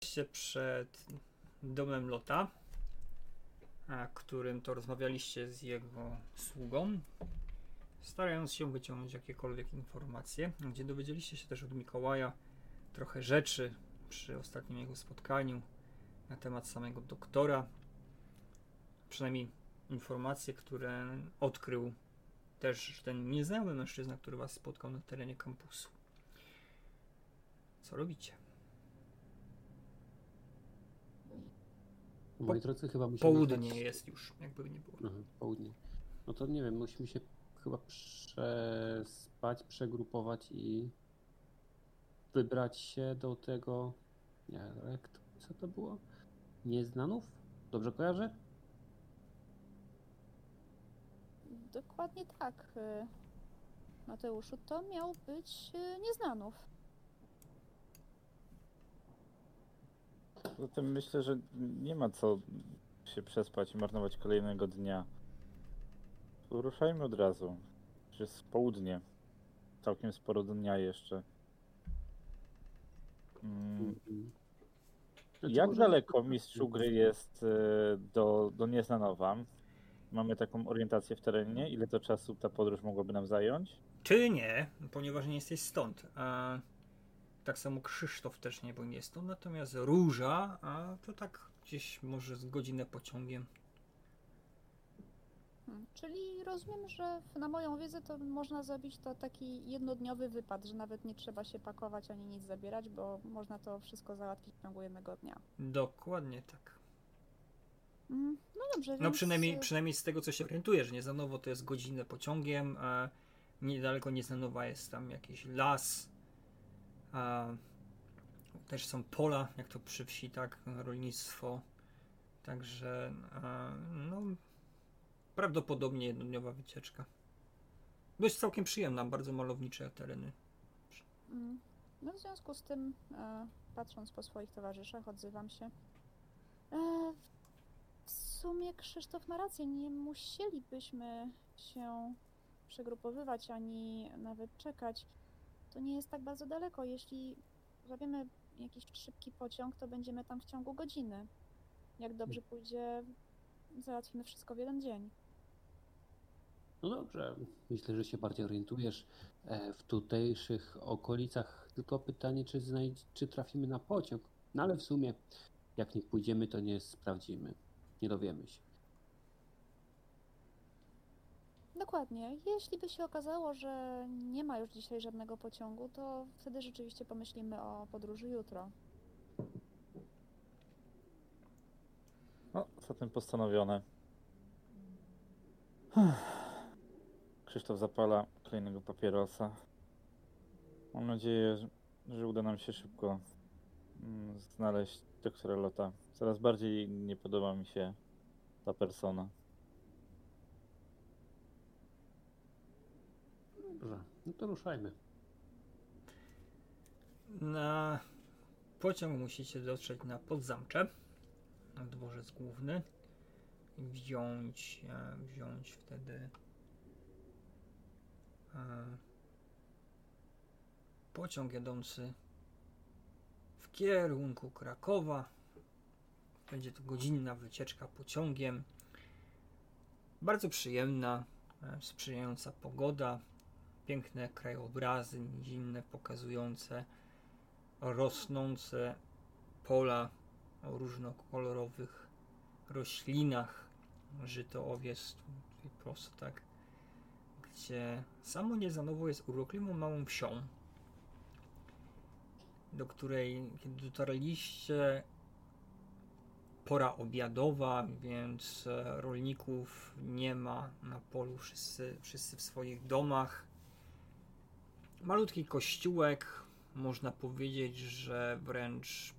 Jesteście przed domem Lota, a którym to rozmawialiście z jego sługą, starając się wyciągnąć jakiekolwiek informacje, gdzie dowiedzieliście się też od Mikołaja trochę rzeczy przy ostatnim jego spotkaniu na temat samego doktora. Przynajmniej informacje, które odkrył też ten nieznajomy mężczyzna, który was spotkał na terenie kampusu. Co robicie? Moi drodzy, chyba musimy... Południe dać- jest już, jakby nie było. Aha, południe. No to nie wiem, musimy się chyba przespać, przegrupować i wybrać się do tego. Nie, jak to, co to było? Nieznanów? Dobrze kojarzę? Dokładnie tak. y, Mateuszu, to miał być y, nieznanów. Zatem myślę, że nie ma co się przespać i marnować kolejnego dnia. Ruszajmy od razu. Już jest południe. Całkiem sporo dnia jeszcze. Mm, Mhm. Jak daleko mistrzu gry jest e, do, do Nieznanowa? Mamy taką orientację w terenie? Ile to czasu ta podróż mogłaby nam zająć? Ty nie, ponieważ nie jesteś stąd. A tak samo Krzysztof też nie, bo nie jest stąd. Natomiast Róża, a to tak gdzieś może z godzinę pociągiem. Hmm, Czyli rozumiem, że na moją wiedzę to można zrobić to taki jednodniowy wypad, że nawet nie trzeba się pakować ani nic zabierać, bo można to wszystko załatwić w ciągu jednego dnia. Dokładnie tak. Mm, No dobrze, No więc... przynajmniej, y, przynajmniej z tego co się orientuję, że Nieznanowo to jest godzinę pociągiem, a niedaleko Nieznanowa jest tam jakiś las, a też są pola, jak to przy wsi, tak, rolnictwo. Także no prawdopodobnie jednodniowa wycieczka. Dość całkiem przyjemna, bardzo malownicze tereny. Mm, No w związku z tym, e, patrząc po swoich towarzyszach, odzywam się. W sumie Krzysztof ma rację, nie musielibyśmy się przegrupowywać ani nawet czekać. To nie jest tak bardzo daleko. Jeśli złapiemy jakiś szybki pociąg, to będziemy tam w ciągu godziny. Jak dobrze pójdzie, załatwimy wszystko w jeden dzień. No dobrze, myślę, że się bardziej orientujesz e, w tutejszych okolicach. Tylko pytanie, czy, znajdź, czy trafimy na pociąg. No ale w sumie, jak nie pójdziemy, to nie sprawdzimy. Nie dowiemy się. Dokładnie. Jeśli by się okazało, że nie ma już dzisiaj żadnego pociągu, to wtedy rzeczywiście pomyślimy o podróży jutro. No, zatem postanowione. Krzysztof zapala kolejnego papierosa. Mam nadzieję, że- uda nam się szybko mm, znaleźć doktora Lota. Coraz bardziej nie podoba mi się ta persona. Dobrze, no to ruszajmy. Na pociąg musicie dotrzeć na Podzamcze, na dworzec główny i wziąć, e, wziąć wtedy e, pociąg jadący kierunku Krakowa. Będzie to godzinna wycieczka pociągiem. Bardzo przyjemna, e, sprzyjająca pogoda, piękne krajobrazy nizinne pokazujące rosnące pola o różnokolorowych roślinach, żyto owiec prosto tak, gdzie samo Niezanowo jest urokliwą małą wsią, do której kiedy dotarliście pora obiadowa, więc e, rolników nie ma na polu, wszyscy, wszyscy w swoich domach. Malutki kościółek, można powiedzieć, że wręcz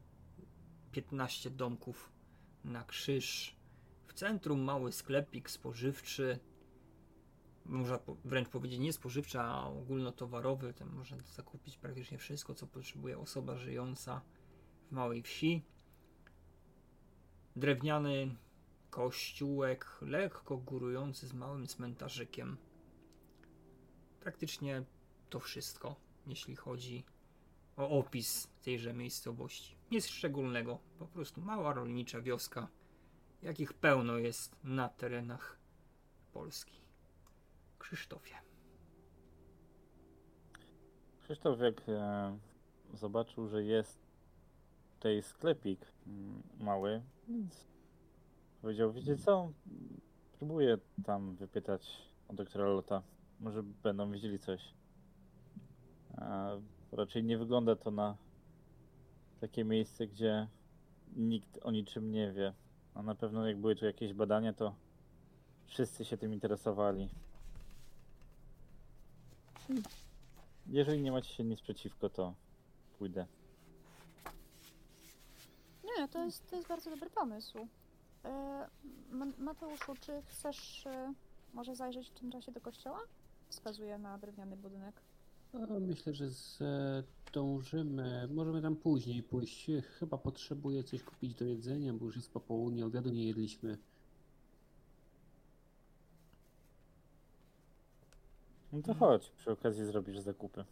15 domków na krzyż. W centrum mały sklepik spożywczy. Można wręcz powiedzieć nie spożywczy, a ogólnotowarowy. Tam można zakupić praktycznie wszystko, co potrzebuje osoba żyjąca w małej wsi. Drewniany kościółek, lekko górujący z małym cmentarzykiem. Praktycznie to wszystko, jeśli chodzi o opis tejże miejscowości. Nic szczególnego, po prostu mała rolnicza wioska, jakich pełno jest na terenach Polski. Krzysztofie. Krzysztof jak e, zobaczył, że jest tutaj sklepik mm, mały, więc powiedział, wiecie co, próbuję tam wypytać o doktora Lota. Może będą wiedzieli coś. A raczej nie wygląda to na takie miejsce, gdzie nikt o niczym nie wie. A na pewno jak były tu jakieś badania, to wszyscy się tym interesowali. Jeżeli nie macie się nic przeciwko, to pójdę. Nie, to jest, to jest bardzo dobry pomysł. E, Ma- Mateuszu, czy chcesz e, może zajrzeć w tym czasie do kościoła? Wskazuje na drewniany budynek. A Myślę, że zdążymy. Możemy tam później pójść. Chyba potrzebuję coś kupić do jedzenia, bo już jest popołudnie, obiadu nie jedliśmy. No to chodź, przy okazji zrobisz zakupy.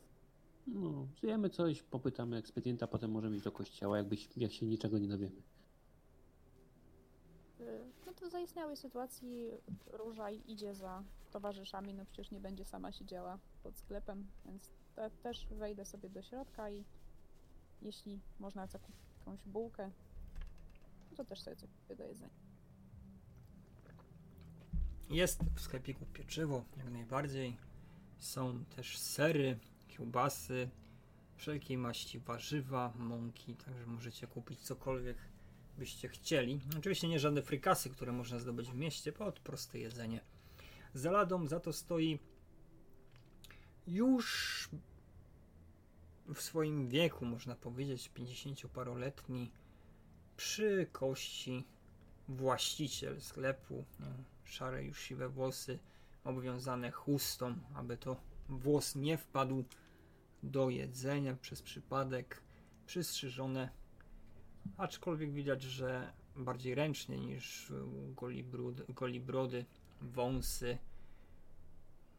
No, zjemy coś, popytamy ekspedienta, potem możemy iść do kościoła, jakbyś, jak się niczego nie dowiemy. E, No to w zaistniałej sytuacji Róża idzie za towarzyszami, no przecież nie będzie sama siedziała pod sklepem, więc te, też wejdę sobie do środka i jeśli można zakupić jakąś bułkę, no to też sobie coś kupię do jedzenia. Jest w sklepiku pieczywo, jak najbardziej. Są też sery, kiełbasy, wszelkiej maści warzywa, mąki, także możecie kupić cokolwiek byście chcieli. Oczywiście nie żadne frykasy, które można zdobyć w mieście, bo proste jedzenie. Za ladą za to stoi już w swoim wieku, można powiedzieć, 50-paroletni przy kości właściciel sklepu, no, szare już siwe włosy, obwiązane chustą, aby to włos nie wpadł do jedzenia przez przypadek, przystrzyżone, aczkolwiek widać, że bardziej ręcznie niż u golibrud, golibrody, wąsy,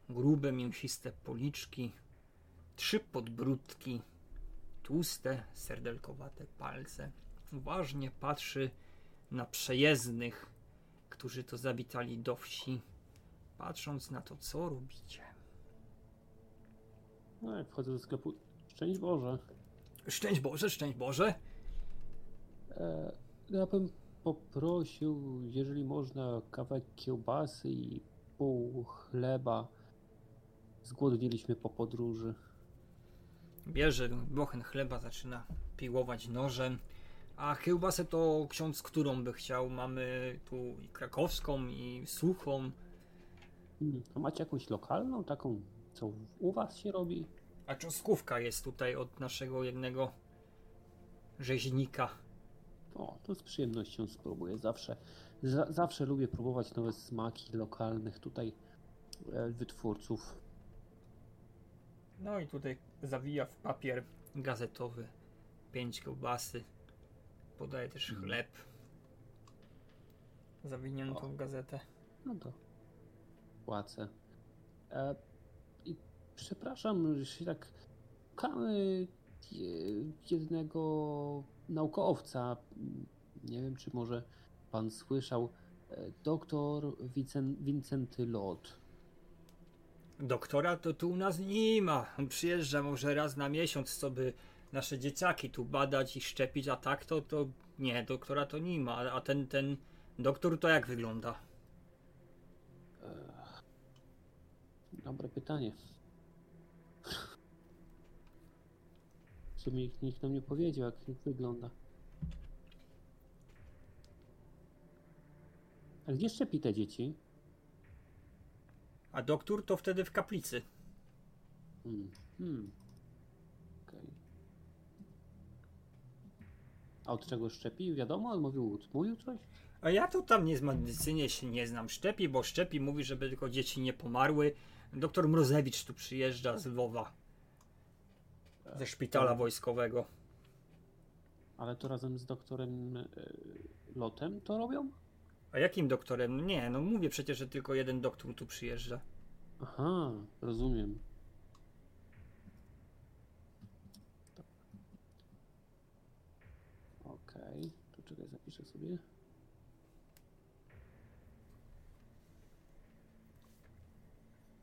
grube, mięsiste policzki, trzy podbródki, tłuste, serdelkowate palce. Uważnie patrzy na przejezdnych, którzy to zawitali do wsi, patrząc na to, co robicie. No, jak wchodzę do sklepu, szczęść Boże. Szczęść Boże, szczęść Boże. E, ja bym poprosił, jeżeli można, kawałek kiełbasy i pół chleba. Zgłodniliśmy po podróży. Bierze bochen chleba, zaczyna piłować nożem. A kiełbasę to ksiądz, którą by chciał? Mamy tu i krakowską, i suchą. A macie jakąś lokalną, taką, co u was się robi? A cząstkówka jest tutaj od naszego jednego rzeźnika. O, to z przyjemnością spróbuję. Zawsze, za, zawsze lubię próbować nowe smaki lokalnych tutaj e, wytwórców. No i tutaj zawija w papier gazetowy pięć kiełbasy. Podaje też Mhm. chleb. Zawiniętą w gazetę. No to płacę. E, I przepraszam, że się tak szukamy je- jednego naukowca. Nie wiem, czy może pan słyszał. E, Doktor Wicen, Wincenty Lot. Doktora to tu u nas nie ma. On przyjeżdża może raz na miesiąc, co by nasze dzieciaki tu badać i szczepić, a tak to, to nie, doktora to nie ma. A ten, ten doktor to jak wygląda? Dobre pytanie. W sumie nikt, nikt nam nie powiedział, jak, jak wygląda. A gdzie szczepi te dzieci? A doktor to wtedy w kaplicy. Hmm. Hmm. A od czego szczepi? Wiadomo, on mówił, mówił coś? A ja to tam nie z medycynie się nie znam. Szczepi, bo szczepi mówi, żeby tylko dzieci nie pomarły. Doktor Mrozewicz tu przyjeżdża z Lwowa. Ze szpitala wojskowego. Ale to razem z doktorem e, Lotem to robią? A jakim doktorem? Nie, no mówię przecież, że tylko jeden doktor tu przyjeżdża. Aha, rozumiem. Okej, okay, to czekaj, zapiszę sobie.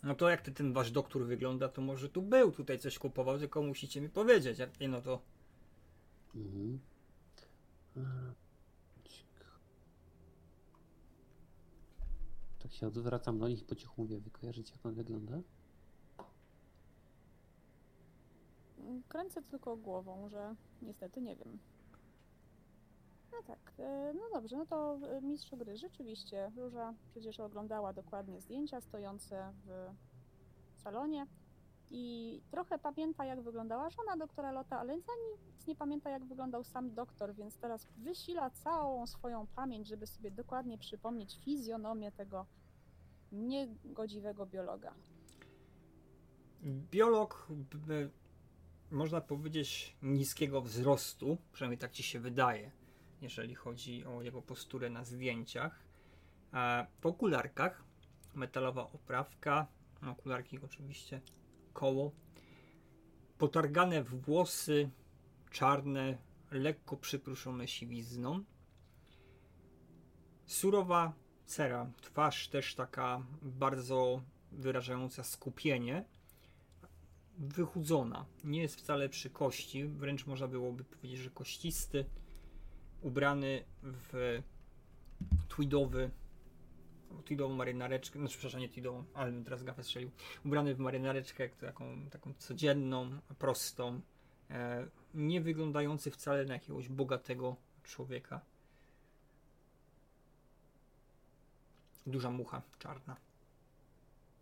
No to jak ty, ten wasz doktor wygląda, to może tu był, tutaj coś kupował, tylko musicie mi powiedzieć. Jak nie, no to Mhm. Cik. Tak się odwracam do nich i po cichu mówię, wy kojarzycie jak on wygląda? Kręcę tylko głową, że niestety nie wiem. No tak, e, no dobrze, no to e, mistrzu gry, rzeczywiście, Róża przecież oglądała dokładnie zdjęcia stojące w salonie i trochę pamięta jak wyglądała żona doktora Lota, ale za nic nie pamięta jak wyglądał sam doktor, więc teraz wysila całą swoją pamięć, żeby sobie dokładnie przypomnieć fizjonomię tego niegodziwego biologa. biolog, można powiedzieć, niskiego wzrostu, przynajmniej tak ci się wydaje, jeżeli chodzi o jego posturę na zdjęciach. W okularkach, metalowa oprawka, okularki oczywiście, koło, potargane włosy, czarne, lekko przypruszone siwizną, surowa cera, twarz też taka bardzo wyrażająca skupienie, wychudzona. Nie jest wcale przy kości, wręcz można byłoby powiedzieć, że kościsty, ubrany w tweedowy tweedową marynareczkę, znaczy przepraszam, nie tweedową, ale teraz gafę strzelił. Ubrany w marynareczkę taką, taką codzienną, prostą, e, nie wyglądający wcale na jakiegoś bogatego człowieka. Duża mucha czarna.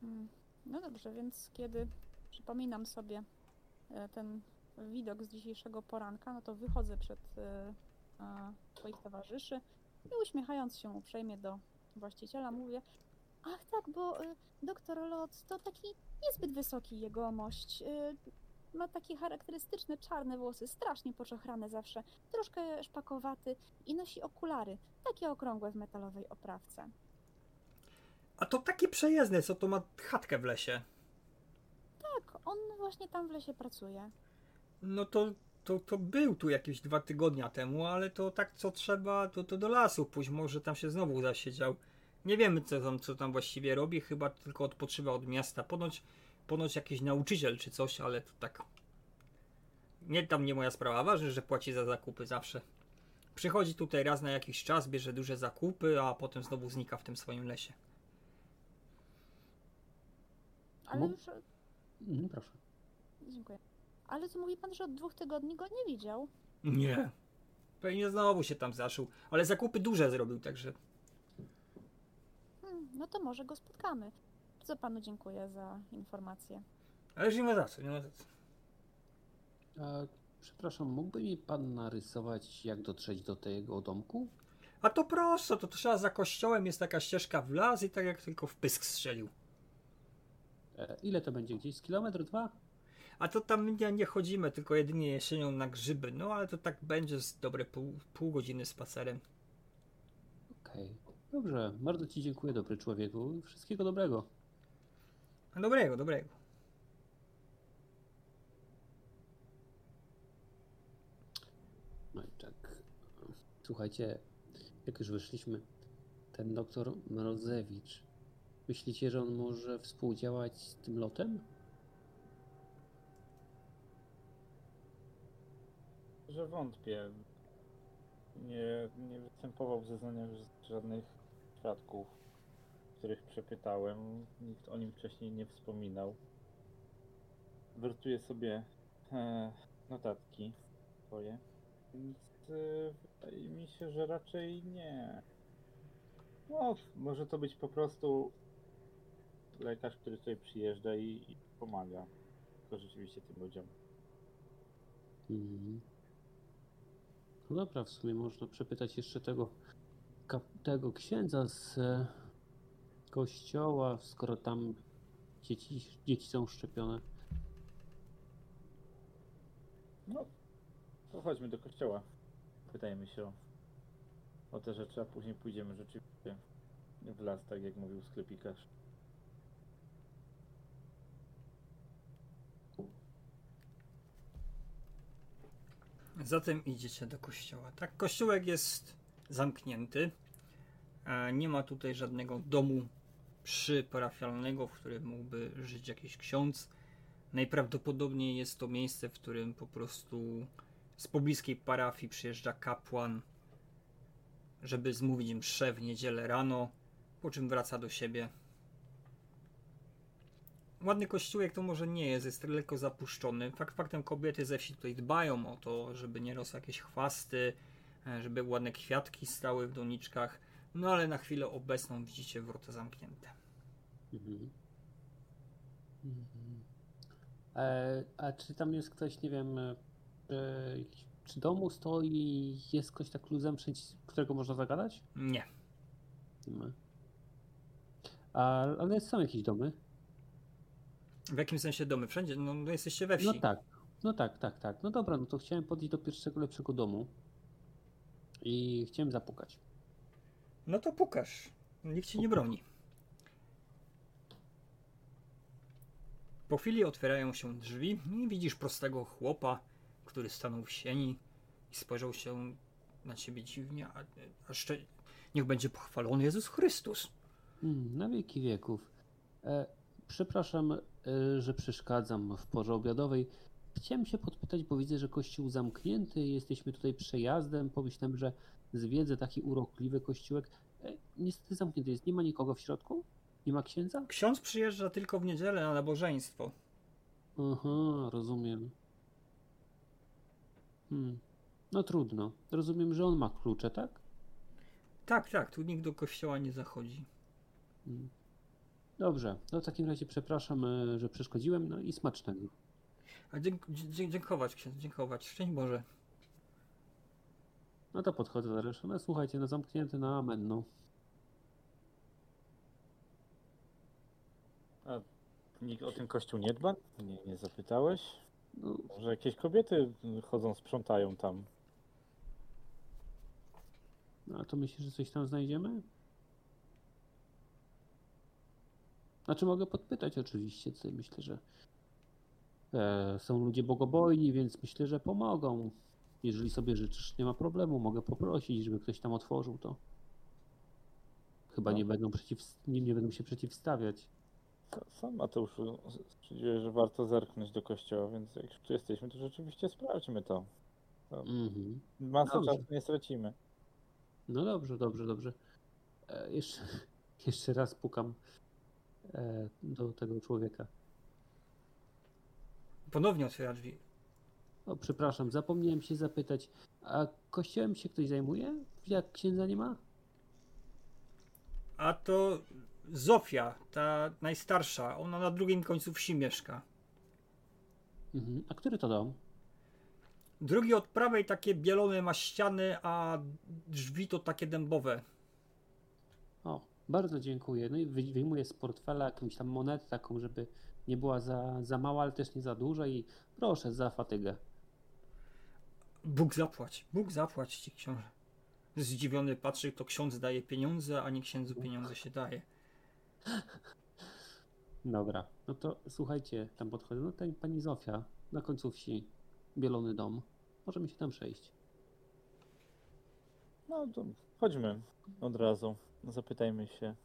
Mm, No dobrze, więc kiedy przypominam sobie e, ten widok z dzisiejszego poranka, no to wychodzę przed e, swoich towarzyszy i uśmiechając się uprzejmie do właściciela mówię Ach tak, bo e, doktor Lot to taki niezbyt wysoki jegomość. E, ma takie charakterystyczne czarne włosy, strasznie poczochrane zawsze, troszkę szpakowaty i nosi okulary, takie okrągłe w metalowej oprawce. A to taki przejezdny, co to ma chatkę w lesie. Tak, on właśnie tam w lesie pracuje. No to, to, to był tu jakieś dwa tygodnia temu, ale to tak co trzeba, to, to do lasu pójść, może tam się znowu zasiedział. Nie wiemy co tam, co tam właściwie robi, chyba tylko odpoczywa od miasta. Ponoć, ponoć jakiś nauczyciel czy coś, ale to tak... Nie tam nie moja sprawa, ważne, że płaci za zakupy zawsze. Przychodzi tutaj raz na jakiś czas, bierze duże zakupy, a potem znowu znika w tym swoim lesie. Ale już... Mhm, proszę. Dziękuję. Ale to mówi pan, że od dwóch tygodni go nie widział. Nie. Pewnie znowu się tam zaszył, ale zakupy duże zrobił, także Hmm, no to może go spotkamy. Bardzo panu dziękuję za informację. Ale już nie ma za co, nie ma za co. A, przepraszam, mógłby mi pan narysować, jak dotrzeć do tego domku? A to prosto, to trzeba za kościołem jest taka ścieżka w las i tak jak tylko w pysk strzelił. E, ile to będzie? Gdzieś z kilometr, dwa? A to tam nie, nie chodzimy, tylko jedynie jesienią na grzyby. No ale to tak będzie z dobre pół, pół godziny spacerem. Okej. Dobrze, bardzo ci dziękuję, dobry człowieku. Wszystkiego dobrego. Dobrego, dobrego. No i tak. Słuchajcie, jak już wyszliśmy, ten doktor Mrozewicz, myślicie, że on może współdziałać z tym lotem? Że wątpię. Nie, nie występował w zeznaniach żadnych świadków, których przepytałem. Nikt o nim wcześniej nie wspominał. Wertuję sobie e, notatki swoje. Więc e, wydaje mi się, że raczej nie. No, może to być po prostu lekarz, który tutaj przyjeżdża i, i pomaga. To rzeczywiście tym ludziom. Mhm. No dobra, w sumie można przepytać jeszcze tego, tego księdza z e, kościoła, skoro tam dzieci, dzieci są szczepione. No, to chodźmy do kościoła. Pytajmy się o, o te rzeczy, a później pójdziemy rzeczywiście w las, tak jak mówił sklepikarz. Zatem idziecie do kościoła. Tak, kościółek jest zamknięty. E, Nie ma tutaj żadnego domu przyparafialnego, w którym mógłby żyć jakiś ksiądz. Najprawdopodobniej jest to miejsce, w którym po prostu z pobliskiej parafii przyjeżdża kapłan, żeby zmówić mszę w niedzielę rano, po czym wraca do siebie. Ładny kościółek to może nie jest, jest lekko zapuszczony. Fakt faktem kobiety ze wsi tutaj dbają o to, żeby nie rosły jakieś chwasty, e, żeby ładne kwiatki stały w doniczkach. No ale na chwilę obecną widzicie wrota zamknięte. Mhm. Mhm. E, a czy tam jest ktoś, nie wiem, e, e, domu stoi, jest ktoś tak luzem, którego można zagadać? Nie. Nie ma. A, ale są jakieś domy? W jakim sensie domy? Wszędzie? No, no jesteście we wsi. No tak, no tak, tak, tak. No dobra, no to chciałem podejść do pierwszego lepszego domu i chciałem zapukać. No to pukasz. Nikt ci nie broni. Po chwili otwierają się drzwi i widzisz prostego chłopa, który stanął w sieni i spojrzał się na ciebie dziwnie, a, a niech będzie pochwalony Jezus Chrystus. Mm, na wieki wieków. E, przepraszam, e, że przeszkadzam w porze obiadowej. Chciałem się podpytać, bo widzę, że kościół zamknięty, jesteśmy tutaj przejazdem. Pomyślałem, że zwiedzę taki urokliwy kościółek. E, niestety zamknięty jest, nie ma nikogo w środku? Nie ma księdza? Ksiądz przyjeżdża tylko w niedzielę na nabożeństwo. Aha, rozumiem. Hmm. No trudno. Rozumiem, że on ma klucze, tak? Tak, tak, tu nikt do kościoła nie zachodzi. Hmm. Dobrze, no w takim razie przepraszam, e, że przeszkodziłem, no i smacznego. A dzięk, dziękować, ksiądz, dziękować. Szczęść Boże. No to podchodzę do reszty. No słuchajcie, no zamknięty na amen, no. Nikt o ten kościół nie dba? Nie, nie zapytałeś? no Może jakieś kobiety chodzą, sprzątają tam. No, a to myślisz, że coś tam znajdziemy? Znaczy mogę podpytać oczywiście, co myślę, że e, są ludzie bogobojni, więc myślę, że pomogą. Jeżeli sobie życzysz, nie ma problemu, mogę poprosić, żeby ktoś tam otworzył to. Chyba No. nie będą, przeciw, nie, nie będą się przeciwstawiać. Sa- Sam Mateuszu stwierdziłeś, że warto zerknąć do kościoła, więc jak już tu jesteśmy, to rzeczywiście sprawdźmy to. Mhm. Masę Dobrze. czasu nie stracimy. No dobrze, dobrze, dobrze. E, jeszcze, jeszcze raz pukam do tego człowieka. Ponownie otwiera drzwi. O, przepraszam, zapomniałem się zapytać, a kościołem się ktoś zajmuje? Jak księdza nie ma? A to Zofia, ta najstarsza. Ona na drugim końcu wsi mieszka. Mhm. A który to dom? Drugi od prawej takie bielone ma ściany, a drzwi to takie dębowe. Bardzo dziękuję. No i wy- wyjmuję z portfela jakąś tam monetę taką, żeby nie była za, za mała, ale też nie za duża i proszę za fatygę. Bóg zapłać, Bóg zapłać ci książę. Zdziwiony patrzy, to ksiądz daje pieniądze, a nie księdzu pieniądze się daje. Dobra, no to słuchajcie, tam podchodzę. No ten pani Zofia na końcu wsi, bielony dom. Możemy się tam przejść. No to chodźmy od razu. Zapytajmy się.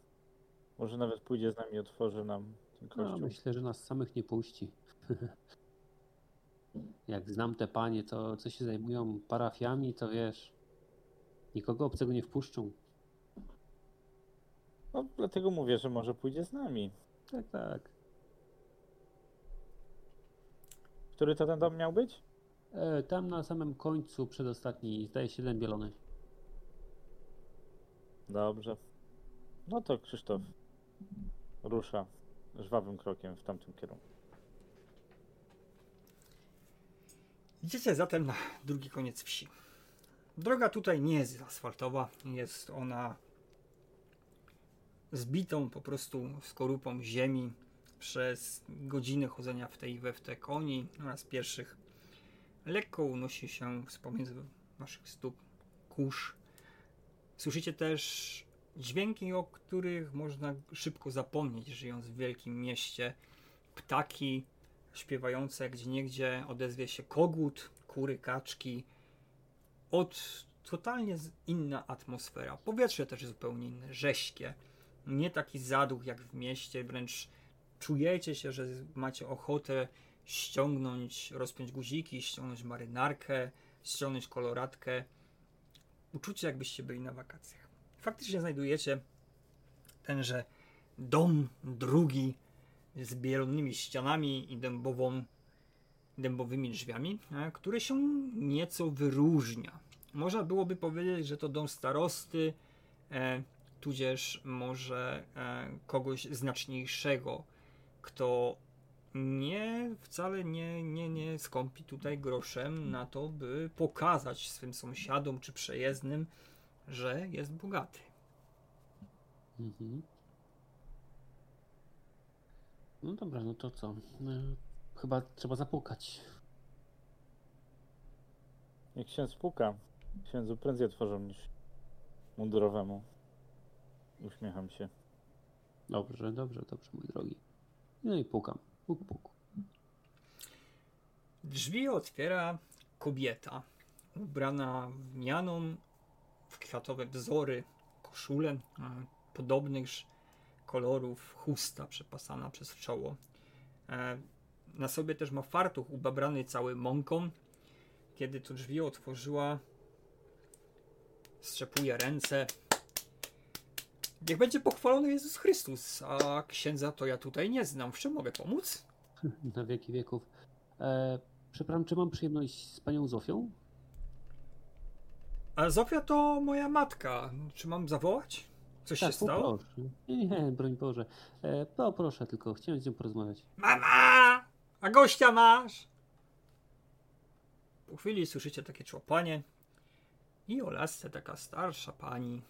Może nawet pójdzie z nami i otworzy nam ten No, kościół. myślę, że nas samych nie puści. Jak znam te panie, to co się zajmują parafiami, to wiesz, nikogo obcego nie wpuszczą. No dlatego mówię, że może pójdzie z nami. Tak, tak. Który to ten dom miał być? E, tam na samym końcu, przedostatni, zdaje się ten bielony. Dobrze. No to Krzysztof rusza żwawym krokiem w tamtym kierunku. Idziecie zatem na drugi koniec wsi. Droga tutaj nie jest asfaltowa, jest ona zbitą po prostu skorupą ziemi przez godziny chodzenia w tej we w te koni oraz pieszych. Lekko unosi się z pomiędzy waszych stóp kurz. Słyszycie też dźwięki, o których można szybko zapomnieć, żyjąc w wielkim mieście. Ptaki śpiewające, gdzie niegdzie odezwie się kogut, kury, kaczki, od totalnie inna atmosfera. Powietrze też zupełnie inne, rześkie. Nie taki zaduch jak w mieście, wręcz czujecie się, że macie ochotę ściągnąć, rozpiąć guziki, ściągnąć marynarkę, ściągnąć koloratkę. Uczucie jakbyście byli na wakacjach. Faktycznie znajdujecie tenże dom drugi z bielonymi ścianami i dębową, dębowymi drzwiami, e, który się nieco wyróżnia. Można byłoby powiedzieć, że to dom starosty, e, tudzież może e, kogoś znaczniejszego, kto nie, wcale nie, nie, nie skąpi tutaj groszem na to, by pokazać swym sąsiadom czy przejezdnym, że jest bogaty. Mhm. No dobra, no to co? E, Chyba trzeba zapukać. Jak ksiądz puka, księdzu prędzej otworzą niż mundurowemu. Uśmiecham się. Dobrze, dobrze, dobrze, mój drogi. No i pukam. Puk, puk. Drzwi otwiera kobieta, ubrana w lnianą, w kwiatowe wzory, koszulę podobnych kolorów, chusta przepasana przez czoło. E, Na sobie też ma fartuch ubabrany cały mąką. Kiedy to drzwi otworzyła, strzepuje ręce. Niech będzie pochwalony Jezus Chrystus, a księdza to ja tutaj nie znam. W czym mogę pomóc? Na wieki wieków. E, przepraszam, czy mam przyjemność z panią Zofią? A Zofia to moja matka. Czy mam zawołać? Coś się stało? Nie, nie, broń Boże. E, poproszę tylko, chciałem z nią porozmawiać. Mama! A gościa masz? Po chwili słyszycie takie człopanie i o lasce taka starsza pani,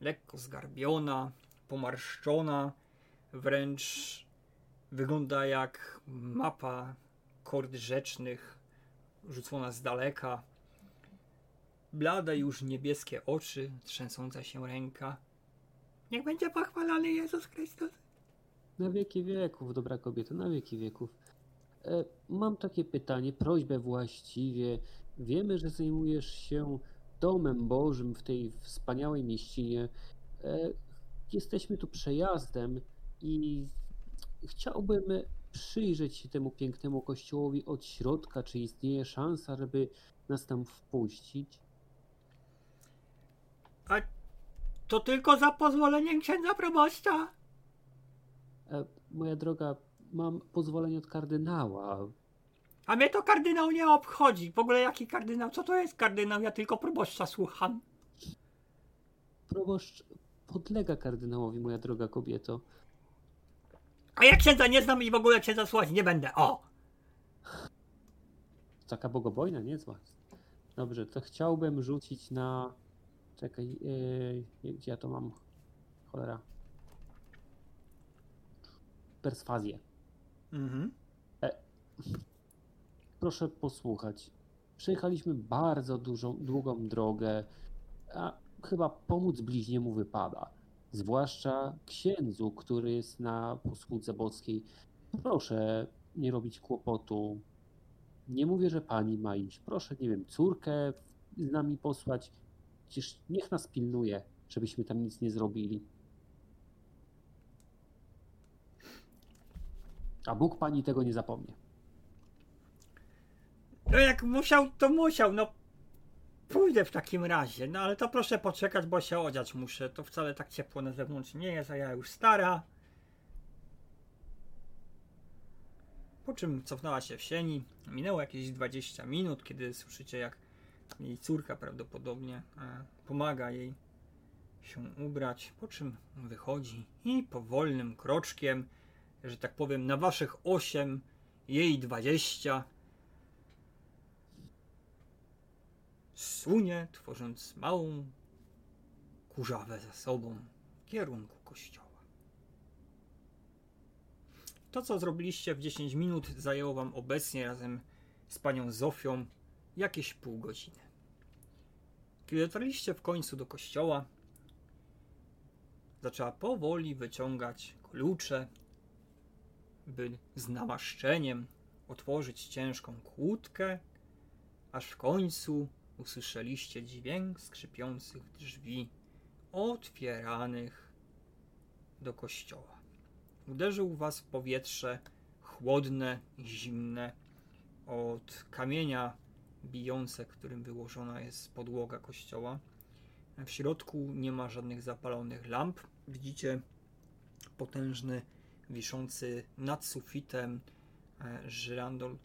lekko zgarbiona, pomarszczona, wręcz wygląda jak mapa kord rzecznych, rzucona z daleka. Blade już niebieskie oczy, trzęsąca się ręka. Niech będzie pochwalony Jezus Chrystus. Na wieki wieków, dobra kobieto, na wieki wieków. E, mam takie pytanie, prośbę właściwie. Wiemy, że zajmujesz się domem Bożym w tej wspaniałej mieścinie. E, jesteśmy tu przejazdem i chciałbym przyjrzeć się temu pięknemu kościołowi od środka. Czy istnieje szansa, żeby nas tam wpuścić? A to tylko za pozwoleniem księdza proboszcza. E, moja droga, mam pozwolenie od kardynała. A mnie to kardynał nie obchodzi. W ogóle jaki kardynał? Co to jest kardynał? Ja tylko proboszcza słucham. Proboszcz podlega kardynałowi, moja droga kobieto. A ja księdza nie znam i w ogóle księdza słuchać nie będę. O! Taka bogobojna, niezła. Dobrze, to chciałbym rzucić na. Czekaj, yy, gdzie ja to mam? Cholera. Perswazję. Mhm. Proszę posłuchać. Przejechaliśmy bardzo dużą, długą drogę, a chyba pomóc bliźniemu wypada. Zwłaszcza księdzu, który jest na posłudze boskiej. Proszę nie robić kłopotu. Nie mówię, że pani ma iść. Proszę, nie wiem, córkę z nami posłać. Przecież niech nas pilnuje, żebyśmy tam nic nie zrobili. A Bóg pani tego nie zapomnie. No jak musiał, to musiał. No pójdę w takim razie. No ale to proszę poczekać, bo się odziać muszę. To wcale tak ciepło na zewnątrz nie jest, a ja już stara. Po czym cofnęła się w sieni. Minęło jakieś 20 minut, kiedy słyszycie, jak jej córka prawdopodobnie e, pomaga jej się ubrać. Po czym wychodzi i powolnym kroczkiem, że tak powiem, na waszych 8, jej 20, sunie, tworząc małą kurzawę za sobą w kierunku kościoła. To, co zrobiliście w 10 minut, zajęło wam obecnie razem z panią Zofią jakieś pół godziny. Kiedy dotarliście w końcu do kościoła, zaczęła powoli wyciągać klucze, by z namaszczeniem otworzyć ciężką kłódkę, aż w końcu usłyszeliście dźwięk skrzypiących drzwi otwieranych do kościoła. Uderzył was w powietrze chłodne zimne od kamienia bijące, którym wyłożona jest podłoga kościoła. W środku nie ma żadnych zapalonych lamp. Widzicie potężny, wiszący nad sufitem e, żyrandol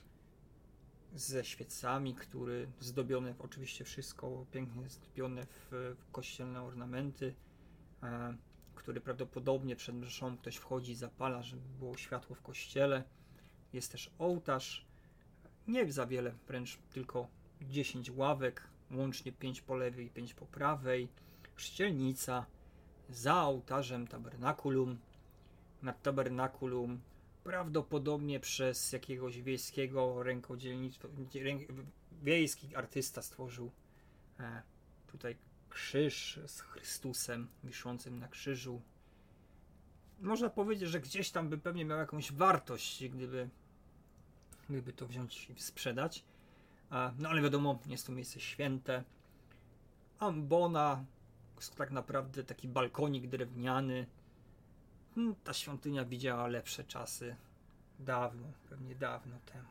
ze świecami, który zdobiony, oczywiście wszystko pięknie zdobione w, w kościelne ornamenty, e, który prawdopodobnie przed mszą ktoś wchodzi, zapala, żeby było światło w kościele. Jest też ołtarz, nie za wiele, wręcz tylko 10 ławek, łącznie 5 po lewej i 5 po prawej, chrzcielnica, za ołtarzem tabernakulum, nad tabernakulum prawdopodobnie przez jakiegoś wiejskiego rękodzielnictwa, ręk, wiejski artysta stworzył e, tutaj krzyż z Chrystusem wiszącym na krzyżu. Można powiedzieć, że gdzieś tam by pewnie miał jakąś wartość, gdyby, gdyby to wziąć i sprzedać. E, no ale wiadomo, jest to miejsce święte. Ambona, tak naprawdę taki balkonik drewniany, Hmm, ta świątynia widziała lepsze czasy. Dawno, pewnie dawno temu.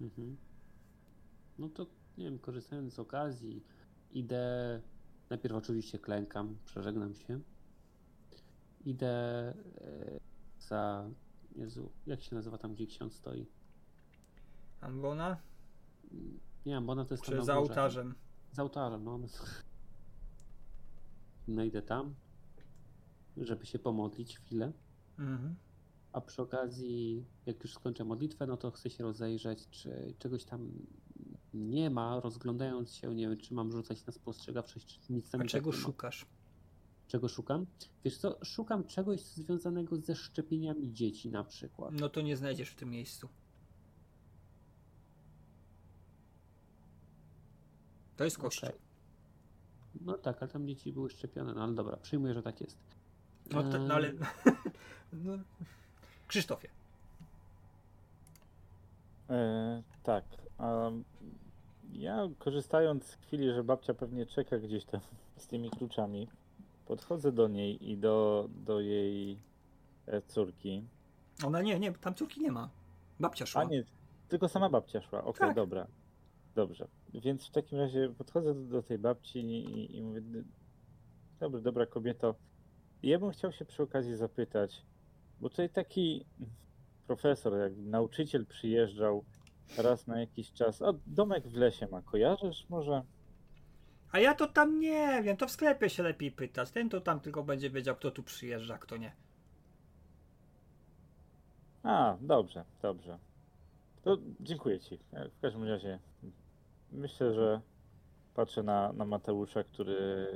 Mhm. No to, nie wiem, korzystając z okazji, idę. Najpierw oczywiście klękam, przeżegnam się. Idę e, za. Jezu, jak się nazywa tam, gdzie ksiądz stoi? Ambona? Nie, Ambona to jest tam Czy na za ołtarzem? Za ołtarzem, no. No idę tam, żeby się pomodlić chwilę. Mhm. A przy okazji, jak już skończę modlitwę, no to chcę się rozejrzeć, czy czegoś tam nie ma, rozglądając się, nie wiem, czy mam rzucać na spostrzegawczość, czy nic tam A tak czego ma. szukasz? Czego szukam? Wiesz co, szukam czegoś związanego ze szczepieniami dzieci na przykład. No to nie znajdziesz w tym miejscu. To jest kościół. Okej. No tak, ale tam dzieci były szczepione, no ale dobra, przyjmuję, że tak jest. No, no ale. no. Krzysztofie. E, tak. Ja korzystając z chwili, że babcia pewnie czeka gdzieś tam z tymi kluczami, podchodzę do niej i do, do jej e, córki. Ona nie, nie, tam córki nie ma. Babcia szła. A nie, tylko sama babcia szła. Okej, Tak. dobra. Dobrze. Więc w takim razie podchodzę do, do tej babci i, i mówię, dobra, dobra kobieto, ja bym chciał się przy okazji zapytać, bo tutaj taki profesor, jak nauczyciel przyjeżdżał raz na jakiś czas, a domek w lesie ma, kojarzysz może? A ja to tam nie wiem, to w sklepie się lepiej pytać. Ten to tam tylko będzie wiedział, kto tu przyjeżdża, kto nie. A, dobrze, dobrze. To dziękuję ci. W każdym razie myślę, że patrzę na, na Mateusza, który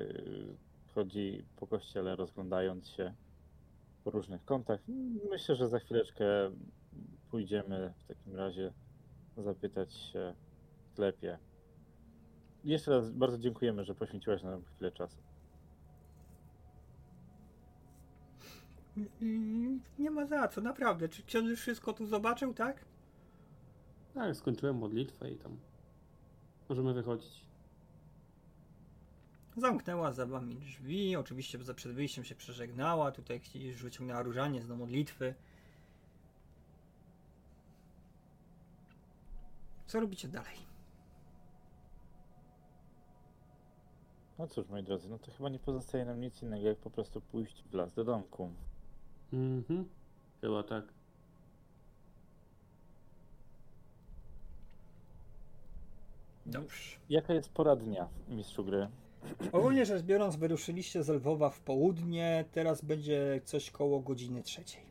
chodzi po kościele rozglądając się po różnych kątach. Myślę, że za chwileczkę pójdziemy w takim razie zapytać się w sklepie. Jeszcze raz bardzo dziękujemy, że poświęciłaś nam chwilę czasu. Mm, Nie ma za co, naprawdę. Czy ksiądz już wszystko tu zobaczył, tak? Tak, skończyłem modlitwę i tam możemy wychodzić. Zamknęła za wami drzwi, oczywiście za- przed wyjściem się przeżegnała, tutaj już wyciągnęła różaniec do modlitwy. Co robicie dalej? No cóż, moi drodzy, no to chyba nie pozostaje nam nic innego, jak po prostu pójść w las do domku. Mhm. Chyba tak. Dobrze. Jaka jest pora dnia, mistrzu gry? Ogólnie rzecz biorąc, wyruszyliście z Lwowa w południe, teraz będzie coś koło godziny trzeciej.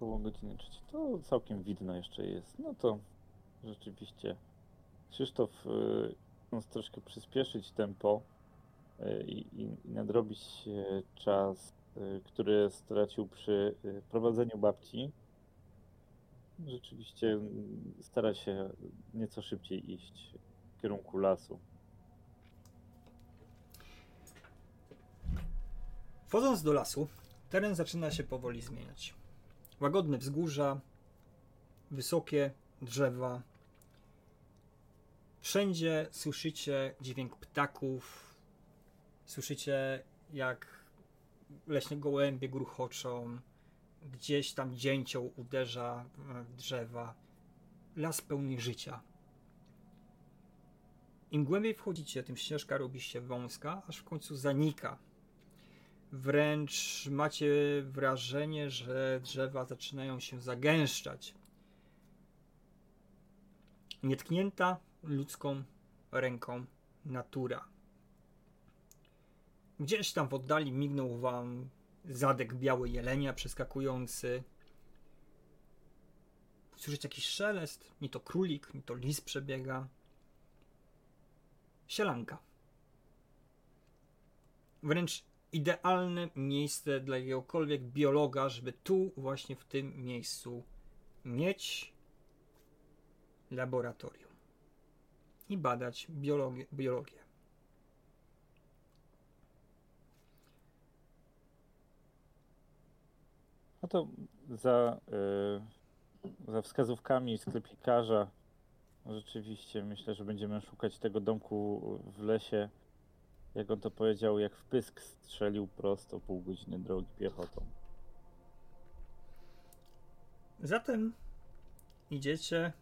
Koło godziny trzeciej. To całkiem widno jeszcze jest. No to rzeczywiście Krzysztof y, chcąc troszkę przyspieszyć tempo y, i, i, nadrobić czas, y, który stracił przy y, prowadzeniu babci, rzeczywiście mm, stara się nieco szybciej iść kierunku lasu. Wchodząc do lasu, teren zaczyna się powoli zmieniać. Łagodne wzgórza, wysokie drzewa, Wszędzie słyszycie dźwięk ptaków, słyszycie jak leśne gołębie gruchoczą, gdzieś tam dzięcioł uderza w drzewa. Las pełny życia. Im głębiej wchodzicie, tym ścieżka robi się wąska, aż w końcu zanika. Wręcz macie wrażenie, że drzewa zaczynają się zagęszczać. Nietknięta ludzką ręką natura. Gdzieś tam w oddali mignął wam zadek biały jelenia przeskakujący. Słyszycie jakiś szelest, ni to królik, ni to lis przebiega. Sielanka. Wręcz idealne miejsce dla jakiegokolwiek biologa, żeby tu właśnie w tym miejscu mieć laboratorium i badać biologię. biologię. No to za, y, za wskazówkami sklepikarza rzeczywiście myślę, że będziemy szukać tego domku w lesie. Jak on to powiedział, jak w pysk strzelił prosto pół godziny drogi piechotą. Zatem idziecie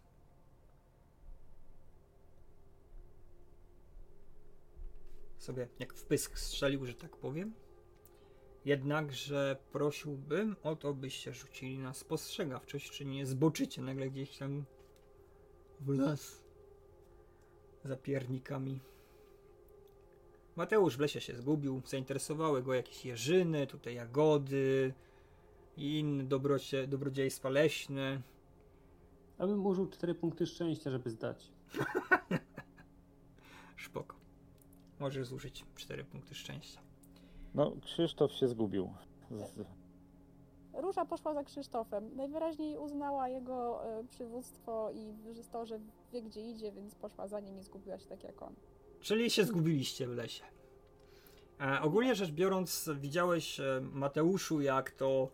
sobie jak w pysk strzelił, że tak powiem. Jednakże prosiłbym o to, byście rzucili na spostrzegawczość, czy nie zboczycie nagle gdzieś tam w las za piernikami. Mateusz w lesie się zgubił, zainteresowały go jakieś jeżyny, tutaj jagody i inne dobrocie, dobrodziejstwa leśne. Abym użył 4 punkty szczęścia, żeby zdać. Szpoko. Możesz zużyć 4 punkty szczęścia. No, Krzysztof się zgubił. Z, Róża poszła za Krzysztofem. Najwyraźniej uznała jego e, przywództwo i to, że wie gdzie idzie, więc poszła za nim i zgubiła się tak jak on. Czyli się zgubiliście w lesie. E, ogólnie rzecz biorąc, widziałeś e, Mateuszu, jak to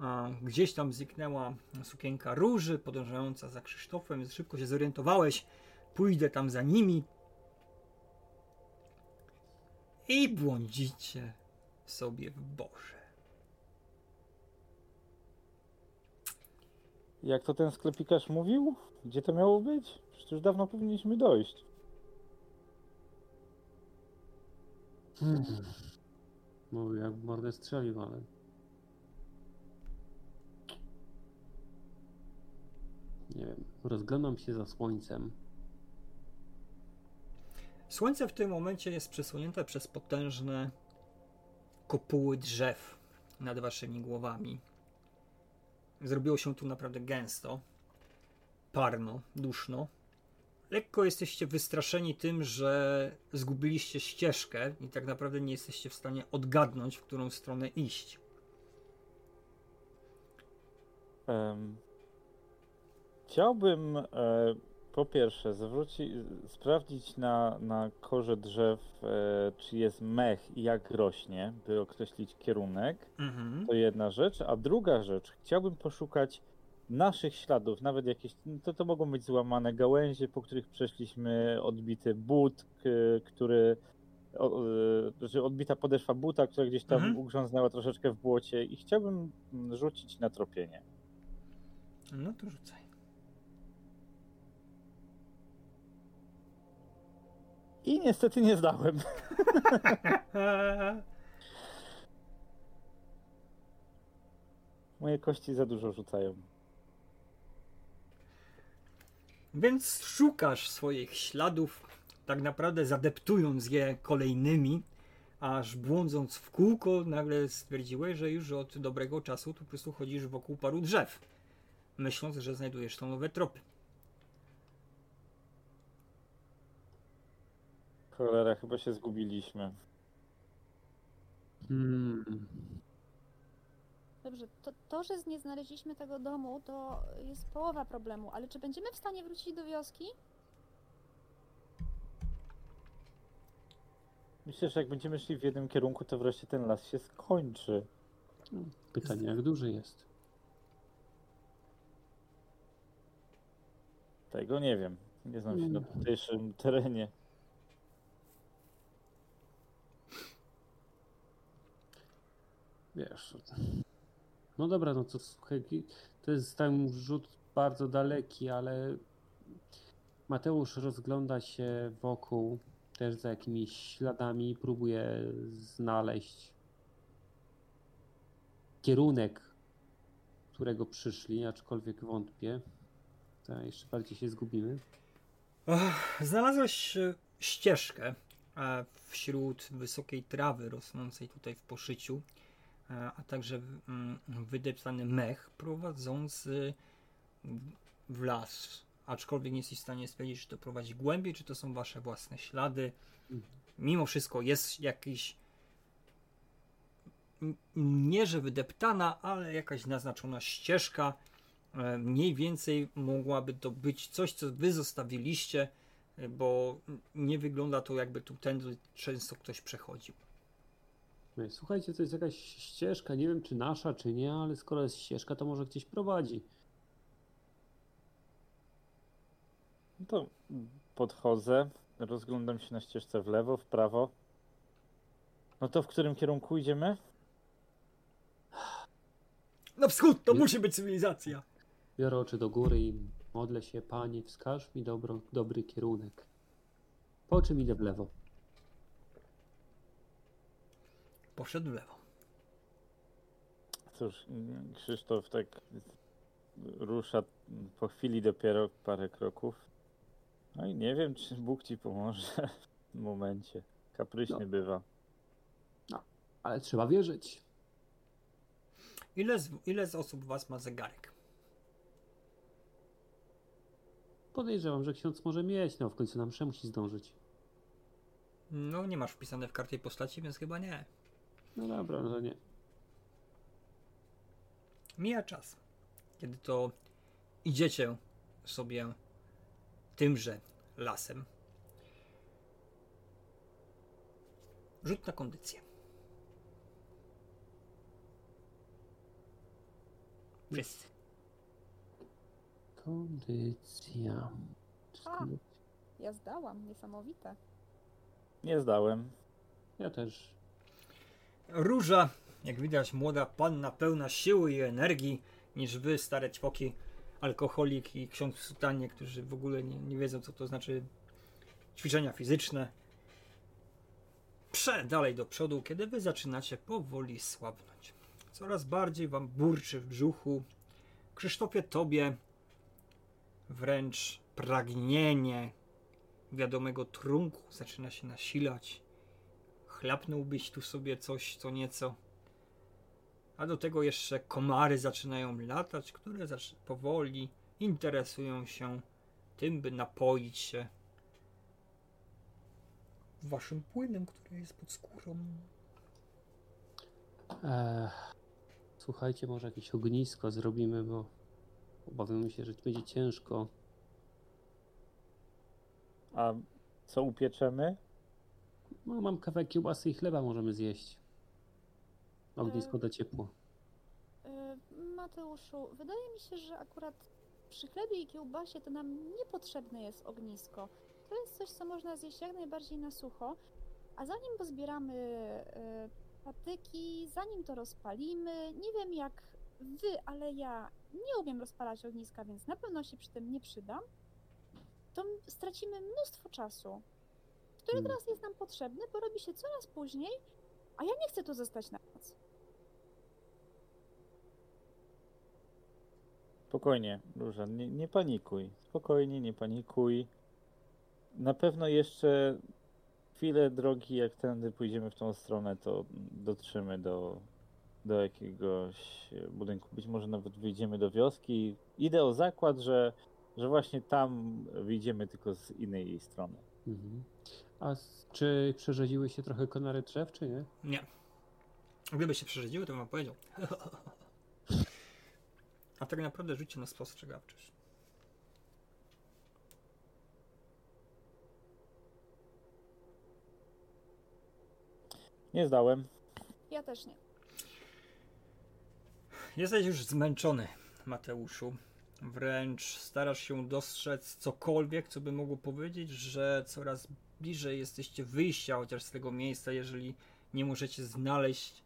e, gdzieś tam zniknęła sukienka róży podążająca za Krzysztofem, szybko się zorientowałeś. Pójdę tam za nimi. I błądzicie sobie w Boże. Jak to ten sklepikarz mówił? Gdzie to miało być? Przecież już dawno powinniśmy dojść. Hmm. Mówię, jak mordę strzelił, ale... Nie wiem, rozglądam się za słońcem. Słońce w tym momencie jest przesłonięte przez potężne kopuły drzew nad waszymi głowami. Zrobiło się tu naprawdę gęsto, parno, duszno. Lekko jesteście wystraszeni tym, że zgubiliście ścieżkę i tak naprawdę nie jesteście w stanie odgadnąć, w którą stronę iść. Em, chciałbym e, po pierwsze zwrócić, sprawdzić na, na korze drzew, e, czy jest mech i jak rośnie, by określić kierunek. Mhm. To jedna rzecz. A druga rzecz, chciałbym poszukać naszych śladów, nawet jakieś, to, to mogą być złamane gałęzie, po których przeszliśmy, odbity but, który, o, że odbita podeszwa buta, która gdzieś tam Mhm. ugrząznęła troszeczkę w błocie i chciałbym mm, rzucić na tropienie. No to rzucaj. I niestety nie zdałem. Moje kości za dużo rzucają. Więc szukasz swoich śladów, tak naprawdę zadeptując je kolejnymi, aż błądząc w kółko, nagle stwierdziłeś, że już od dobrego czasu tu po prostu chodzisz wokół paru drzew, myśląc, że znajdujesz tam nowe tropy. Cholera, chyba się zgubiliśmy. Hmm. Dobrze, to, to, że nie znaleźliśmy tego domu, to jest połowa problemu, ale czy będziemy w stanie wrócić do wioski? Myślę, że jak będziemy szli w jednym kierunku, to wreszcie ten las się skończy. Pytanie, jak duży jest? Tego nie wiem. Nie znam się na Mm. tutejszym terenie. Wiesz. No dobra, no to słuchaj, to jest tam rzut bardzo daleki, ale Mateusz rozgląda się wokół też za jakimiś śladami i próbuje znaleźć kierunek, którego przyszli, aczkolwiek wątpię. To jeszcze bardziej się zgubimy. Znalazłeś e, ścieżkę e, wśród wysokiej trawy rosnącej tutaj w poszyciu, a także mm, wydeptany mech prowadzący w las. Aczkolwiek nie jesteś w stanie stwierdzić, czy to prowadzi głębiej, czy to są wasze własne ślady. Mimo wszystko jest jakiś nie że wydeptana, ale jakaś naznaczona ścieżka. E, Mniej więcej mogłaby to być coś, co wy zostawiliście, bo nie wygląda to jakby tu tędy często ktoś przechodził. Mówię, Słuchajcie, to jest jakaś ścieżka, nie wiem czy nasza, czy nie, ale skoro jest ścieżka, to może gdzieś prowadzi. No to podchodzę, rozglądam się na ścieżce w lewo, w prawo. No to w którym kierunku idziemy? Na wschód to Nie. musi być cywilizacja. Biorę oczy do góry i modlę się, Panie, wskaż mi dobro, dobry kierunek. Po czym idę w lewo? Poszedł w lewo. Cóż, Krzysztof tak rusza po chwili dopiero parę kroków. No i nie wiem, czy Bóg ci pomoże w tym momencie. Kapryśny No. bywa. Ale trzeba wierzyć. Ile z, ile z osób was ma zegarek? Podejrzewam, że ksiądz może mieć, no w końcu nam musi zdążyć. No, nie masz wpisane w karcie postaci, więc chyba nie. No dobra, no to nie. Mija czas, kiedy to idziecie sobie tymże lasem. Rzut na kondycję. Wszyscy. Kondycja. A. Ja zdałam, niesamowite. Nie zdałem. Ja też. Róża, jak widać, młoda panna pełna siły i energii, niż wy, stare ćwoki, alkoholik i ksiądz w sutanie, którzy w ogóle nie, nie wiedzą, co to znaczy ćwiczenia fizyczne. Prze dalej do przodu, kiedy wy zaczynacie powoli słabnąć. Coraz bardziej wam burczy w brzuchu. Krzysztofie, tobie wręcz pragnienie wiadomego trunku zaczyna się nasilać chlapnąłbyś tu sobie coś co nieco. A do tego jeszcze komary zaczynają latać, które powoli interesują się tym, by napoić się waszym płynem, który jest pod skórą. Eee, słuchajcie, może jakieś ognisko zrobimy, bo obawiam się, że będzie ciężko. A co upieczemy? No, mam kawałek kiełbasy i chleba możemy zjeść. Ognisko da ciepło. Y, Mateuszu, wydaje mi się, że akurat przy chlebie i kiełbasie to nam niepotrzebne jest ognisko. To jest coś, co można zjeść jak najbardziej na sucho, a zanim pozbieramy y, patyki, zanim to rozpalimy, nie wiem jak wy, ale ja nie umiem rozpalać ogniska, więc na pewno się przy tym nie przydam, to stracimy mnóstwo czasu, który Hmm. teraz jest nam potrzebny, bo robi się coraz później, a ja nie chcę tu zostać na noc. Spokojnie, Róża, nie, nie panikuj. Spokojnie, nie panikuj. Na pewno jeszcze chwilę drogi, jak tędy pójdziemy w tą stronę, to dotrzemy do, do jakiegoś budynku. Być może nawet wyjdziemy do wioski. Idę o zakład, że, że właśnie tam wyjdziemy tylko z innej jej strony. Mhm. A czy przerzedziły się trochę konary drzew, czy nie? Nie. Gdyby się przerzedziły, to bym wam powiedział. A tak naprawdę rzućcie na spostrzegawczość. Nie zdałem. Ja też nie. Jesteś już zmęczony, Mateuszu. Wręcz starasz się dostrzec cokolwiek, co by mogło powiedzieć, że coraz bliżej jesteście wyjścia chociaż z tego miejsca, jeżeli nie możecie znaleźć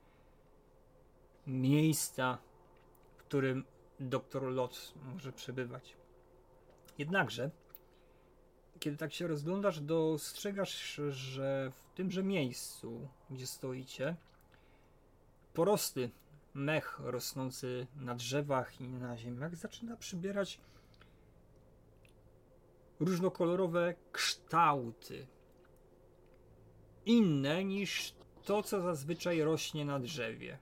miejsca, w którym doktor Lot może przebywać. Jednakże, kiedy tak się rozglądasz, dostrzegasz, że w tymże miejscu, gdzie stoicie, porosty, mech rosnący na drzewach i na ziemiach zaczyna przybierać różnokolorowe kształty. Inne niż to, co zazwyczaj rośnie na drzewie.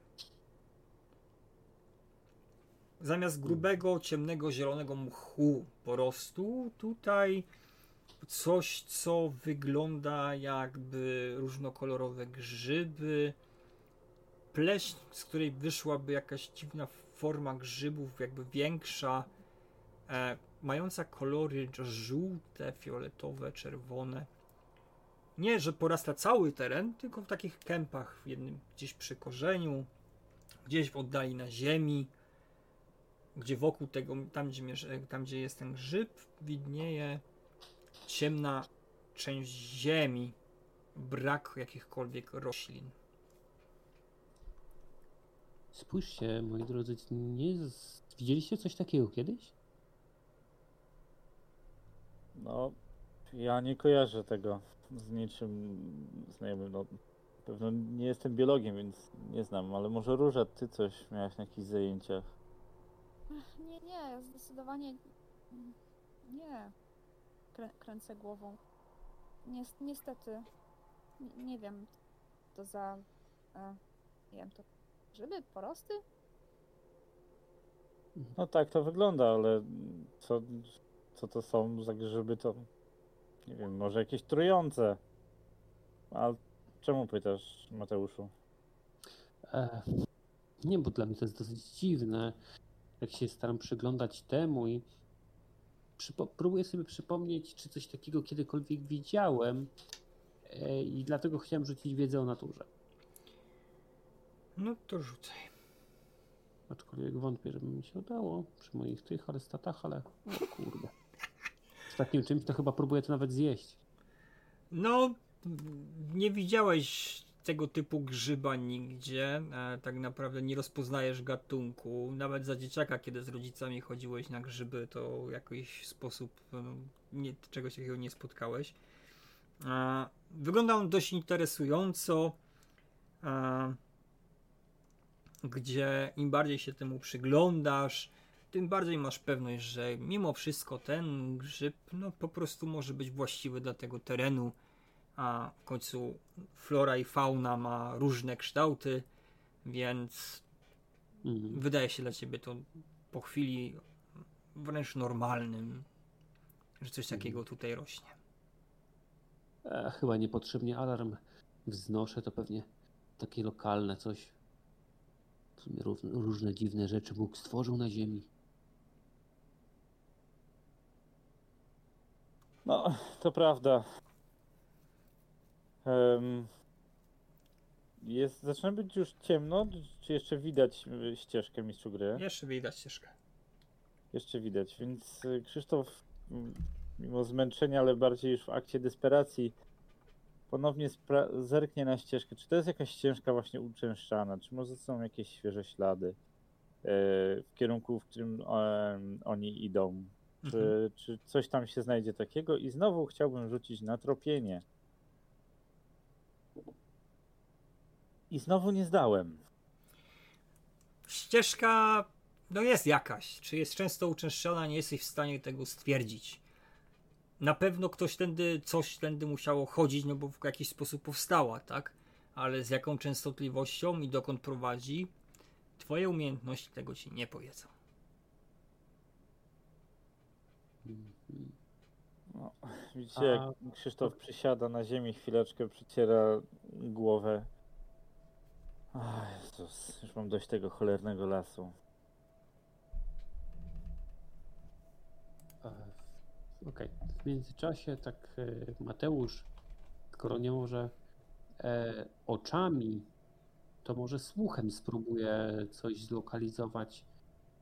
Zamiast grubego, ciemnego, zielonego mchu porostu, tutaj coś, co wygląda jakby różnokolorowe grzyby, pleśń, z której wyszłaby jakaś dziwna forma grzybów, jakby większa, e, mająca kolory żółte, fioletowe, czerwone. Nie, że porasta cały teren, tylko w takich kępach, w jednym gdzieś przy korzeniu, gdzieś w oddali na ziemi, gdzie wokół tego, tam gdzie, mierz- tam gdzie jest ten grzyb, widnieje ciemna część ziemi, brak jakichkolwiek roślin. Spójrzcie, moi drodzy, nie z... widzieliście coś takiego kiedyś? No, ja nie kojarzę tego z niczym znajomym. No, pewno nie jestem biologiem, więc nie znam, ale może Róża, ty coś miałaś na jakichś zajęciach. Ach, Nie, nie, ja zdecydowanie nie. Krę, kręcę głową. Nies- niestety, nie, nie wiem, to za, e, nie wiem, to grzyby, porosty? No tak to wygląda, ale co, co to są za grzyby, to nie wiem, może jakieś trujące. A czemu pytasz, Mateuszu? E, nie, bo dla mnie to jest dosyć dziwne, jak się staram przyglądać temu i przypo- próbuję sobie przypomnieć, czy coś takiego kiedykolwiek widziałem e, i dlatego chciałem rzucić wiedzę o naturze. No to rzucaj. Aczkolwiek wątpię, żeby mi się udało przy moich tych, ale statach, ale o kurde. Takim czymś to chyba próbuję to nawet zjeść. No, nie widziałeś tego typu grzyba nigdzie. E, tak naprawdę nie rozpoznajesz gatunku. Nawet za dzieciaka, kiedy z rodzicami chodziłeś na grzyby, to w jakiś sposób e, nie, czegoś takiego nie spotkałeś. E, wygląda on dość interesująco. Gdzie im bardziej się temu przyglądasz, tym bardziej masz pewność, że mimo wszystko ten grzyb no, po prostu może być właściwy dla tego terenu, a w końcu flora i fauna ma różne kształty, więc Mhm. wydaje się dla ciebie to po chwili wręcz normalnym, że coś takiego tutaj rośnie. E, chyba niepotrzebnie alarm wznoszę, to pewnie takie lokalne coś. W sumie różne, różne dziwne rzeczy Bóg stworzył na ziemi. No, to prawda. Jest, zaczyna być już ciemno, czy jeszcze widać y, ścieżkę mistrzu gry? Jeszcze widać ścieżkę. Jeszcze widać, więc y, Krzysztof, mimo zmęczenia, ale bardziej już w akcie desperacji, ponownie zerknie na ścieżkę. Czy to jest jakaś ścieżka właśnie uczęszczana? Czy może są jakieś świeże ślady e, w kierunku, w którym oni idą? Mhm. Czy, czy coś tam się znajdzie takiego? I znowu chciałbym rzucić na tropienie. I znowu nie zdałem. Ścieżka no jest jakaś. Czy jest często uczęszczana, nie jesteś w stanie tego stwierdzić. Na pewno ktoś tędy, coś tędy musiało chodzić, no bo w jakiś sposób powstała, tak? Ale z jaką częstotliwością i dokąd prowadzi, twoje umiejętności tego ci nie powiedzą. No, widzicie, A- jak Krzysztof przysiada na ziemi, chwileczkę przeciera głowę. Ach, Jezus, już mam dość tego cholernego lasu. E, Okej. W międzyczasie tak e, Mateusz, skoro nie może e, oczami, to może słuchem spróbuje coś zlokalizować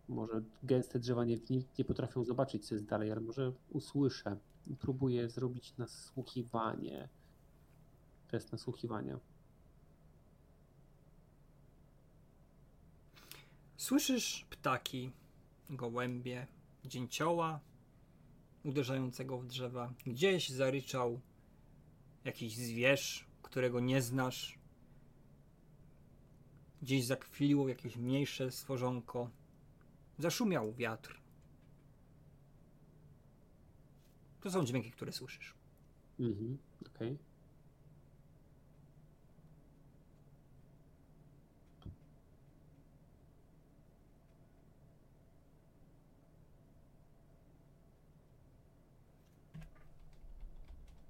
Może gęste drzewa nie, nie, potrafią zobaczyć, co jest dalej, ale może usłyszę. Próbuję zrobić nasłuchiwanie. Test nasłuchiwania. Słyszysz ptaki, gołębie, dzięcioła uderzającego w drzewa. Gdzieś zaryczał jakiś zwierz, którego nie znasz. Gdzieś zakwiliło jakieś mniejsze stworzonko. Zaszumiał wiatr. To są dźwięki, które słyszysz. Mhm, okej.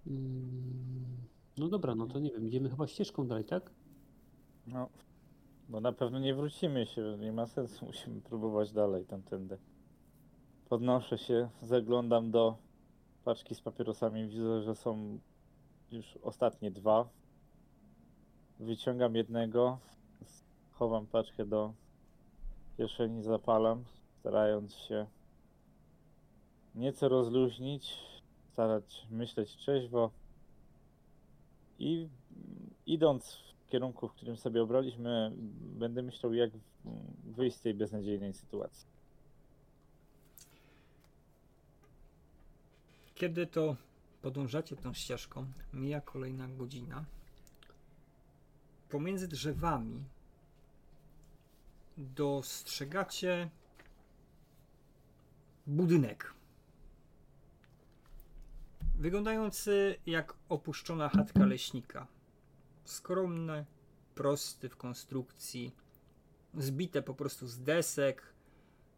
Mm, No dobra, no to nie wiem, idziemy chyba ścieżką dalej, tak? No, bo na pewno nie wrócimy się, nie ma sensu, musimy próbować dalej tamtędy. Podnoszę się, zaglądam do paczki z papierosami, widzę, że są już ostatnie dwa. Wyciągam jednego, chowam paczkę do kieszeni, zapalam, starając się nieco rozluźnić, starać myśleć trzeźwo i idąc w kierunku, w którym sobie obraliśmy, będę myślał, jak wyjść z tej beznadziejnej sytuacji. Kiedy to podążacie tą ścieżką, mija kolejna godzina. Pomiędzy drzewami dostrzegacie budynek. Wyglądający jak opuszczona chatka leśnika. Skromny, prosty w konstrukcji, zbite po prostu z desek.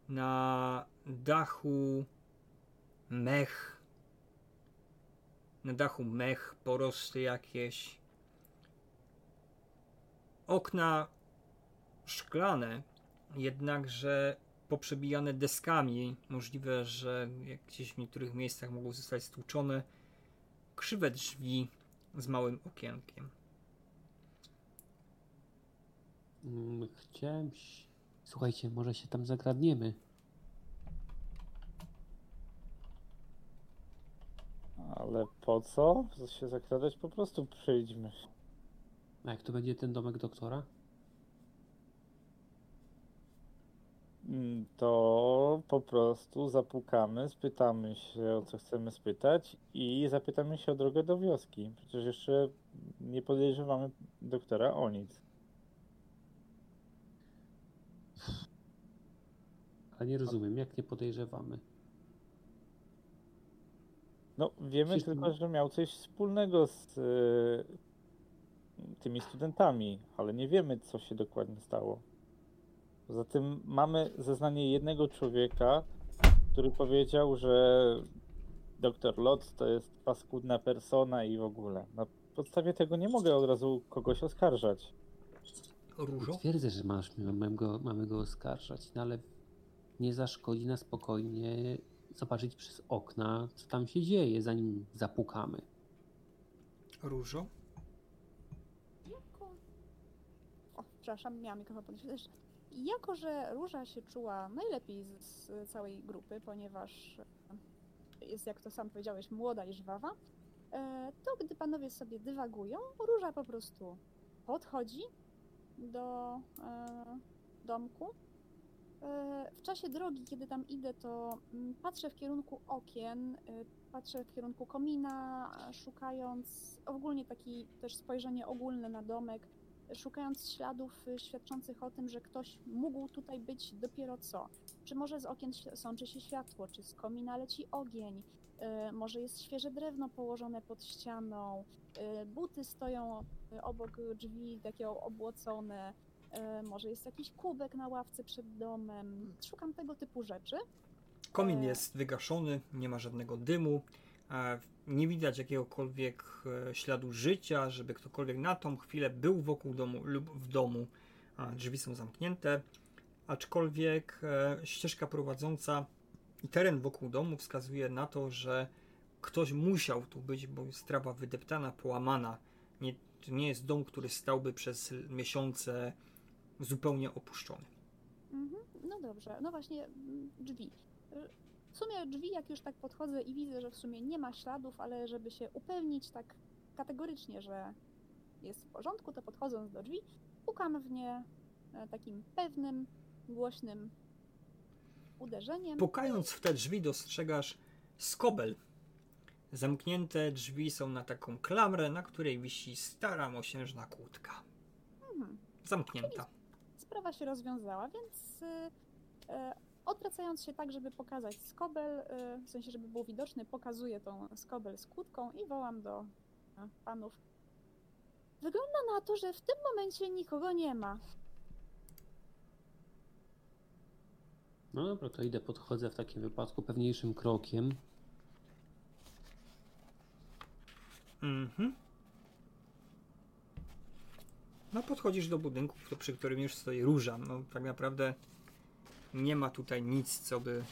Na dachu mech na dachu mech, porosty jakieś. Okna szklane, jednakże poprzebijane deskami. Możliwe, że gdzieś w niektórych miejscach mogą zostać stłuczone. Krzywe drzwi z małym okienkiem. Mm, Chciałem. ś- Słuchajcie, może się tam zagradniemy. Ale po co się zakradać? Po prostu przyjdźmy. A jak to będzie ten domek doktora? Mm, To po prostu zapukamy, spytamy się o co chcemy spytać i zapytamy się o drogę do wioski. Przecież jeszcze nie podejrzewamy doktora o nic. Ale nie rozumiem, jak nie podejrzewamy. No, wiemy Wszystko- tylko, że miał coś wspólnego z e, tymi studentami, ale nie wiemy, co się dokładnie stało. Poza tym mamy zeznanie jednego człowieka, który powiedział, że doktor Lot to jest paskudna persona i w ogóle. Na podstawie tego nie mogę od razu kogoś oskarżać. Różo? Twierdzę, że masz, mamy, go, mamy go oskarżać, no ale nie zaszkodzi na spokojnie zobaczyć przez okna, co tam się dzieje, zanim zapukamy. Różo? Jako... O, przepraszam, miałam mikrofon podnieść. Jako, że Róża się czuła najlepiej z, z całej grupy, ponieważ e, jest, jak to sam powiedziałeś, młoda i żwawa, e, to gdy panowie sobie dywagują, Róża po prostu podchodzi do e, domku. E, w czasie drogi, kiedy tam idę, to mm, patrzę w kierunku okien, e, patrzę w kierunku komina, szukając ogólnie taki też spojrzenie ogólne na domek, szukając śladów y, świadczących o tym, że ktoś mógł tutaj być dopiero co. Czy może z okien sączy się światło, czy z komina leci ogień, y, może jest świeże drewno położone pod ścianą, y, buty stoją y, obok drzwi takie obłocone, y, może jest jakiś kubek na ławce przed domem. Szukam tego typu rzeczy. Komin E. jest wygaszony, nie ma żadnego dymu. e, Nie widać jakiegokolwiek e, śladu życia, żeby ktokolwiek na tą chwilę był wokół domu lub w domu. Drzwi są zamknięte, aczkolwiek e, ścieżka prowadząca i teren wokół domu wskazuje na to, że ktoś musiał tu być, bo jest trawa wydeptana, połamana. Nie, to nie jest dom, który stałby przez miesiące zupełnie opuszczony. Mhm. No dobrze, no właśnie mm, drzwi. Y, W sumie drzwi, jak już tak podchodzę i widzę, że w sumie nie ma śladów, ale żeby się upewnić tak kategorycznie, że jest w porządku, to podchodząc do drzwi, pukam w nie e, takim pewnym, głośnym uderzeniem. Pukając w te drzwi dostrzegasz skobel. Zamknięte drzwi są na taką klamrę, na której wisi stara mosiężna kłódka. Mhm. Zamknięta. Sprawa się rozwiązała, więc y, e, odwracając się tak, żeby pokazać skobel, y, w sensie, żeby był widoczny, pokazuję tą skobel z kłódką i wołam do e, panów. Wygląda na to, że w tym momencie nikogo nie ma. No dobra, to idę, podchodzę w takim wypadku pewniejszym krokiem. Mhm. No podchodzisz do budynku, przy którym już stoi róża. No tak naprawdę nie ma tutaj nic, co by...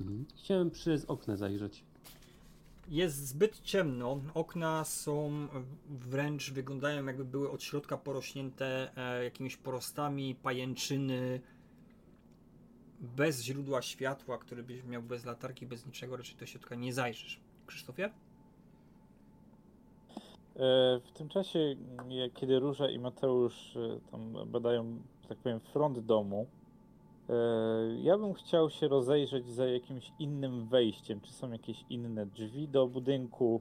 Mhm. Chciałem przez okno zajrzeć. Jest zbyt ciemno. Okna są wręcz wyglądają jakby były od środka porośnięte e, jakimiś porostami, pajęczyny. Bez źródła światła, który byś miał bez latarki, bez niczego, raczej do środka nie zajrzysz. Krzysztofie? E, W tym czasie, jak- kiedy Róża i Mateusz e, tam badają, tak powiem, front domu, e, ja bym chciał się rozejrzeć za jakimś innym wejściem. Czy są jakieś inne drzwi do budynku?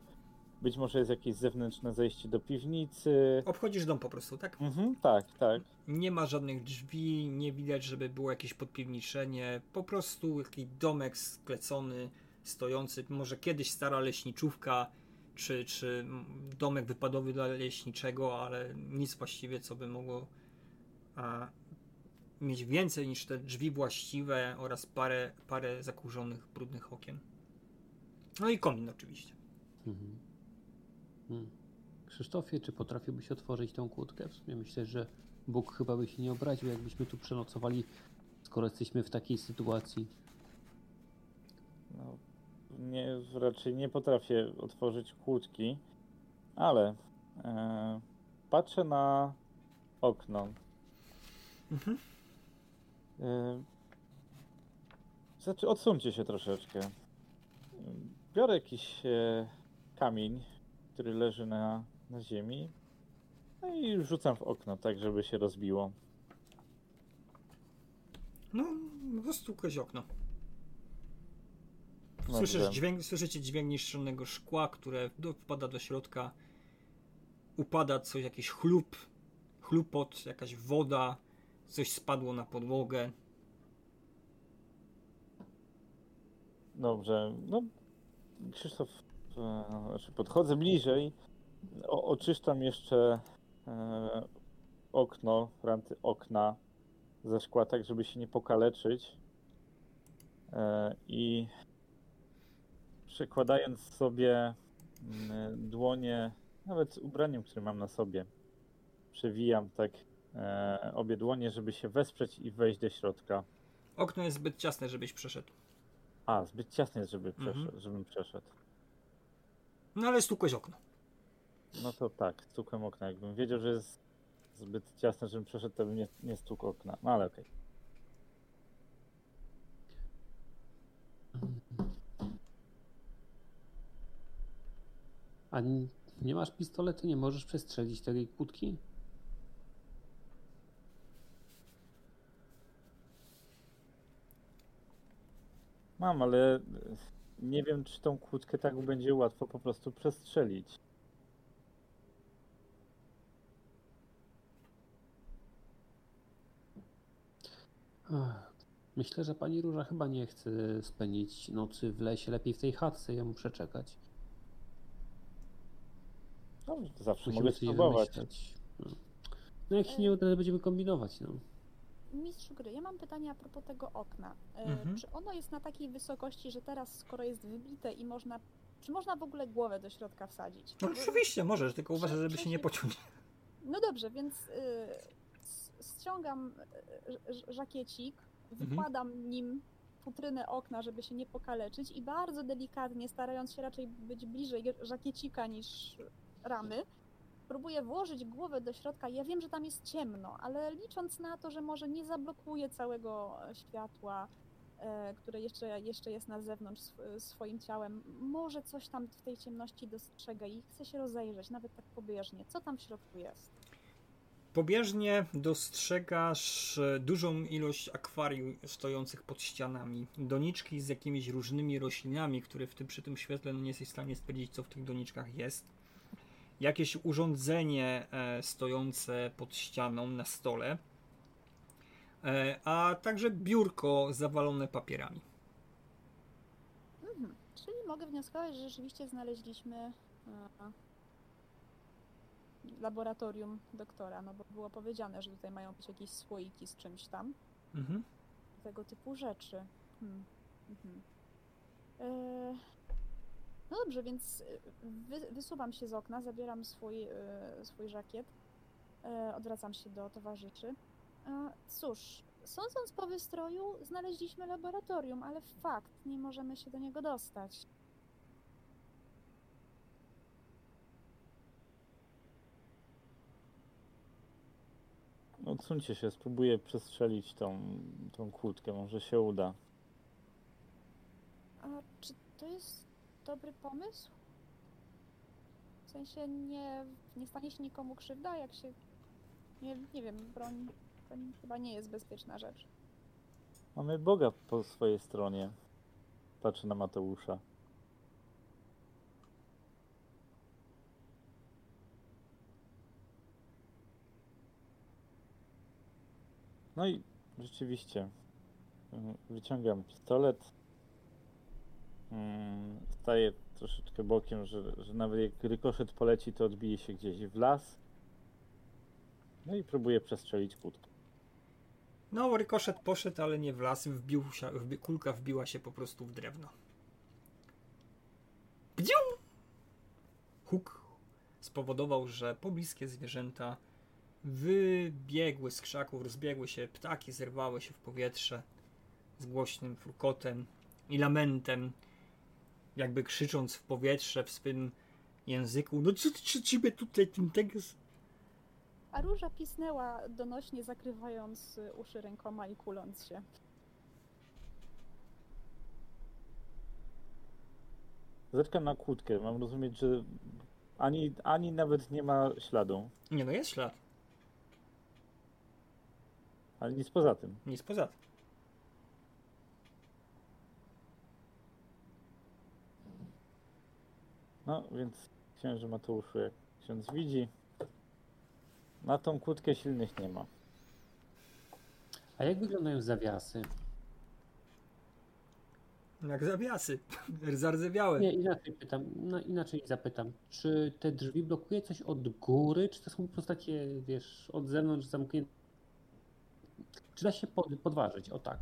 Być może jest jakieś zewnętrzne zejście do piwnicy. Obchodzisz dom po prostu, tak? Mhm, tak, tak. Nie ma żadnych drzwi, nie widać, żeby było jakieś podpiwniczenie. Po prostu taki domek sklecony, stojący. Może kiedyś stara leśniczówka, czy, czy domek wypadowy dla leśniczego, ale nic właściwie, co by mogło a, mieć więcej niż te drzwi właściwe oraz parę, parę zakurzonych, brudnych okien. No i komin oczywiście. Mhm. Hmm. Krzysztofie, czy potrafiłbyś otworzyć tą kłódkę? W sumie myślę, że Bóg chyba by się nie obraził, jakbyśmy tu przenocowali, skoro jesteśmy w takiej sytuacji. Nie, raczej nie potrafię otworzyć kłódki, ale e, patrzę na okno. Mhm. E, znaczy, odsuńcie się troszeczkę. Biorę jakiś e, kamień, który leży na, na ziemi, no i rzucam w okno, tak żeby się rozbiło. No, kozie okno. Dobrze. Słyszysz dźwięk, słyszycie dźwięk niszczonego szkła, które wpada do środka. Upada coś, jakiś chlup, chlupot, jakaś woda, coś spadło na podłogę. Dobrze, no Krzysztof, e, znaczy podchodzę bliżej, o, oczyszczam jeszcze e, okno, ranty okna ze szkła, tak żeby się nie pokaleczyć e, i przekładając sobie mm, dłonie, nawet ubraniem, które mam na sobie, przewijam tak e, obie dłonie, żeby się wesprzeć i wejść do środka. Okno jest zbyt ciasne, żebyś przeszedł. A, zbyt ciasne jest, żeby Mhm. przeszedł, żebym przeszedł. No ale stukłeś okno. No to tak, stukłem okna. Jakbym wiedział, że jest zbyt ciasne, żebym przeszedł, to bym nie, nie stukł okna. No ale okej. A nie masz pistoletu, nie możesz przestrzelić tej kłódki? Mam, ale e, nie wiem, czy tą kłódkę tak będzie łatwo po prostu przestrzelić. Myślę, że pani Róża chyba nie chce spędzić nocy w lesie. Lepiej w tej chatce ją przeczekać. No, to zawsze Musimy mogę coś spróbować. No. no jak się nie uda, to będziemy kombinować. No. Mistrzu gry, ja mam pytanie a propos tego okna. E, Mhm. Czy ono jest na takiej wysokości, że teraz, skoro jest wybite i można. Czy można w ogóle głowę do środka wsadzić? No Bo- oczywiście możesz, tylko uważaj, żeby się nie pociąć. No dobrze, więc y, s- ściągam y, ż- żakiecik, Mhm. wykładam nim futrynę okna, żeby się nie pokaleczyć i bardzo delikatnie, starając się raczej być bliżej żakiecika niż ramy, próbuję włożyć głowę do środka. Ja wiem, że tam jest ciemno, ale licząc na to, że może nie zablokuje całego światła, e, które jeszcze, jeszcze jest na zewnątrz sw- swoim ciałem, może coś tam w tej ciemności dostrzega i chce się rozejrzeć, nawet tak pobieżnie. Co tam w środku jest? Pobieżnie dostrzegasz e, dużą ilość akwariów stojących pod ścianami. Doniczki z jakimiś różnymi roślinami, które w tym, przy tym świetle no nie jesteś w stanie stwierdzić, co w tych doniczkach jest. Jakieś urządzenie e, stojące pod ścianą na stole. E, a także biurko zawalone papierami. Mhm. Czyli mogę wnioskować, że rzeczywiście znaleźliśmy e, laboratorium doktora, no bo było powiedziane, że tutaj mają być jakieś słoiki z czymś tam. Mhm. tego typu rzeczy. Hmm. Mhm. No dobrze, więc e, wy, wysuwam się z okna, zabieram swój, e, swój żakiet, e, odwracam się do towarzyszy. E, Cóż, sądząc po wystroju, znaleźliśmy laboratorium, ale fakt, nie możemy się do niego dostać. Odsuńcie się, spróbuję przestrzelić tą, tą kłódkę, może się uda. A czy to jest dobry pomysł? W sensie nie, nie stanie się nikomu krzywda, jak się. Nie, nie wiem, broń nie- chyba nie jest bezpieczna rzecz. Mamy Boga po swojej stronie. Patrzę na Mateusza. No i rzeczywiście mm, wyciągam pistolet. Mm, Staję troszeczkę bokiem, że, że nawet jak rykoszet poleci, to odbije się gdzieś w las. No i próbuję przestrzelić kłódkę. No, rykoszet poszedł, ale nie w las. Wbił się, wbi, kulka wbiła się po prostu w drewno. Gdziu! Huk spowodował, że pobliskie zwierzęta wybiegły z krzaków, rozbiegły się, ptaki zerwały się w powietrze z głośnym furkotem i lamentem, jakby krzycząc w powietrze w swym języku. No co, co ciebie tutaj ten tekst? A róża pisnęła donośnie, zakrywając uszy rękoma i kuląc się. Zerkam na kłódkę. Mam rozumieć, że ani, ani nawet nie ma śladu, Nie no, jest ślad. ale nic poza tym. Nic poza tym. No więc księże Mateuszu, jak ksiądz widzi, na tą kłódkę silnych nie ma. A jak wyglądają zawiasy? Jak zawiasy. Zardzewiałe. Nie, inaczej pytam, no inaczej zapytam. Czy te drzwi blokuje coś od góry, czy to są po prostu takie, wiesz, od zewnątrz zamknięte? Czy da się pod, podważyć? O tak.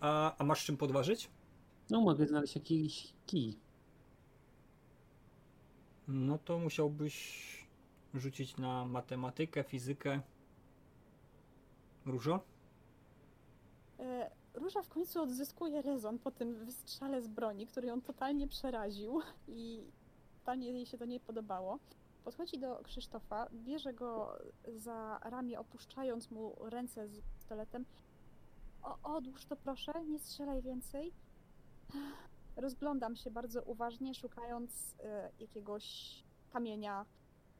A, a masz czym podważyć? No mogę znaleźć jakiś kij. No to musiałbyś rzucić na matematykę, fizykę. Różo? E, Róża w końcu odzyskuje rezon po tym wystrzale z broni, który ją totalnie przeraził i totalnie jej się to nie podobało. Podchodzi do Krzysztofa, bierze go za ramię, opuszczając mu ręce z pistoletem. O, odłóż to proszę, nie strzelaj więcej. Rozglądam się bardzo uważnie, szukając e, jakiegoś kamienia,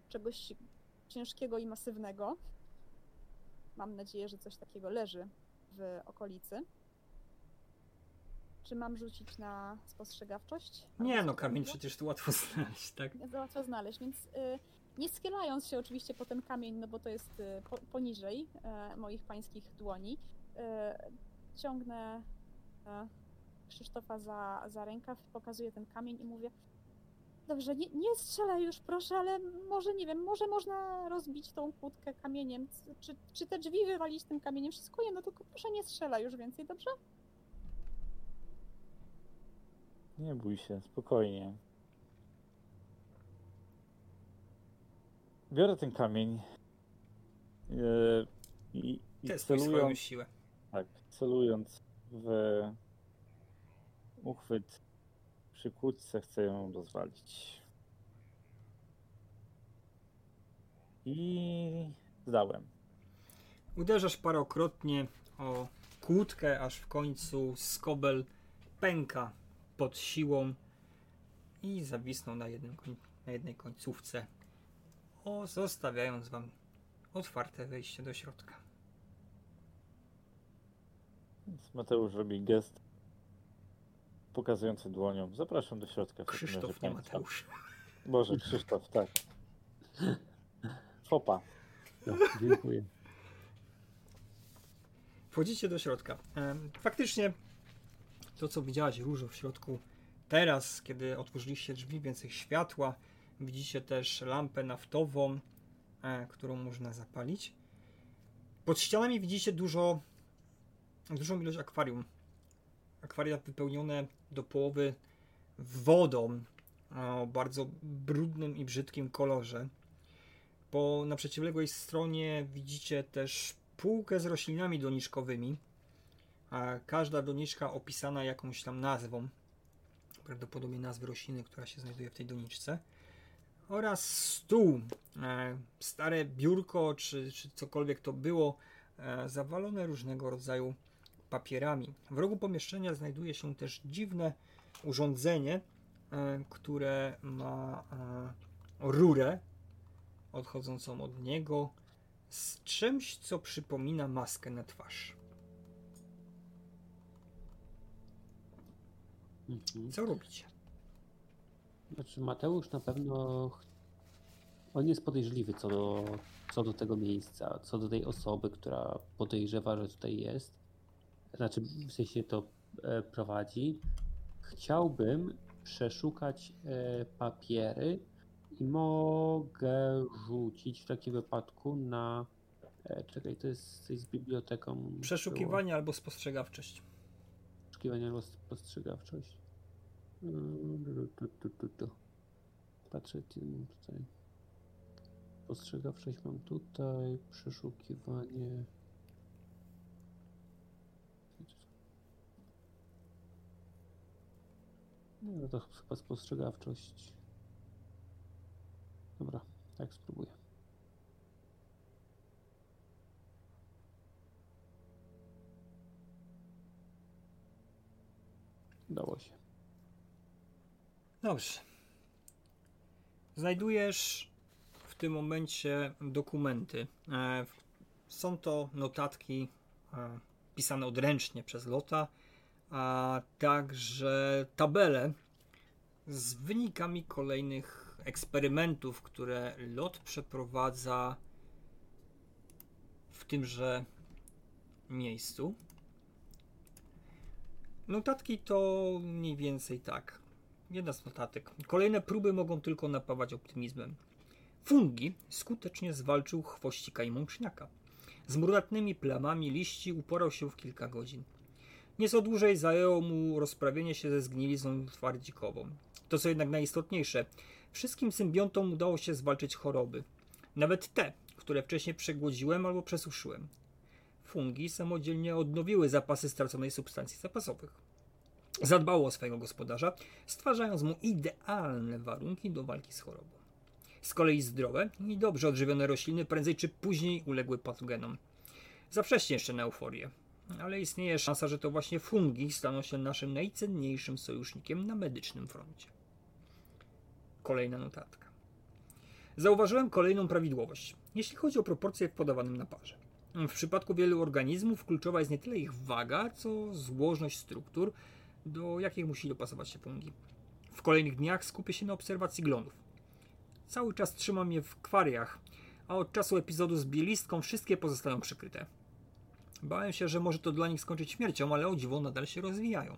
czegoś ciężkiego i masywnego. Mam nadzieję, że coś takiego leży w okolicy. Czy mam rzucić na spostrzegawczość? Nie no, kamień przecież tu łatwo znaleźć, tak? Łatwo znaleźć, więc y, nie schylając się oczywiście po ten kamień, no bo to jest y, po, poniżej e, moich pańskich dłoni, ciągnę e, Krzysztofa za, za rękaw, pokazuję ten kamień i mówię Dobrze, nie, nie strzelaj już proszę, ale może, nie wiem, może można rozbić tą kłódkę kamieniem, czy, czy te drzwi wywalić tym kamieniem, wszystko jedno, tylko proszę nie strzelaj już więcej, dobrze? Nie bój się, spokojnie. Biorę ten kamień yy, i, i Testuj swoją siłę. tak, celując w uchwyt przy kłódce chcę ją rozwalić. i zdałem. Uderzasz parokrotnie o kłódkę, aż w końcu skobel pęka pod siłą i zawisnął na, jednym, na jednej końcówce, o, zostawiając wam otwarte wejście do środka. Więc Mateusz robi gest pokazujący dłonią. Zapraszam do środka. Krzysztof, nie. Mateusz. Boże, Krzysztof, tak. Fopa. No, dziękuję. Wchodzicie do środka. Faktycznie to, co widziałaś Różo w środku teraz, kiedy otworzyliście drzwi, więcej światła. Widzicie też lampę naftową, e, którą można zapalić. Pod ścianami widzicie dużo, dużą ilość akwarium. Akwaria wypełnione do połowy wodą o bardzo brudnym i brzydkim kolorze. Po na przeciwległej stronie widzicie też półkę z roślinami doniczkowymi. A każda doniczka opisana jakąś tam nazwą. Prawdopodobnie nazwy rośliny, która się znajduje w tej doniczce. Oraz stół. E, stare biurko, czy, czy cokolwiek to było, e, zawalone różnego rodzaju papierami. W rogu pomieszczenia znajduje się też dziwne urządzenie, e, które ma e, rurę odchodzącą od niego z czymś, co przypomina maskę na twarz. Mhm. Co robicie? Znaczy Mateusz na pewno on jest podejrzliwy co do, co do tego miejsca, co do tej osoby, która podejrzewa, że tutaj jest. Znaczy w sensie to e, prowadzi. Chciałbym przeszukać e, papiery i mogę rzucić w takim wypadku na. E, czekaj, to jest coś z biblioteką. było. Przeszukiwanie albo spostrzegawczość. Poszukiwanie albo spostrzegawczość. Patrzę, mam tutaj. Spostrzegawczość mam tutaj, przeszukiwanie. No to chyba spostrzegawczość. Dobra, tak spróbuję. Udało się. Dobrze. Znajdujesz w tym momencie dokumenty. E, Są to notatki e, pisane odręcznie przez Lota, a także tabele z wynikami kolejnych eksperymentów, które Lot przeprowadza w tymże miejscu. Notatki to mniej więcej tak. Jedna z notatek. Kolejne próby mogą tylko napawać optymizmem. Fungi skutecznie zwalczył chwościka i mączniaka. Z brunatnymi plamami liści uporał się w kilka godzin. Nieco dłużej zajęło mu rozprawienie się ze zgnilizną twardzikową. To co jednak najistotniejsze, wszystkim symbiontom udało się zwalczyć choroby. Nawet te, które wcześniej przegłodziłem albo przesuszyłem. Fungi samodzielnie odnowiły zapasy straconej substancji zapasowych. Zadbało o swojego gospodarza, stwarzając mu idealne warunki do walki z chorobą. Z kolei zdrowe i dobrze odżywione rośliny prędzej czy później uległy patogenom. Za jeszcze na euforię, ale istnieje szansa, że to właśnie fungi staną się naszym najcenniejszym sojusznikiem na medycznym froncie. Kolejna notatka. Zauważyłem kolejną prawidłowość, jeśli chodzi o proporcje w podawanym naparze. W przypadku wielu organizmów kluczowa jest nie tyle ich waga, co złożność struktur, do jakich musi dopasować się fungi. W kolejnych dniach skupię się na obserwacji glonów. Cały czas trzymam je w kwariach, a od czasu epizodu z bielistką wszystkie pozostają przykryte. Bałem się, że może to dla nich skończyć śmiercią, ale o dziwo nadal się rozwijają.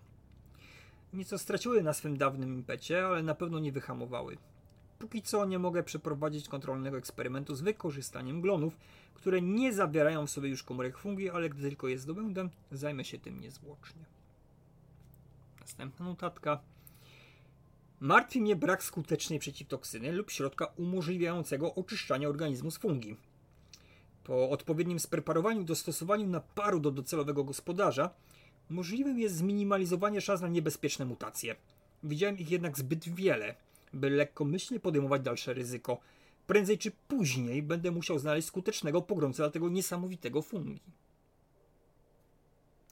Nieco straciły na swym dawnym impecie, ale na pewno nie wyhamowały. Póki co nie mogę przeprowadzić kontrolnego eksperymentu z wykorzystaniem glonów, które nie zawierają w sobie już komórek fungi, ale gdy tylko je zdobędę, zajmę się tym niezwłocznie. Następna notatka. Martwi mnie brak skutecznej przeciwtoksyny lub środka umożliwiającego oczyszczanie organizmu z fungi. Po odpowiednim spreparowaniu i dostosowaniu naparu do docelowego gospodarza, możliwym jest zminimalizowanie szans na niebezpieczne mutacje. Widziałem ich jednak zbyt wiele, by lekkomyślnie podejmować dalsze ryzyko. Prędzej czy później będę musiał znaleźć skutecznego pogromcę dla tego niesamowitego fungi.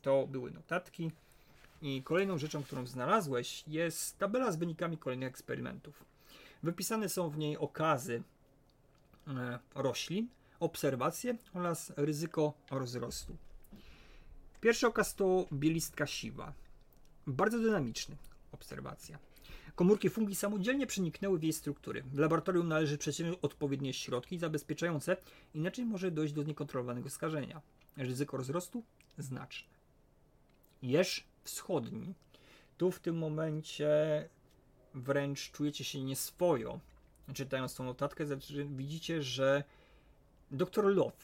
To były notatki. I kolejną rzeczą, którą znalazłeś, jest tabela z wynikami kolejnych eksperymentów. Wypisane są w niej okazy e, roślin, obserwacje oraz ryzyko rozrostu. Pierwszy okaz to bielistka siwa. Bardzo dynamiczny. Obserwacja. Komórki fungi samodzielnie przeniknęły w jej struktury. W laboratorium należy przedsięwziąć odpowiednie środki zabezpieczające, inaczej może dojść do niekontrolowanego skażenia. Ryzyko rozrostu znaczne. Jeż wschodni. Tu w tym momencie wręcz czujecie się nieswojo. Czytając tą notatkę, widzicie, że dr Love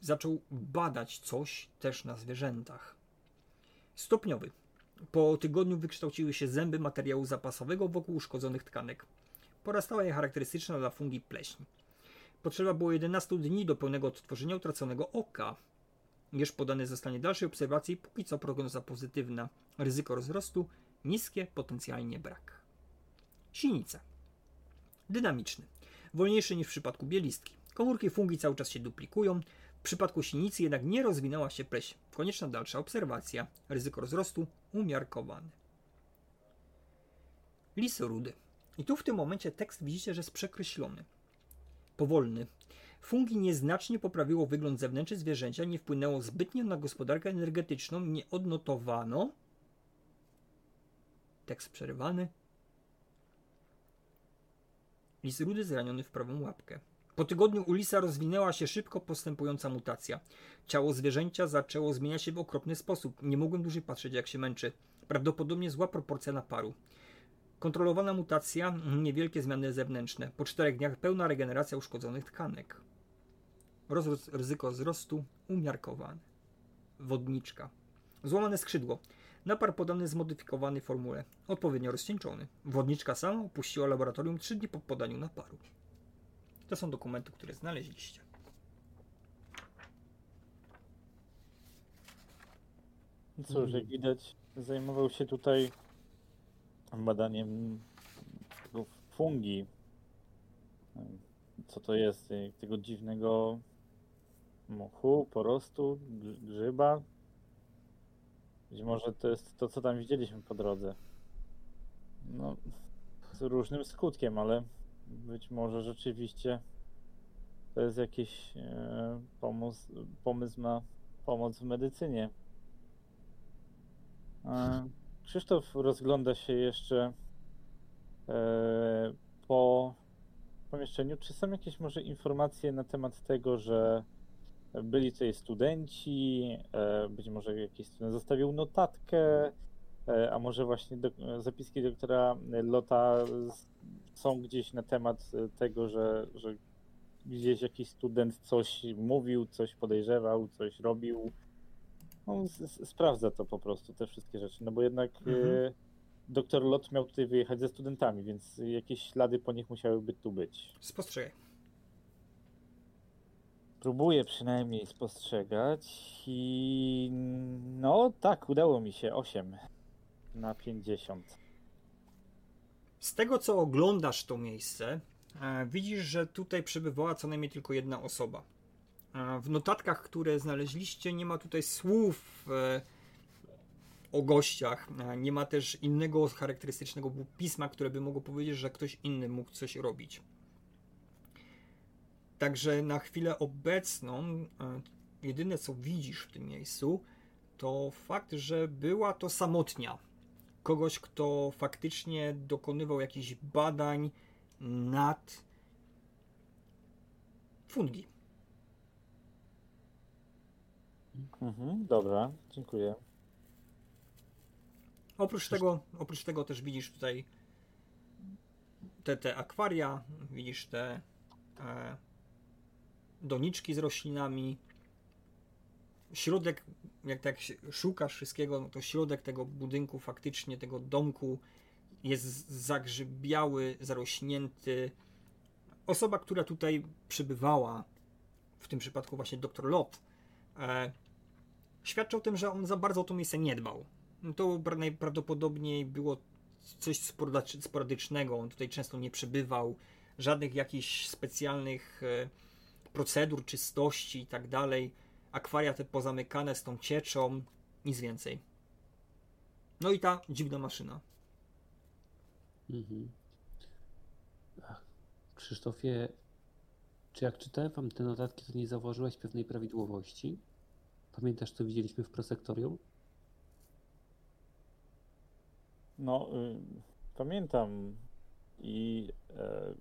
zaczął badać coś też na zwierzętach. Stopniowy. Po tygodniu wykształciły się zęby materiału zapasowego wokół uszkodzonych tkanek. Porastała je charakterystyczna dla fungi pleśń. Potrzeba było 11 dni do pełnego odtworzenia utraconego oka. Gdyż podany zostanie dalszej obserwacji, póki co prognoza pozytywna. Ryzyko rozrostu niskie, potencjalnie brak. Sinica. Dynamiczny. Wolniejszy niż w przypadku bielistki. Komórki fungi cały czas się duplikują. W przypadku sinicy jednak nie rozwinęła się pleś. Konieczna dalsza obserwacja. Ryzyko rozrostu umiarkowane. Lis rudy. I tu w tym momencie tekst widzicie, że jest przekreślony. Powolny. Fungi nieznacznie poprawiło wygląd zewnętrzny zwierzęcia, nie wpłynęło zbytnio na gospodarkę energetyczną, nie odnotowano. Tekst przerywany. Lis rudy zraniony w prawą łapkę. Po tygodniu u lisa rozwinęła się szybko postępująca mutacja. Ciało zwierzęcia zaczęło zmieniać się w okropny sposób. Nie mogłem dłużej patrzeć, jak się męczy. Prawdopodobnie zła proporcja naparu. Kontrolowana mutacja, niewielkie zmiany zewnętrzne. Po czterech dniach pełna regeneracja uszkodzonych tkanek. Rozrost, ryzyko wzrostu umiarkowane. Wodniczka. Złamane skrzydło. Napar podany w zmodyfikowanej formule. Odpowiednio rozcieńczony. Wodniczka sama opuściła laboratorium 3 dni po podaniu naparu. To są dokumenty, które znaleźliście. Cóż, jak widać, zajmował się tutaj badaniem tego fungi. Co to jest? Tego dziwnego mochu, porostu, grzyba. Być może to jest to, co tam widzieliśmy po drodze. No, z różnym skutkiem, ale być może rzeczywiście to jest jakiś e, pomysł, pomysł na pomoc w medycynie. E, Krzysztof rozgląda się jeszcze e, po pomieszczeniu. Czy są jakieś może informacje na temat tego, że byli tutaj studenci, być może jakiś student zostawił notatkę, a może właśnie do, zapiski doktora Lota są gdzieś na temat tego, że, że gdzieś jakiś student coś mówił, coś podejrzewał, coś robił. No, sprawdza to po prostu, te wszystkie rzeczy, no bo jednak mhm. e, doktor Lot miał tutaj wyjechać ze studentami, więc jakieś ślady po nich musiałyby tu być. Spostrzegaj. Próbuję przynajmniej spostrzegać i no tak, udało mi się 8 na 50. Z tego co oglądasz to miejsce, e, widzisz, że tutaj przebywała co najmniej tylko jedna osoba. E, w notatkach, które znaleźliście, nie ma tutaj słów e, o gościach. Nie ma też innego charakterystycznego pisma, które by mogło powiedzieć, że ktoś inny mógł coś robić. Także na chwilę obecną, jedyne co widzisz w tym miejscu, to fakt, że była to samotnia kogoś, kto faktycznie dokonywał jakichś badań nad fungi. Mhm, dobra, dziękuję. Oprócz tego, oprócz tego też widzisz tutaj te, te akwaria, widzisz te e, doniczki z roślinami. Środek jak tak szukasz wszystkiego, no to środek tego budynku, faktycznie tego domku jest zagrzybiały, zarośnięty. Osoba, która tutaj przybywała, w tym przypadku właśnie dr Lot, e, świadczy o tym, że on za bardzo o to miejsce nie dbał. To najprawdopodobniej było coś sporadycznego, on tutaj często nie przybywał, żadnych jakichś specjalnych e, procedur, czystości i tak dalej. Akwaria te pozamykane z tą cieczą, nic więcej. No i ta dziwna maszyna. Mhm. Ach, Krzysztofie, czy jak czytałem wam te notatki, to nie zauważyłeś pewnej prawidłowości? Pamiętasz, co widzieliśmy w prosektorium? No, y, pamiętam i e,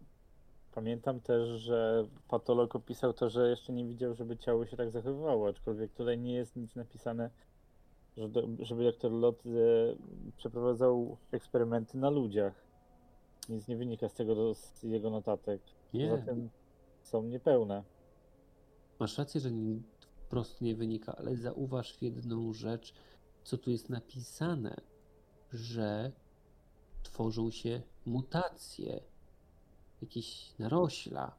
pamiętam też, że patolog opisał to, że jeszcze nie widział, żeby ciało się tak zachowywało, aczkolwiek tutaj nie jest nic napisane, żeby doktor Lot e, przeprowadzał eksperymenty na ludziach. Nic nie wynika z tego, z jego notatek. Nie. Poza tym są niepełne. Masz rację, że nie, wprost nie wynika, ale zauważ jedną rzecz, co tu jest napisane, że tworzą się mutacje, jakieś narośla.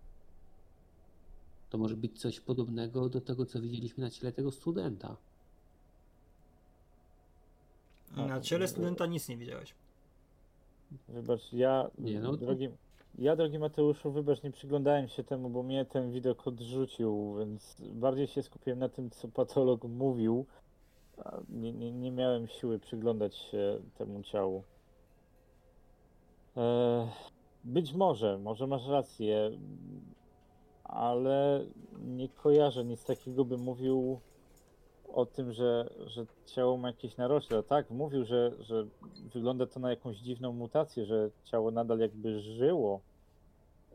To może być coś podobnego do tego, co widzieliśmy na ciele tego studenta. Na ciele studenta nic nie widziałeś. Wybacz, ja, Nie, no drogi, ja, drogi Mateuszu, wybacz, nie przyglądałem się temu, bo mnie ten widok odrzucił, więc bardziej się skupiłem na tym, co patolog mówił. Nie, nie, nie miałem siły przyglądać się temu ciału. E, być może, może masz rację, ale nie kojarzę nic takiego, by mówił o tym, że, że ciało ma jakieś narośla. Tak, mówił, że, że wygląda to na jakąś dziwną mutację, że ciało nadal jakby żyło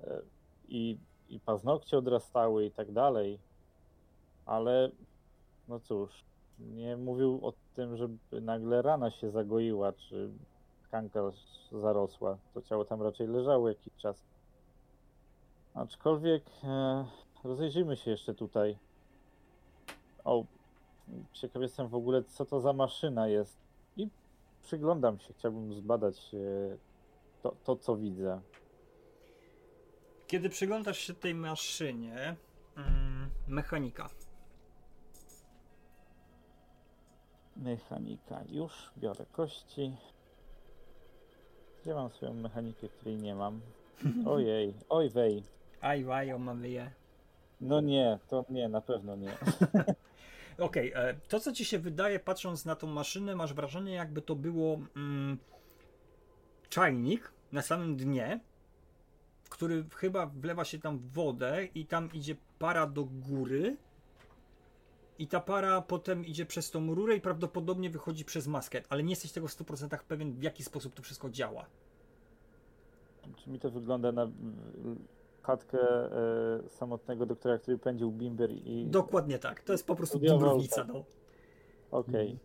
e, i, i paznokcie odrastały i tak dalej. Ale no cóż, nie mówił o tym, żeby nagle rana się zagoiła, czy tkanka zarosła. To ciało tam raczej leżało jakiś czas. Aczkolwiek e, rozejrzyjmy się jeszcze tutaj. O, ciekaw jestem w ogóle, co to za maszyna jest. I przyglądam się, chciałbym zbadać e, to, to co widzę. Kiedy przyglądasz się tej maszynie, mm, mechanika. Mechanika. Już biorę kości. Gdzie mam swoją mechanikę, której nie mam? Ojej, oj wej. Aj, waj, omawiję. No nie, to nie, na pewno nie. Okej, e, to co ci się wydaje, patrząc na tą maszynę, masz wrażenie, jakby to było mm, czajnik na samym dnie, w który chyba wlewa się tam wodę i tam idzie para do góry. I ta para potem idzie przez tą rurę i prawdopodobnie wychodzi przez maskę, ale nie jesteś tego w 100% pewien, w jaki sposób to wszystko działa. Czy mi to wygląda na chatkę e, samotnego doktora, który pędził bimber i... Dokładnie tak, to jest po prostu bimbrownica, tak. no. Okej. Mhm.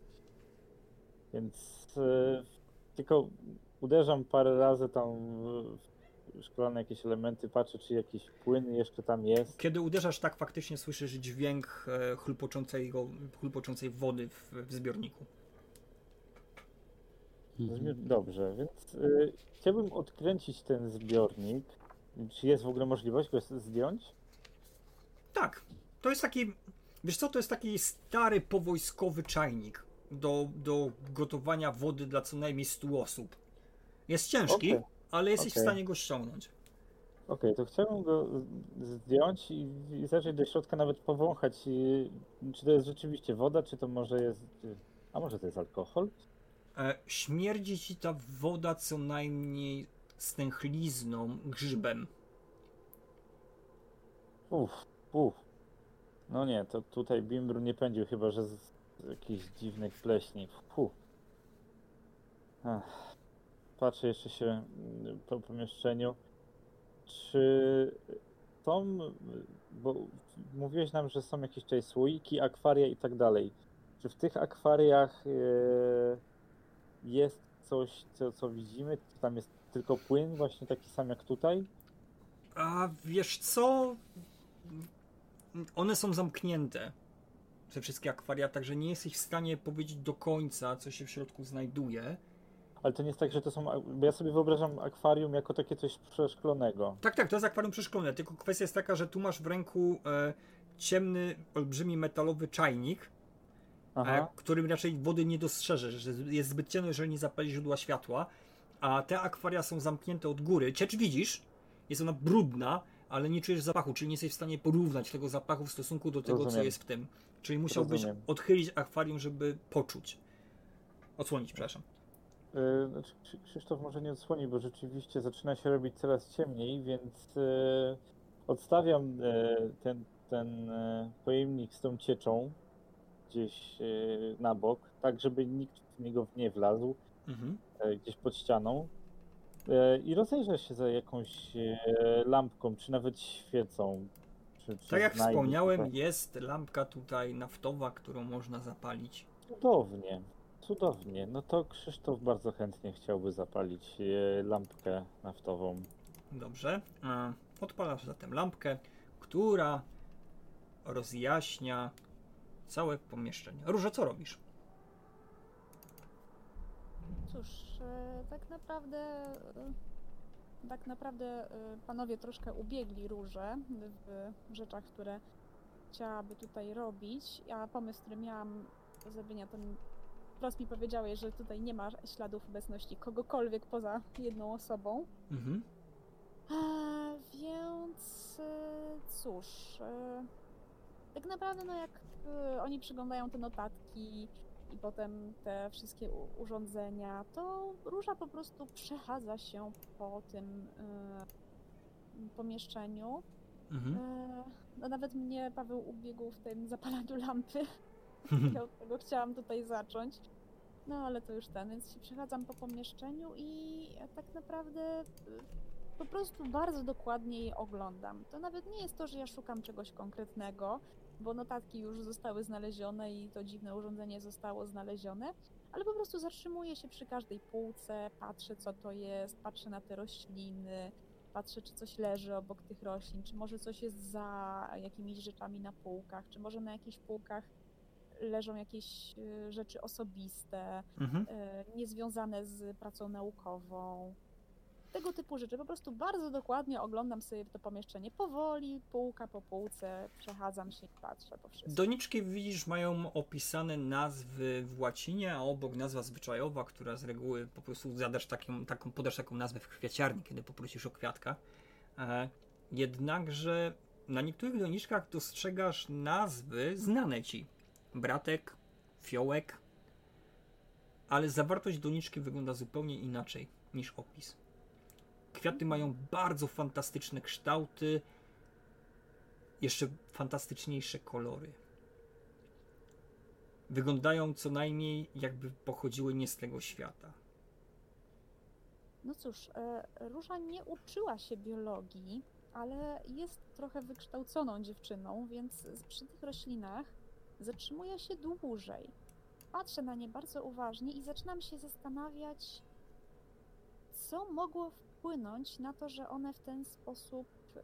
Więc e, tylko uderzam parę razy tam w szklane jakieś elementy, patrzę czy jakiś płyn jeszcze tam jest. Kiedy uderzasz tak, faktycznie słyszysz dźwięk e, chlupoczącego, chlupoczącej wody w, w zbiorniku. Dobrze, więc y, chciałbym odkręcić ten zbiornik. Czy jest w ogóle możliwość go zdjąć? Tak, to jest taki, wiesz co, to jest taki stary powojskowy czajnik do, do gotowania wody dla co najmniej 100 osób. Jest ciężki, Okej. Ale jesteś w okej. stanie go ściągnąć. Okej, to chciałbym go zdjąć i, i zacząć do środka nawet powąchać, i, czy to jest rzeczywiście woda, czy to może jest... A może to jest alkohol? E, śmierdzi ci ta woda co najmniej stęchlizną, grzybem. Uff, uff. No nie, to tutaj Bimbru nie pędził, chyba że z, z jakichś dziwnych pleśni. Fuh. Ach. Patrzę jeszcze się mm, po pomieszczeniu. Czy są, bo mówiłeś nam, że są jakieś tutaj słoiki, akwaria i tak dalej. Czy w tych akwariach e, jest coś, co, co widzimy? Czy tam jest tylko płyn, właśnie taki sam jak tutaj? A wiesz co? One są zamknięte. Te wszystkie akwaria, także nie jesteś w stanie powiedzieć do końca, co się w środku znajduje. Ale to nie jest tak, że to są. Bo ja sobie wyobrażam akwarium jako takie coś przeszklonego. Tak, tak, to jest akwarium przeszklone, tylko kwestia jest taka, że tu masz w ręku e, ciemny, olbrzymi metalowy czajnik, e, którym raczej wody nie dostrzeżesz, że jest zbyt ciemno, jeżeli nie zapali źródła światła, a te akwaria są zamknięte od góry. Ciecz widzisz, jest ona brudna, ale nie czujesz zapachu, czyli nie jesteś w stanie porównać tego zapachu w stosunku do tego, co Rozumiem. jest w tym. Czyli musiałbyś Rozumiem. odchylić akwarium, żeby poczuć. Odsłonić, przepraszam. Yy, znaczy, Krzy- Krzysztof może nie odsłoni, bo rzeczywiście zaczyna się robić coraz ciemniej, więc yy, odstawiam yy, ten, ten pojemnik z tą cieczą gdzieś na bok, tak żeby nikt w niego nie wlazł, Mhm. gdzieś pod ścianą. I rozejrzę się za jakąś lampką, czy nawet świecą. Czy, czy Tak jak wspomniałem, tutaj. jest lampka tutaj naftowa, którą można zapalić. Cudownie, cudownie. No to Krzysztof bardzo chętnie chciałby zapalić yy, lampkę naftową. Dobrze. E, Odpalasz zatem lampkę, która rozjaśnia całe pomieszczenie. Róża, co robisz? Cóż, e, tak naprawdę. e, Tak naprawdę e, panowie troszkę ubiegli róże w rzeczach, które chciałaby tutaj robić. A pomysł, który miałam do zrobienia, to wprost mi powiedziałeś, że tutaj nie ma śladów obecności kogokolwiek poza jedną osobą. Mhm. E, więc e, cóż, e, tak naprawdę no jak e, oni przyglądają te notatki i potem te wszystkie urządzenia, to Róża po prostu przechadza się po tym pomieszczeniu. Mhm. No nawet mnie Paweł ubiegł w tym zapalaniu lampy. Od tego chciałam tutaj zacząć. No ale to już ten, więc się przechadzam po pomieszczeniu i tak naprawdę y, po prostu bardzo dokładnie je oglądam. To nawet nie jest to, że ja szukam czegoś konkretnego, bo notatki już zostały znalezione i to dziwne urządzenie zostało znalezione, ale po prostu zatrzymuję się przy każdej półce, patrzę co to jest, patrzę na te rośliny, patrzę czy coś leży obok tych roślin, czy może coś jest za jakimiś rzeczami na półkach, czy może na jakichś półkach leżą jakieś y, rzeczy osobiste, Mhm. y, niezwiązane z pracą naukową. Tego typu rzeczy. Po prostu bardzo dokładnie oglądam sobie to pomieszczenie powoli, półka po półce, przechadzam się i patrzę po wszystkim. Doniczki widzisz mają opisane nazwy w łacinie, a obok nazwa zwyczajowa, która z reguły po prostu zadasz taką, taką podasz taką nazwę w kwiaciarni, kiedy poprosisz o kwiatka. E, jednakże na niektórych doniczkach dostrzegasz nazwy znane ci. Bratek, fiołek, ale zawartość doniczki wygląda zupełnie inaczej niż opis. Kwiaty mają bardzo fantastyczne kształty, jeszcze fantastyczniejsze kolory. Wyglądają co najmniej jakby pochodziły nie z tego świata. No cóż, e, Róża nie uczyła się biologii, ale jest trochę wykształconą dziewczyną, więc przy tych roślinach zatrzymuje się dłużej. Patrzę na nie bardzo uważnie i zaczynam się zastanawiać, co mogło wpłynąć na to, że one w ten sposób y,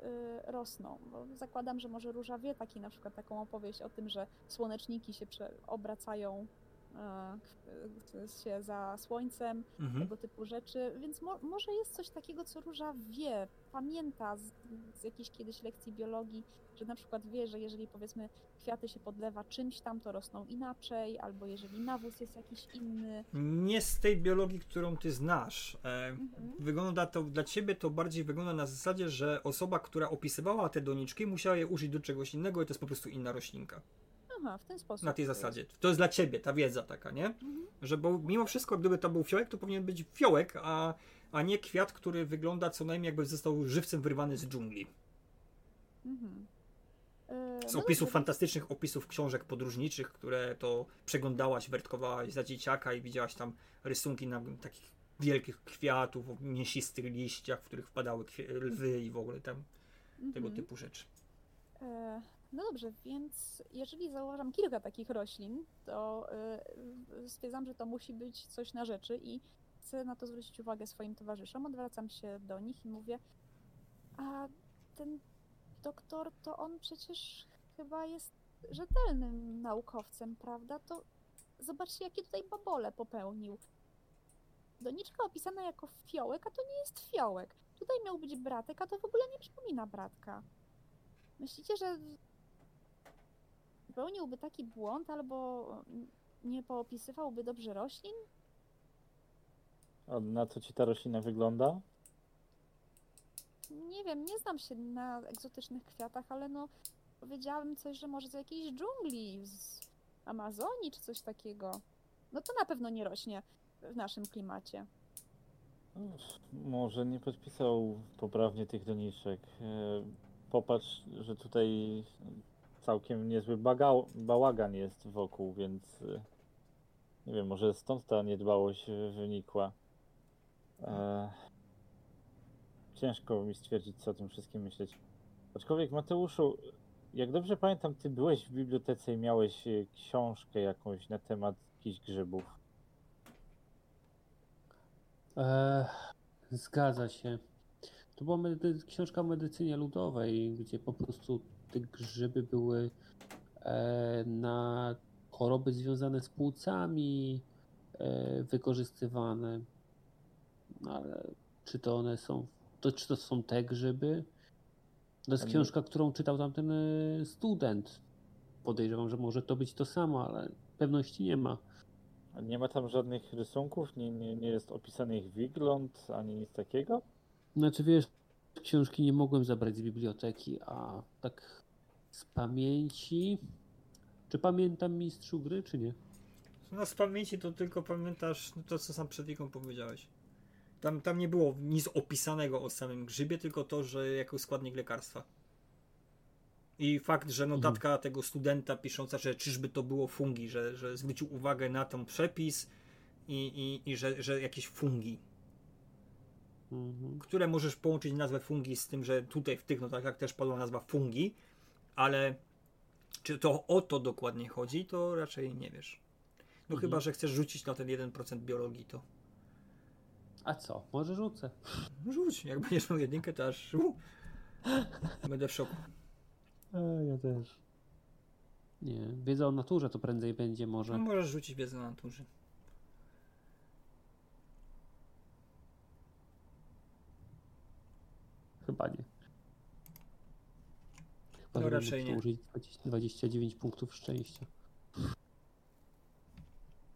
rosną. Bo zakładam, że może Róża wie taki, na przykład taką opowieść o tym, że słoneczniki się prze- obracają się za słońcem, Mhm. tego typu rzeczy, więc mo może jest coś takiego, co Róża wie, pamięta z, z jakiejś kiedyś lekcji biologii, że na przykład wie, że jeżeli powiedzmy kwiaty się podlewa czymś tam, to rosną inaczej, albo jeżeli nawóz jest jakiś inny. Nie z tej biologii, którą ty znasz. E, Mhm. wygląda to dla ciebie to bardziej wygląda na zasadzie, że osoba, która opisywała te doniczki, musiała je użyć do czegoś innego i to jest po prostu inna roślinka. Aha, w ten sposób. Na tej zasadzie. To jest dla ciebie ta wiedza taka, nie? Mhm. Że bo mimo wszystko, gdyby to był fiołek, to powinien być fiołek, a, a nie kwiat, który wygląda co najmniej jakby został żywcem wyrwany z dżungli. Mhm. E, Z no opisów dobrze, fantastycznych, opisów książek podróżniczych, które to przeglądałaś, wertkowałaś za dzieciaka i widziałaś tam rysunki na takich wielkich kwiatów, o mięsistych liściach, w których wpadały lwy i w ogóle tam tego Mhm. typu rzeczy. E, No dobrze, więc jeżeli zauważam kilka takich roślin, to y, stwierdzam, że to musi być coś na rzeczy i chcę na to zwrócić uwagę swoim towarzyszom. Odwracam się do nich i mówię, a ten doktor, to on przecież chyba jest rzetelnym naukowcem, prawda? To zobaczcie, jakie tutaj babole popełnił. Doniczka opisana jako fiołek, a to nie jest fiołek. Tutaj miał być bratek, a to w ogóle nie przypomina bratka. Myślicie, że popełniłby taki błąd albo nie poopisywałby dobrze roślin? A na co ci ta roślina wygląda? nie wiem, nie znam się na egzotycznych kwiatach, ale no powiedziałabym coś, że może z jakiejś dżungli, z Amazonii czy coś takiego. No to na pewno nie rośnie w naszym klimacie. Może nie podpisał poprawnie tych doniczek. E, Popatrz, że tutaj całkiem niezły bagał, bałagan jest wokół, więc e, nie wiem, może stąd ta niedbałość wynikła. E, Ciężko mi stwierdzić, co o tym wszystkim myśleć. Aczkolwiek, Mateuszu, jak dobrze pamiętam, ty byłeś w bibliotece i miałeś e, książkę jakąś na temat jakichś grzybów. E, zgadza się. To była medy- książka o medycynie ludowej, gdzie po prostu te grzyby były e, na choroby związane z płucami e, wykorzystywane. No ale czy to one są, to czy to są te grzyby? To jest książka, którą czytał tamten e, student. Podejrzewam, że może to być to samo, ale pewności nie ma. A Nie ma tam żadnych rysunków, nie, nie, nie jest opisany ich wygląd, ani nic takiego? Znaczy wiesz, książki nie mogłem zabrać z biblioteki, a tak z pamięci. Czy pamiętam mistrzu gry, czy nie? No z pamięci to tylko pamiętasz to, co sam przed chwilą powiedziałeś. Tam, tam nie było nic opisanego o samym grzybie, tylko to, że jako składnik lekarstwa. I fakt, że notatka tego studenta pisząca, że czyżby to było fungi, że, że zwrócił uwagę na ten przepis i, i, i że, że jakieś fungi, Mhm. które możesz połączyć nazwę fungi z tym, że tutaj w tych notatkach też padła nazwa fungi, ale czy to o to dokładnie chodzi, to raczej nie wiesz. No Mhm. chyba, że chcesz rzucić na ten 1% biologii, to A co? Może rzucę. rzuć. Jak będziesz miał jedynkę, to aż u, będę w szoku. A, ja też. Nie, wiedza o naturze to prędzej będzie No, może. możesz rzucić wiedzę na naturze. Chyba nie. No raczej mógł nie. użyć 20 29 punktów szczęścia.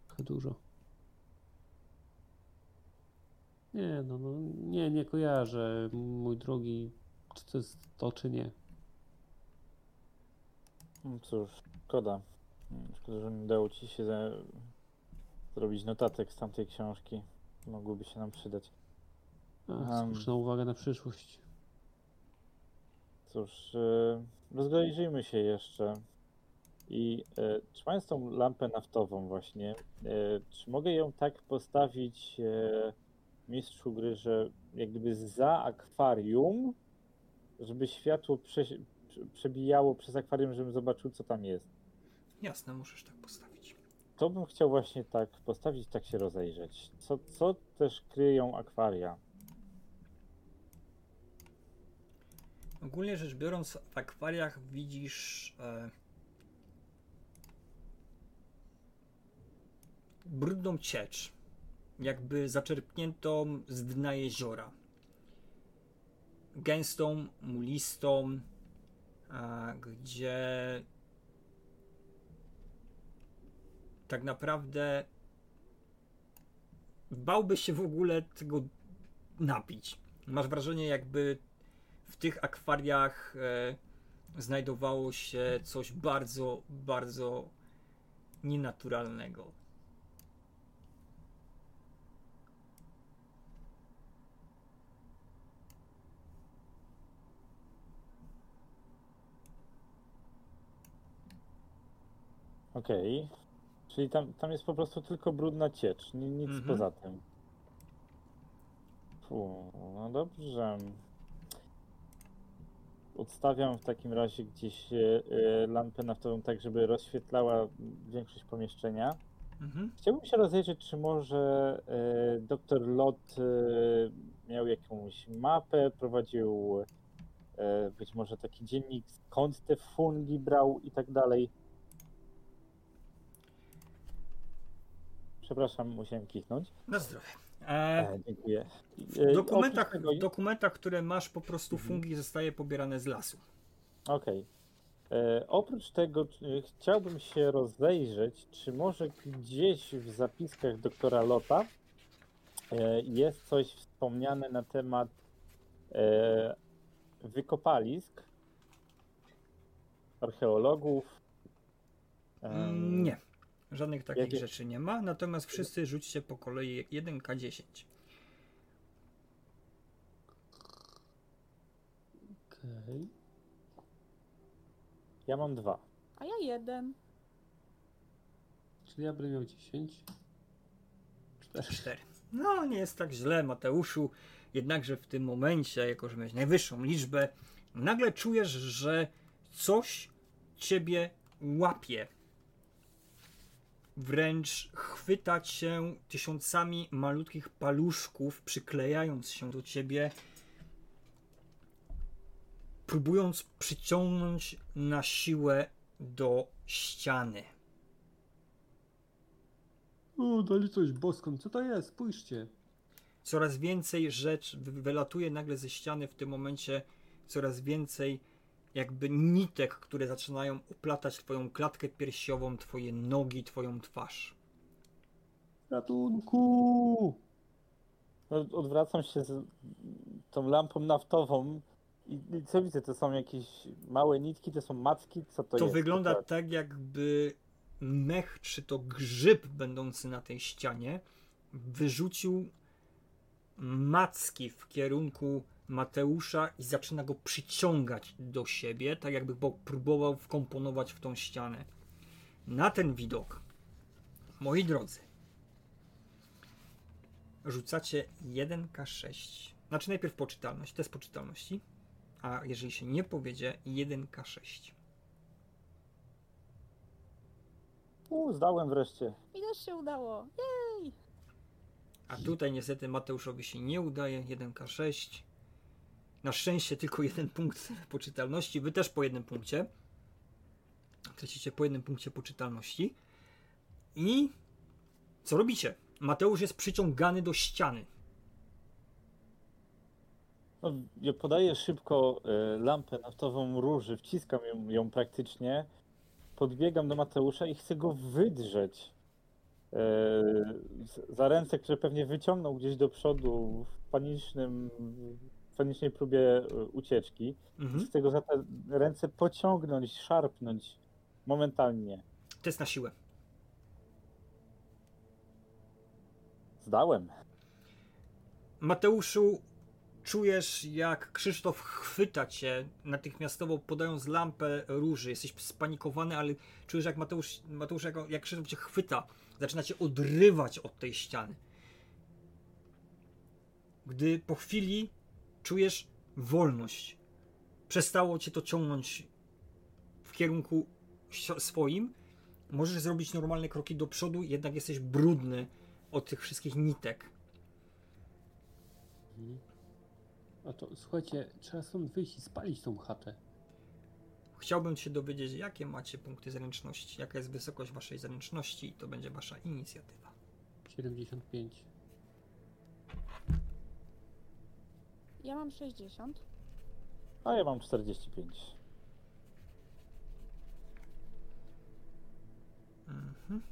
Trochę dużo. Nie, no, no nie, nie kojarzę, mój drogi, czy to jest to, czy nie. No Cóż, szkoda. Szkoda, że nie udało ci się za... zrobić notatek z tamtej książki. Mogłyby się nam przydać. A, Em. słuszna uwaga na przyszłość. Cóż, e, rozejrzyjmy się jeszcze. I e, trzymając tą lampę naftową właśnie, e, czy mogę ją tak postawić e, mistrzu gry, że jak gdyby za akwarium, żeby światło prze- przebijało przez akwarium, żebym zobaczył, co tam jest. Jasne, musisz tak postawić. To bym chciał właśnie tak postawić, tak się rozejrzeć. Co, co też kryją akwaria? Ogólnie rzecz biorąc, w akwariach widzisz e, brudną ciecz, jakby zaczerpniętą z dna jeziora. Gęstą, mulistą, a, gdzie tak naprawdę bałby się w ogóle tego napić. Masz wrażenie, jakby w tych akwariach e, znajdowało się coś bardzo, bardzo nienaturalnego. Okej. Czyli tam, tam jest po prostu tylko brudna ciecz, ni- nic Mhm. poza tym. Fu, no dobrze. Odstawiam w takim razie gdzieś e, e, lampę naftową tak, żeby rozświetlała większość pomieszczenia. Mhm. Chciałbym się rozejrzeć, czy może e, dr Lot miał jakąś mapę, prowadził być może taki dziennik, skąd te fungi brał i tak dalej. Przepraszam, musiałem kichnąć. Na zdrowie. E, E, dziękuję. w, E, dokumentach, oprócz tego- w dokumentach, które masz, po prostu Mhm. fungi zostaje pobierane z lasu. Okej. E, Oprócz tego e, chciałbym się rozejrzeć, czy może gdzieś w zapiskach doktora Lota e, jest coś wspomniane na temat wykopalisk archeologów. Mm, Nie. Żadnych takich jakie- rzeczy nie ma, natomiast wszyscy rzućcie po kolei 1K10. Okej. Ja mam dwa. A ja jeden. Czyli ja będę miał 10. 4. 4. No, nie jest tak źle, Mateuszu. Jednakże w tym momencie, jako że miałeś najwyższą liczbę, nagle czujesz, że coś ciebie łapie. Wręcz chwyta cię tysiącami malutkich paluszków, przyklejając się do ciebie, próbując przyciągnąć na siłę do ściany. O, dali coś boską. Co to jest? Spójrzcie. coraz więcej rzeczy wy- wylatuje nagle ze ściany w tym momencie, coraz więcej jakby nitek, które zaczynają oplatać twoją klatkę piersiową, twoje nogi, twoją twarz. Ratunku! Odwracam się z tą lampą naftową i, i co widzę? To są jakieś małe nitki, to są macki? Co to, To jest? wygląda Tak. tak, jakby mech, czy to grzyb będący na tej ścianie, wyrzucił macki w kierunku Mateusza i zaczyna go przyciągać do siebie, tak jakby go próbował wkomponować w tą ścianę. Na ten widok, moi drodzy, rzucacie 1K6. Znaczy najpierw poczytalność, test poczytalności, a jeżeli się nie powiedzie, 1K6. U, zdałem wreszcie. Mi też się udało. Jej! A tutaj niestety Mateuszowi się nie udaje, 1K6. Na szczęście tylko jeden punkt poczytalności, wy też po jednym punkcie. Tracicie po jednym punkcie poczytalności. I co robicie? Mateusz jest przyciągany do ściany. No, podaję szybko e, lampę naftową róży, wciskam ją, ją praktycznie, podbiegam do Mateusza i chcę go wydrzeć e, za ręce, które pewnie wyciągnął gdzieś do przodu w panicznym, panicznej próbie e, ucieczki. Mhm. Chcę go za te ręce pociągnąć, szarpnąć momentalnie. To jest na siłę. Zdałem. Mateuszu, czujesz jak Krzysztof chwyta cię natychmiastowo podając lampę róży. Jesteś spanikowany, ale czujesz jak Mateusz, Mateusz jak, jak Krzysztof cię chwyta. Zaczyna cię odrywać od tej ściany. Gdy po chwili czujesz wolność. Przestało cię to ciągnąć w kierunku swoim. Możesz zrobić normalne kroki do przodu, jednak jesteś brudny od tych wszystkich nitek. A to słuchajcie, trzeba stąd wyjść i spalić tą chatę. Chciałbym się dowiedzieć, jakie macie punkty zręczności, jaka jest wysokość waszej zręczności i to będzie wasza inicjatywa. 75. Ja mam 60. A ja mam 45. Mhm.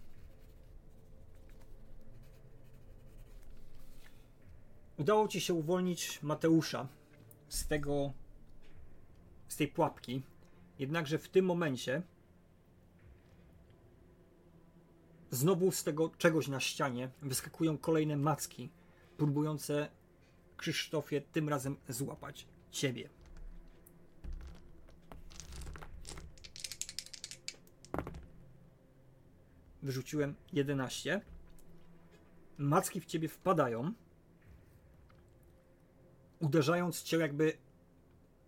Udało ci się uwolnić Mateusza z tego, z tej pułapki. Jednakże w tym momencie znowu z tego czegoś na ścianie wyskakują kolejne macki, próbujące Krzysztofie tym razem złapać ciebie. Wyrzuciłem 11. Macki w ciebie wpadają, uderzając cię jakby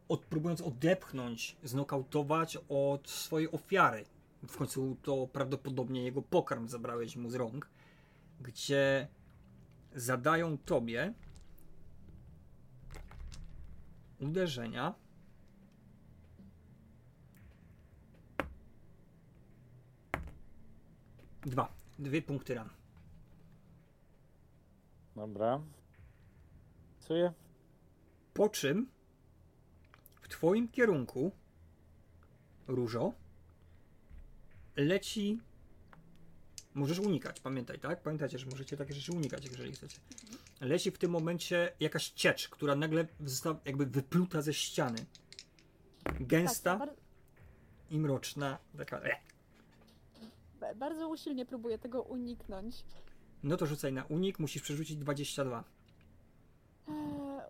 od, próbując odepchnąć, znokautować od swojej ofiary. W końcu to prawdopodobnie jego pokarm zabrałeś mu z rąk, gdzie zadają tobie uderzenia. Dwa. Dwie punkty ran. Dobra. Psuję? Po czym w twoim kierunku, Różo, leci Możesz unikać, pamiętaj, tak? Pamiętajcie, że możecie takie rzeczy unikać, jeżeli chcecie. Leci w tym momencie jakaś ciecz, która nagle została jakby wypluta ze ściany. Gęsta Tak, bar- i mroczna. Taka. E. ba- bardzo usilnie próbuję tego uniknąć. No to rzucaj na unik, musisz przerzucić 22. Eee,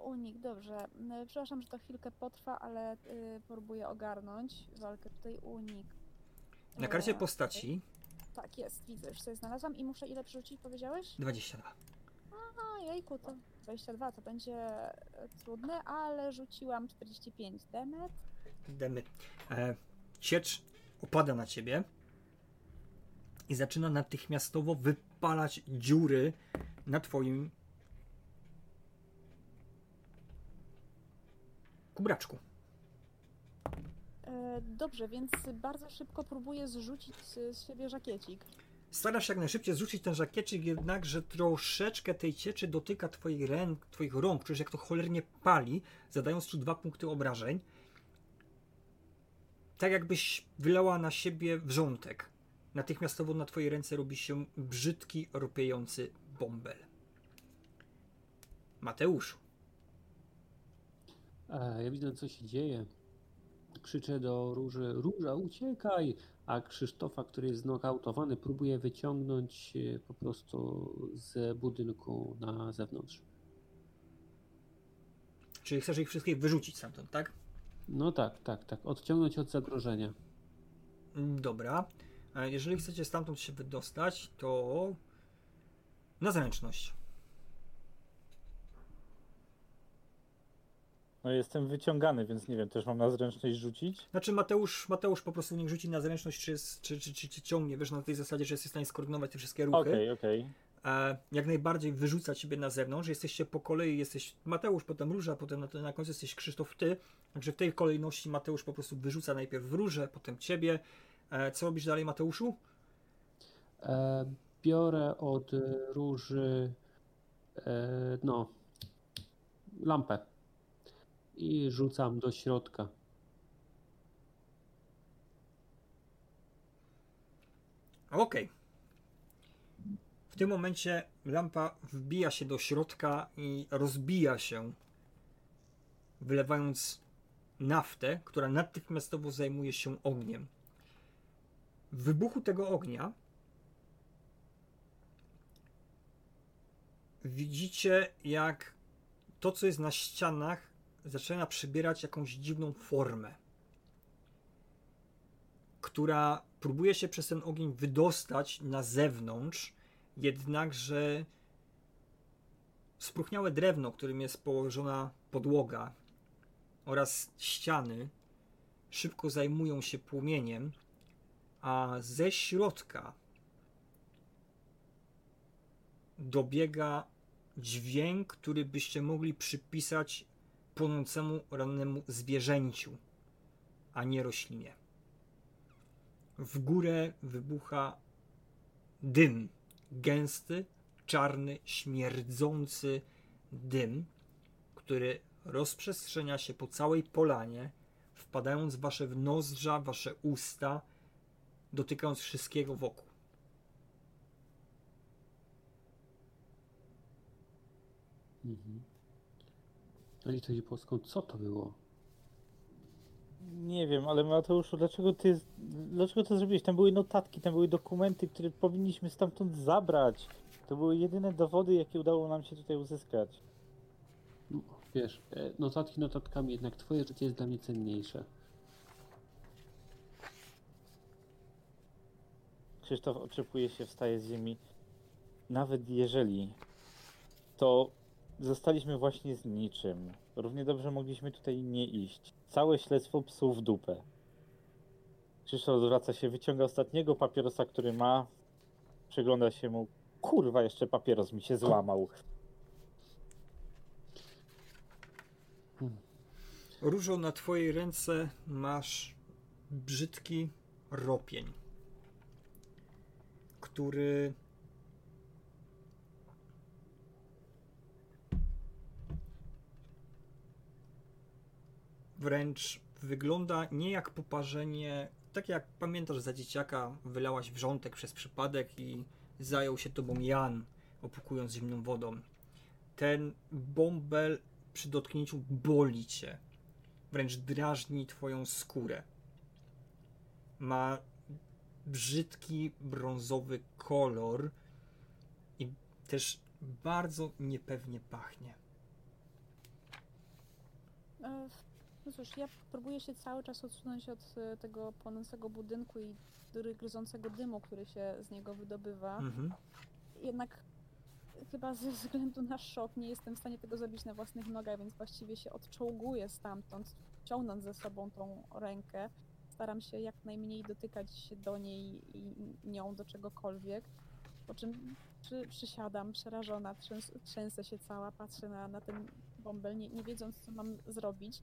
unik, dobrze. E, Przepraszam, że to chwilkę potrwa, ale y, próbuję ogarnąć walkę tutaj unik. Na karcie Eee, postaci Tak, jest, widzę, już sobie znalazłam i muszę ile przerzucić, powiedziałeś? 22. A, jejku, to 22, to będzie e, trudne, ale rzuciłam 45 demet. Demy. E, ciecz opada na ciebie i zaczyna natychmiastowo wypalać dziury na twoim kubraczku. E, dobrze, więc bardzo szybko próbuję zrzucić z siebie żakiecik. Starasz się jak najszybciej zrzucić ten żakieczyk, jednakże troszeczkę tej cieczy dotyka twoich ręk, twoich rąk, czujesz jak to cholernie pali, zadając ci dwa punkty obrażeń. Tak jakbyś wylała na siebie wrzątek. Natychmiastowo na twojej ręce robi się brzydki, ropiejący bąbel. Mateuszu. E, ja widzę, co się dzieje. Krzyczę do Róży, Róża, uciekaj! A Krzysztofa, który jest znokautowany, próbuje wyciągnąć e, po prostu z budynku na zewnątrz. Czyli chcesz ich wszystkich wyrzucić stamtąd, tak? No tak, tak, tak. Odciągnąć od zagrożenia. Dobra. E, Jeżeli chcecie stamtąd się wydostać, to na zręczność. No jestem wyciągany, więc nie wiem, też mam na zręczność rzucić? Znaczy Mateusz, Mateusz po prostu niech rzuci na zręczność, czy, jest, czy, czy, czy, czy ciągnie, wiesz, na tej zasadzie, że jest w stanie skoordynować te wszystkie ruchy. Okej, okej. E, jak najbardziej wyrzuca ciebie na zewnątrz, jesteście po kolei, jesteś Mateusz, potem Róża, potem na, na końcu jesteś Krzysztof, ty. Także w tej kolejności Mateusz po prostu wyrzuca najpierw w Różę, potem ciebie. E, co robisz dalej Mateuszu? E, biorę od Róży e, no lampę i rzucam do środka. Okej. W tym momencie lampa wbija się do środka i rozbija się, wylewając naftę, która natychmiastowo zajmuje się ogniem. W wybuchu tego ognia widzicie, jak to, co jest na ścianach, zaczyna przybierać jakąś dziwną formę, która próbuje się przez ten ogień wydostać na zewnątrz, jednakże spróchniałe drewno, którym jest położona podłoga oraz ściany szybko zajmują się płomieniem, a ze środka dobiega dźwięk, który byście mogli przypisać płonącemu rannemu zwierzęciu, a nie roślinie. W górę wybucha dym, gęsty, czarny, śmierdzący dym, który rozprzestrzenia się po całej polanie, wpadając w wasze nozdrza, wasze usta, dotykając wszystkiego wokół. Mhm. Na litość boską, co to było? Nie wiem, ale Mateuszu, dlaczego ty, dlaczego to zrobiłeś? Tam były notatki, tam były dokumenty, które powinniśmy stamtąd zabrać. To były jedyne dowody, jakie udało nam się tutaj uzyskać. No, Wiesz, e, notatki notatkami, jednak twoje życie jest dla mnie cenniejsze. Krzysztof oczepuje się, wstaje z ziemi. Nawet jeżeli, to zostaliśmy właśnie z niczym. Równie dobrze mogliśmy tutaj nie iść. Całe śledztwo psów w dupę. Krzysztof odwraca się, wyciąga ostatniego papierosa, który ma. Przygląda się mu. Kurwa, jeszcze papieros mi się złamał. Różo, na twojej ręce masz brzydki ropień, który wręcz wygląda nie jak poparzenie, tak jak pamiętasz za dzieciaka, wylałaś wrzątek przez przypadek i zajął się tobą Jan, opukując zimną wodą. Ten bąbel przy dotknięciu boli cię. Wręcz drażni twoją skórę. Ma brzydki, brązowy kolor i też bardzo niepewnie pachnie. No cóż, ja próbuję się cały czas odsunąć od e, tego płonącego budynku i ry- gryzącego dymu, który się z niego wydobywa. Mhm. Jednak chyba ze względu na szok nie jestem w stanie tego zrobić na własnych nogach, więc właściwie się odczołguję stamtąd, ciągnąc ze sobą tą rękę. Staram się jak najmniej dotykać się do niej i nią do czegokolwiek. Po czym przy, przysiadam, przerażona, trzęs, trzęsę się cała, patrzę na, na ten bąbel, nie, nie wiedząc, co mam zrobić.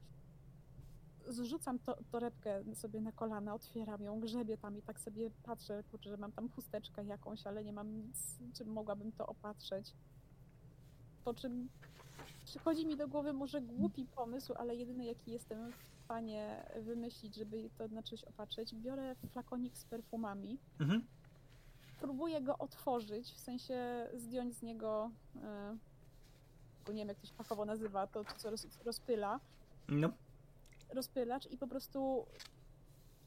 Zrzucam to, torebkę sobie na kolana, otwieram ją, grzebię tam i tak sobie patrzę, kurczę, że mam tam chusteczkę jakąś, ale nie mam nic, czym mogłabym to opatrzeć. Po czym przychodzi mi do głowy może głupi pomysł, ale jedyny jaki jestem w stanie wymyślić, żeby to na czymś opatrzyć, biorę flakonik z perfumami, Mhm. próbuję go otworzyć, w sensie zdjąć z niego, e, nie wiem jak to się fachowo nazywa, to co roz, rozpyla, No. Rozpylacz i po prostu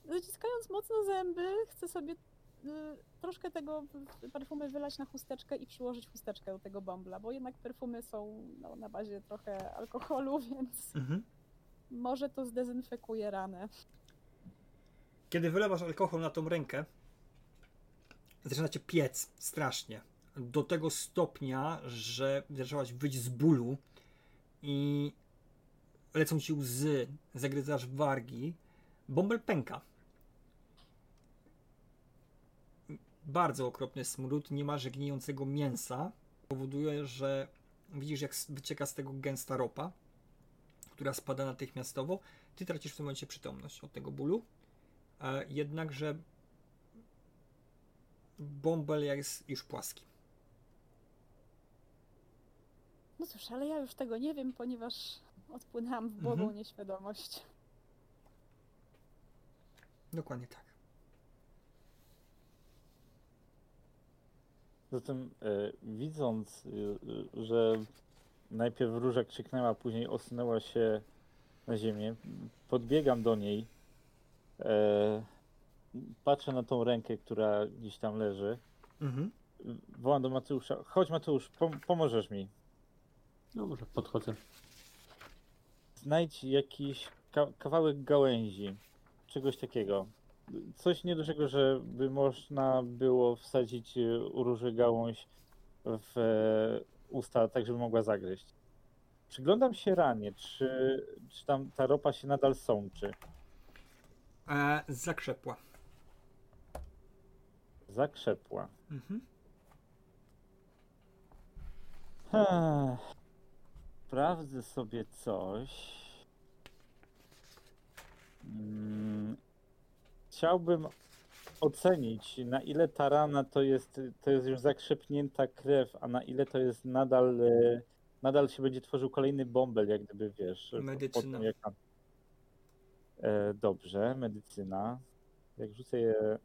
zaciskając mocno zęby, chcę sobie y, troszkę tego perfumy wylać na chusteczkę i przyłożyć chusteczkę do tego bąbla, bo jednak perfumy są no, na bazie trochę alkoholu, więc Mhm. może to zdezynfekuje ranę. Kiedy wylewasz alkohol na tą rękę, zaczyna cię piec strasznie. Do tego stopnia, że zaczęłaś wyć z bólu i lecą ci łzy, zagryzasz wargi. Bąbel pęka. Bardzo okropny smród, niemalże gnijącego mięsa powoduje, że widzisz jak wycieka z tego gęsta ropa, która spada natychmiastowo. Ty tracisz w tym momencie przytomność od tego bólu. E, jednakże bąbel jest już płaski. No cóż, ale ja już tego nie wiem, ponieważ odpłynęłam w błogą Mhm. nieświadomość. Dokładnie tak. Zatem e, widząc, e, że najpierw róża krzyknęła, później osunęła się na ziemię, podbiegam do niej, e, patrzę na tą rękę, która gdzieś tam leży, Mhm. wołam do Mateusza, chodź Mateusz, pom- pomożesz mi. No może podchodzę. Znajdź jakiś ka- kawałek gałęzi, czegoś takiego. Coś niedużego, żeby można było wsadzić e, róży gałąź w e, usta, tak żeby mogła zagryźć. Przyglądam się ranie, czy, czy tam ta ropa się nadal sączy. E, zakrzepła. Zakrzepła. Mhm. Sprawdzę sobie coś. Mm, Chciałbym ocenić, na ile ta rana to jest, to jest już zakrzepnięta krew, a na ile to jest nadal, e, nadal się będzie tworzył kolejny bąbel, jak gdyby wiesz. Medycyna. tam- E, Dobrze, medycyna. Jak rzucę je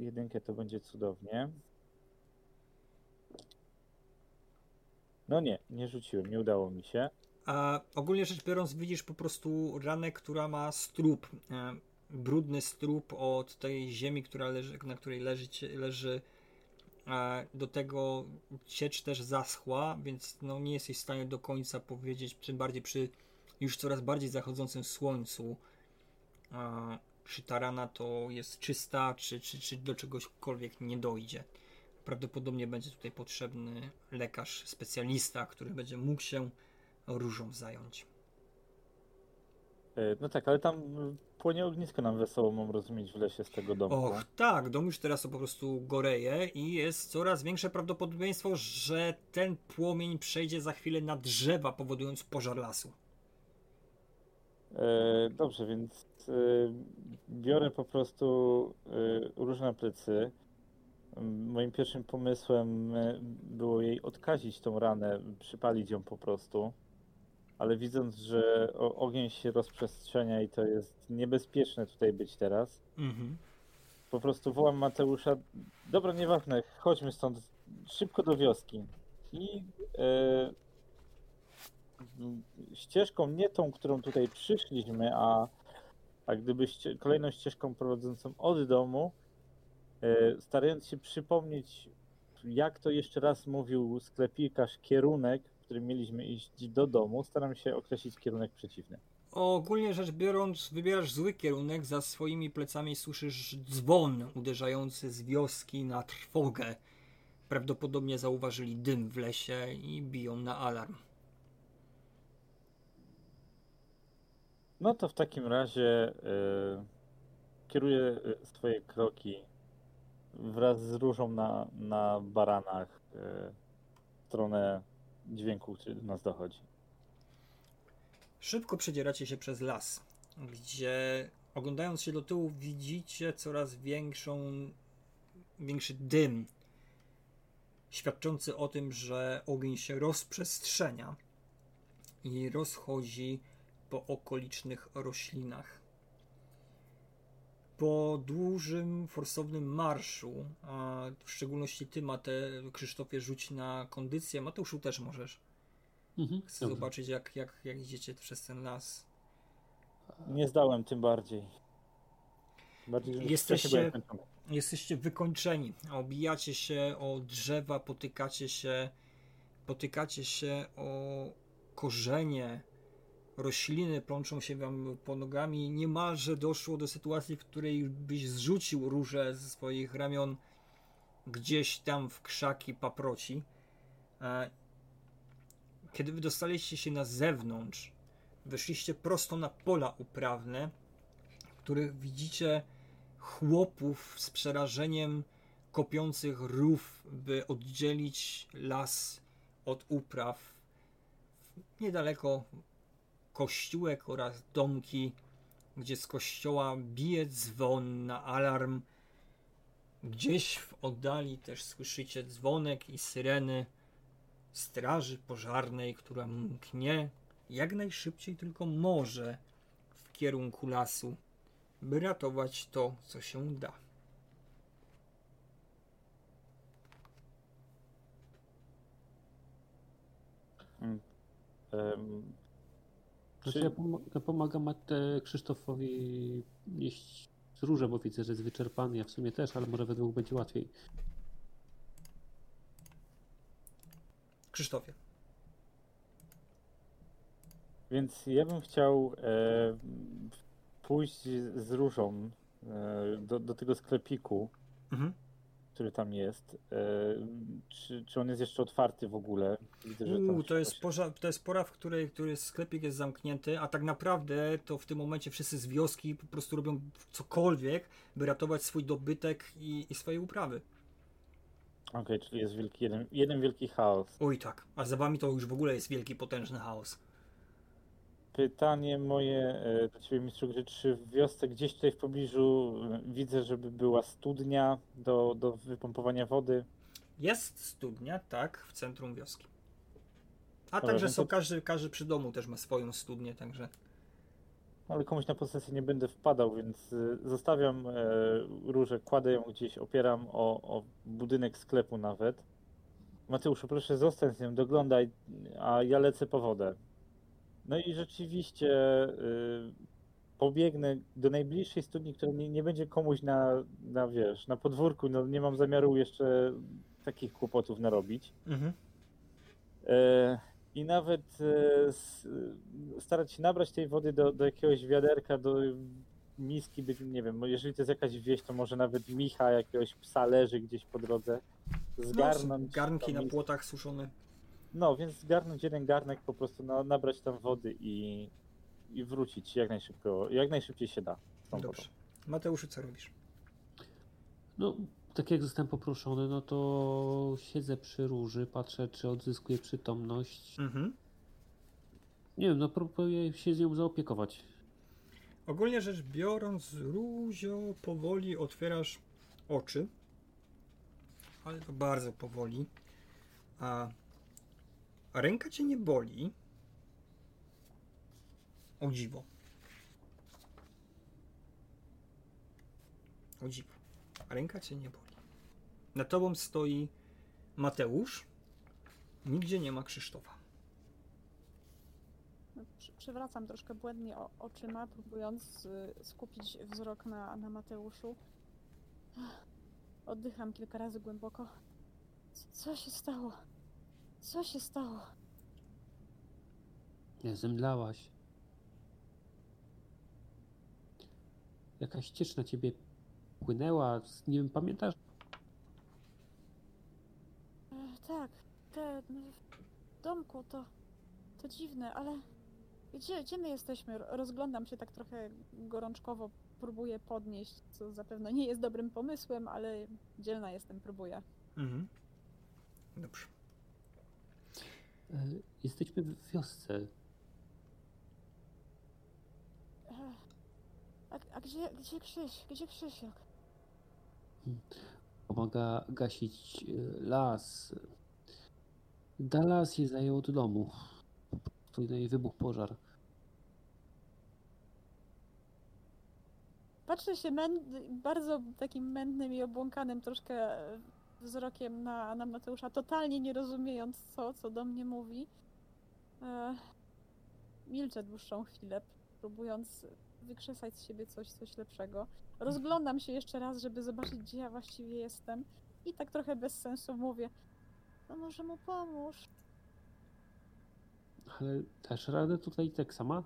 jedynkę, to będzie cudownie. No nie, nie rzuciłem, nie udało mi się. A ogólnie rzecz biorąc, widzisz po prostu ranę, która ma strup. E, brudny strup od tej ziemi, która leży, na której leży, leży. Do tego ciecz też zaschła, więc no, nie jesteś w stanie do końca powiedzieć, tym bardziej przy już coraz bardziej zachodzącym słońcu, e, czy ta rana to jest czysta, czy, czy, czy do czegośkolwiek nie dojdzie. Prawdopodobnie będzie tutaj potrzebny lekarz, specjalista, który będzie mógł się różą zająć. E, No tak, ale tam płonie ognisko nam wesoło, mam rozumieć, w lesie z tego domu. Och, tak, dom już teraz po prostu goreje i jest coraz większe prawdopodobieństwo, że ten płomień przejdzie za chwilę na drzewa, powodując pożar lasu. E, dobrze, więc e, biorę po prostu e, róż na plecy. Moim pierwszym pomysłem e, było jej odkazić tą ranę, przypalić ją po prostu. Ale widząc, że ogień się rozprzestrzenia i to jest niebezpieczne tutaj być teraz, Mhm. po prostu wołam Mateusza, dobra, nieważne, chodźmy stąd, szybko do wioski. I e, ścieżką, nie tą, którą tutaj przyszliśmy, a, a gdyby ście, kolejną ścieżką prowadzącą od domu, starając się przypomnieć, jak to jeszcze raz mówił sklepikarz, kierunek, w którym mieliśmy iść do domu, staram się określić kierunek przeciwny. Ogólnie rzecz biorąc, wybierasz zły kierunek, za swoimi plecami słyszysz dzwon uderzający z wioski na trwogę. Prawdopodobnie zauważyli dym w lesie i biją na alarm. No to w takim razie y, kieruję y, swoje kroki wraz z różą na, na baranach y, w stronę dźwięku, który do nas dochodzi. Szybko przedzieracie się przez las, gdzie oglądając się do tyłu widzicie coraz większą, większy dym, świadczący o tym, że ogień się rozprzestrzenia i rozchodzi po okolicznych roślinach. Po dużym, forsownym marszu, a w szczególności ty, Mate, Krzysztofie, rzuć na kondycję, Mateuszu też możesz. Mhm. Chcę Dobrze. zobaczyć, jak, jak, jak idziecie przez ten las. Nie zdałem tym bardziej. Bardziej, Jesteście-. Jesteście wykończeni. Obijacie się o drzewa, potykacie się, potykacie się o korzenie. Rośliny plączą się wam po nogami. Niemalże doszło do sytuacji, w której byś zrzucił róże ze swoich ramion gdzieś tam w krzaki paproci. E, Kiedy wydostaliście się na zewnątrz, wyszliście prosto na pola uprawne, w których widzicie chłopów z przerażeniem kopiących rów, by oddzielić las od upraw. Niedaleko kościółek oraz domki, gdzie z kościoła bije dzwon na alarm. Gdzieś w oddali też słyszycie dzwonek i syreny straży pożarnej, która mknie jak najszybciej tylko może w kierunku lasu by ratować to, co się da. Em, Znaczy Czy- ja, pom- ja pomagam Mate- Krzysztofowi nieść róże, bo widzę, że jest wyczerpany. Ja w sumie też, ale może we dwóch będzie łatwiej. Krzysztofie. Więc ja bym chciał e, pójść z różą e, do, do tego sklepiku, Mhm. Który tam jest. E, czy, czy on jest jeszcze otwarty w ogóle? Widzę, że Uu, to, jest porza, to jest pora, w której, który sklepik jest zamknięty, a tak naprawdę to w tym momencie wszyscy z wioski po prostu robią cokolwiek, by ratować swój dobytek i, i swoje uprawy. Okej, czyli jest wielki, jeden, jeden wielki chaos. Oj tak, a za wami to już w ogóle jest wielki, potężny chaos. Pytanie moje e, do Ciebie, mistrzu gry, czy w wiosce gdzieś tutaj w pobliżu e, widzę, żeby była studnia do, do wypompowania wody? Jest studnia, tak, w centrum wioski. A Dobra, także no są, to- każdy, każdy przy domu też ma swoją studnię, także Ale komuś na posesję nie będę wpadał, więc y, zostawiam e, różę, kładę ją gdzieś, opieram o, o budynek sklepu nawet. Mateuszu, proszę zostań z nią, doglądaj, a ja lecę po wodę. No i rzeczywiście y, pobiegnę do najbliższej studni, która nie, nie będzie komuś na, na, wiesz, na podwórku, no nie mam zamiaru jeszcze takich kłopotów narobić. mhm. E, I nawet e, s- starać się nabrać tej wody do, do jakiegoś wiaderka, do miski, by, nie wiem, jeżeli to jest jakaś wieś, to może nawet micha jakiegoś psa leży gdzieś po drodze. no, Zgarnąć. garnki tą na płotach suszone. No, więc zgarnąć jeden garnek, po prostu no, nabrać tam wody i, i wrócić jak najszybko, jak najszybciej się da. Dobrze. wodą. Mateuszu, co robisz? No, tak jak zostałem poproszony, no to siedzę przy róży, patrzę, czy odzyskuję przytomność. Mhm. Nie wiem, no próbuję się z nią zaopiekować. Ogólnie rzecz biorąc, Ruzio, powoli otwierasz oczy, ale to bardzo powoli. A, ręka cię nie boli. O dziwo. O dziwo. ręka cię nie boli. Na tobą stoi Mateusz. Nigdzie nie ma Krzysztofa. Przy, przywracam troszkę błędnie oczyma, próbując y, skupić wzrok na, na Mateuszu. Oddycham kilka razy głęboko. Co się stało? Co się stało? Nie zemdlałaś. Jakaś ciecz na ciebie płynęła. Nie wiem, pamiętasz? E, tak, te, w domku to, to dziwne, ale gdzie, gdzie my jesteśmy? Ro- Rozglądam się tak trochę gorączkowo, próbuję podnieść, co zapewne nie jest dobrym pomysłem, ale dzielna jestem, próbuję. Mhm. Dobrze. E, Jesteśmy w wiosce. A, a gdzie, gdzie Krzyś? Gdzie Krzysiek? Pomaga gasić e, las. Dallas je zajął od domu. Tutaj wybuchł pożar. Patrzę się męd, bardzo takim mętnym i obłąkanym troszkę wzrokiem na, na Mateusza, totalnie nie rozumiejąc co, co do mnie mówi. E, milczę dłuższą chwilę, próbując wykrzesać z siebie coś, coś lepszego. Rozglądam się jeszcze raz, żeby zobaczyć, gdzie ja właściwie jestem. I tak trochę bez sensu mówię, no może mu pomóż. Ale dasz radę tutaj tak sama?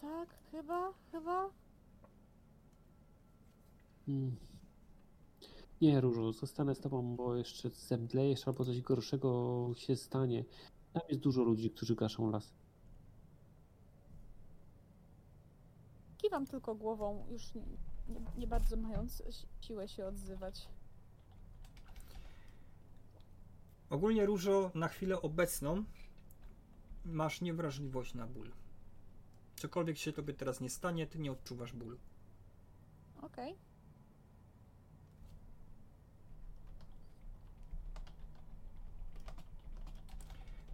Tak, chyba, chyba. Hmm. Nie, Różo, zostanę z tobą, bo jeszcze zemdlejesz albo coś gorszego się stanie. Tam jest dużo ludzi, którzy gaszą las. Kiwam tylko głową, już nie, nie, nie bardzo mając si- siłę się odzywać. Ogólnie Różo na chwilę obecną masz niewrażliwość na ból. Cokolwiek się tobie teraz nie stanie, ty nie odczuwasz bólu. Okej.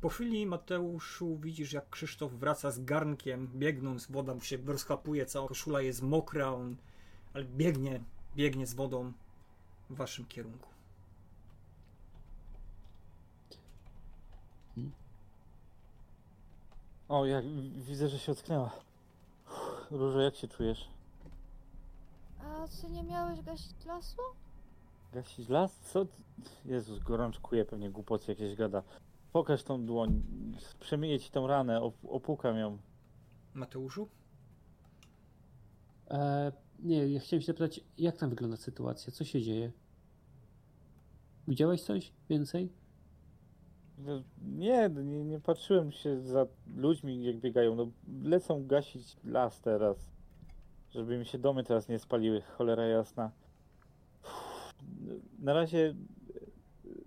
Po chwili Mateuszu widzisz jak Krzysztof wraca z garnkiem, biegnąc, woda mu się rozchapuje, cała koszula jest mokra, on, ale biegnie, biegnie z wodą w waszym kierunku. O, jak widzę, że się ocknęła. Różo, jak się czujesz? A ty nie miałeś gasić lasu? Gasić las? Co? Jezus, gorączkuje, pewnie głupoty jakieś gada. Pokaż tą dłoń, przemyję ci tą ranę, op- opłukam ją. Mateuszu? E, nie, ja chciałem się zapytać, jak tam wygląda sytuacja? Co się dzieje? Widziałeś coś więcej? No, Nie, nie, nie patrzyłem się za ludźmi, jak biegają. No, lecą gasić las teraz, żeby mi się domy teraz nie spaliły, cholera jasna. Uff, Na razie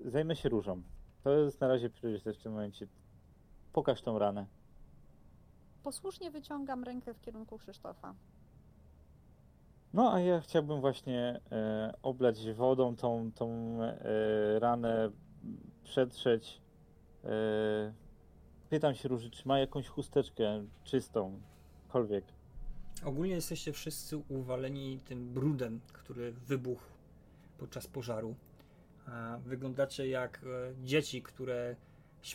zajmę się różą. To jest na razie priorytet w tym momencie. Pokaż tą ranę. Posłusznie wyciągam rękę w kierunku Krzysztofa. No, a ja chciałbym właśnie e, oblać wodą tą, tą e, ranę, przetrzeć. E, pytam się Róży, czy ma jakąś chusteczkę czystą, cokolwiek. Ogólnie jesteście wszyscy uwaleni tym brudem, który wybuchł podczas pożaru. Wyglądacie jak e, dzieci, które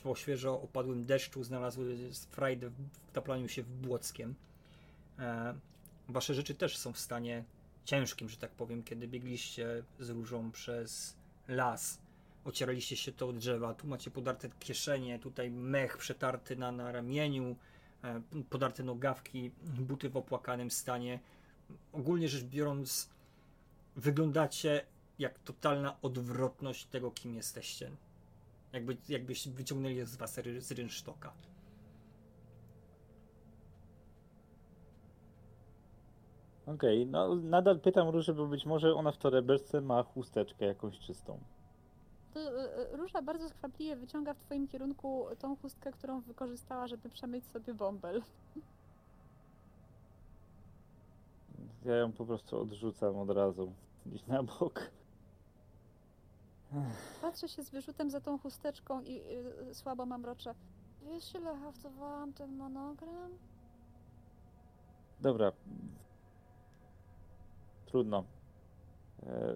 po świeżo opadłym deszczu znalazły frajdę w wtaplaniu się w błockiem. E, Wasze rzeczy też są w stanie ciężkim, że tak powiem, kiedy biegliście z różą przez las. Ocieraliście się to od drzewa. Tu macie podarte kieszenie, tutaj mech przetarty na, na ramieniu, e, podarte nogawki, buty w opłakanym stanie. Ogólnie rzecz biorąc, wyglądacie jak totalna odwrotność tego, kim jesteście. Jakby, jakbyś wyciągnęli z was ry, z rynsztoka. Okej, no nadal pytam Różę, bo być może ona w torebeczce ma chusteczkę jakąś czystą. To e, e, Róża bardzo skwapliwie wyciąga w twoim kierunku tą chustkę, którą wykorzystała, żeby przemyć sobie bąbel. Ja ją po prostu odrzucam od razu, gdzieś na bok. Patrzę się z wyrzutem za tą chusteczką i y, słabo mamroczę. Wiesz, ile haftowałam ten monogram? Dobra. trudno. E,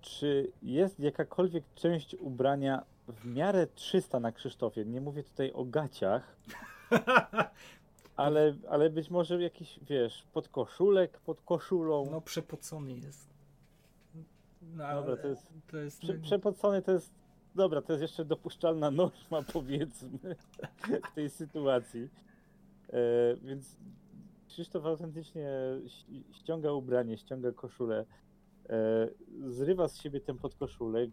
czy jest jakakolwiek część ubrania w miarę 300 na Krzysztofie? Nie mówię tutaj o gaciach, ale, ale być może jakiś, wiesz, podkoszulek pod koszulą. No przepocony jest. No, Dobra, to jest- to jest Prze, przepocony to jest. Dobra, to jest jeszcze dopuszczalna norma, powiedzmy, w tej sytuacji. E, więc Krzysztof autentycznie ściąga ubranie, ściąga koszulę, e, zrywa z siebie ten podkoszulek,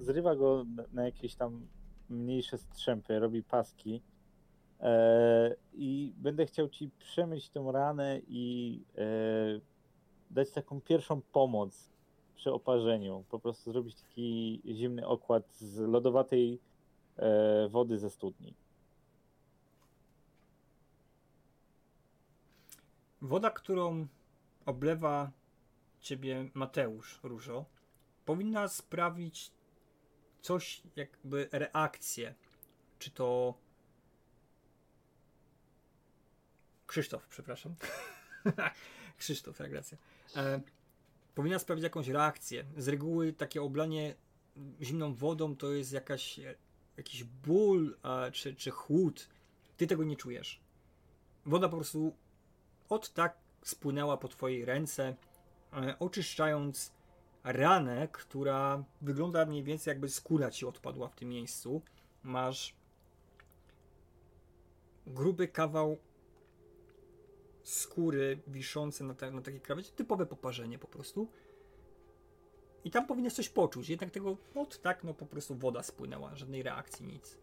zrywa go na, na jakieś tam mniejsze strzępy, robi paski. E, I będę chciał ci przemyć tą ranę i e, dać taką pierwszą pomoc przy oparzeniu. Po prostu zrobić taki zimny okład z lodowatej e, wody ze studni. Woda, którą oblewa ciebie Mateusz Różo, powinna sprawić coś jakby reakcję. Czy to Krzysztof, przepraszam. Krzysztof, tak, racja. E, powinna sprawić jakąś reakcję. Z reguły takie oblanie zimną wodą to jest jakaś, jakiś ból e, czy, czy chłód. Ty tego nie czujesz. Woda po prostu od tak spłynęła po twojej ręce, e, oczyszczając ranę, która wygląda mniej więcej jakby skóra ci odpadła w tym miejscu. Masz gruby kawał skóry wiszący na, ta, na takiej krawędzi, typowe poparzenie po prostu. I tam powinieneś coś poczuć, jednak tego od tak, no po prostu woda spłynęła, żadnej reakcji, nic.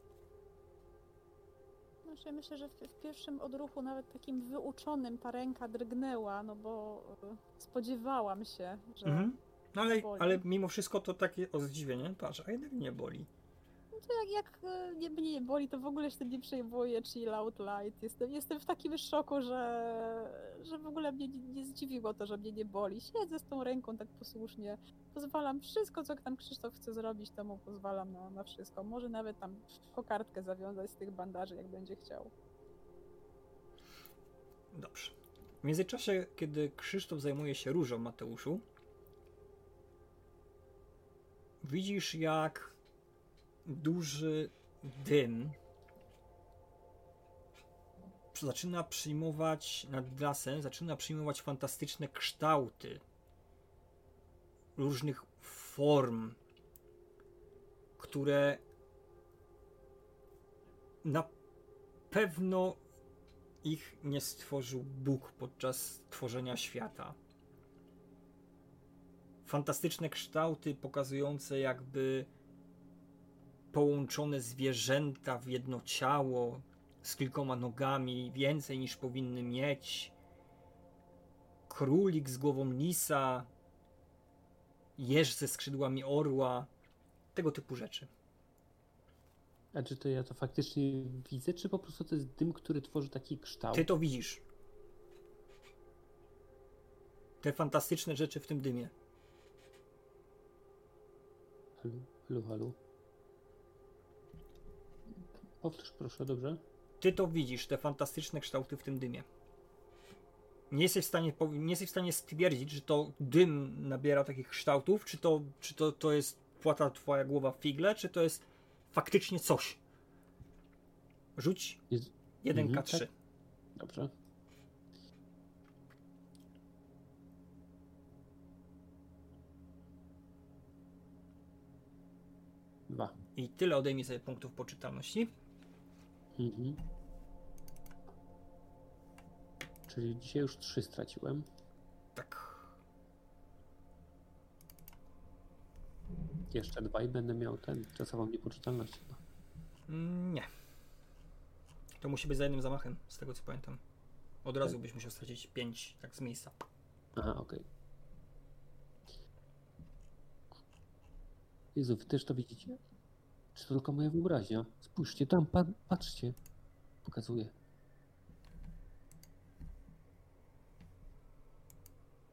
Znaczy, myślę, że w, w pierwszym odruchu nawet takim wyuczonym ta ręka drgnęła, no bo y, spodziewałam się, że Mhm. No ale, boli. ale mimo wszystko to takie o zdziwienie, patrz, a jednak nie boli. To jak, jak y, nie, mnie nie boli, to w ogóle się tym nie przejmuję, chill out light. Jestem, jestem w takim szoku, że, że w ogóle mnie nie, nie zdziwiło to, że mnie nie boli. Siedzę z tą ręką tak posłusznie, pozwalam wszystko, co tam Krzysztof chce zrobić, to mu pozwalam na, na wszystko. Może nawet tam kokardkę zawiązać z tych bandaży, jak będzie chciał. Dobrze. W międzyczasie, kiedy Krzysztof zajmuje się różą Mateuszu, widzisz jak duży dym zaczyna przyjmować nad lasem, zaczyna przyjmować fantastyczne kształty różnych form, które na pewno ich nie stworzył Bóg podczas tworzenia świata. Fantastyczne kształty pokazujące jakby połączone zwierzęta w jedno ciało z kilkoma nogami, więcej niż powinny mieć. Królik z głową lisa, jeż ze skrzydłami orła, tego typu rzeczy. A czy to ja to faktycznie widzę, czy po prostu to jest dym, który tworzy taki kształt? Ty to widzisz. Te fantastyczne rzeczy w tym dymie. Halo, halo, halo. Powtórz proszę, dobrze? Ty to widzisz, te fantastyczne kształty w tym dymie. Nie jesteś w stanie, nie jesteś w stanie stwierdzić, że to dym nabiera takich kształtów, czy to, czy to, to jest płata twoja głowa w figle, czy to jest faktycznie coś. Rzuć Jest... 1K3. Mhm, Dobrze. Dwa. I tyle odejmij sobie punktów poczytalności. Mhm. Czyli dzisiaj już trzy straciłem. Tak. Jeszcze dwa i będę miał ten czasową niepoczytalność chyba. Mm, Nie. To musi być za jednym zamachem, z tego co pamiętam. Od razu byś musiał stracić 5 tak z miejsca. Aha, okej. Jezu, wy też to widzicie? Czy to tylko moja wyobraźnia? Spójrzcie tam, pa patrzcie. Pokazuję.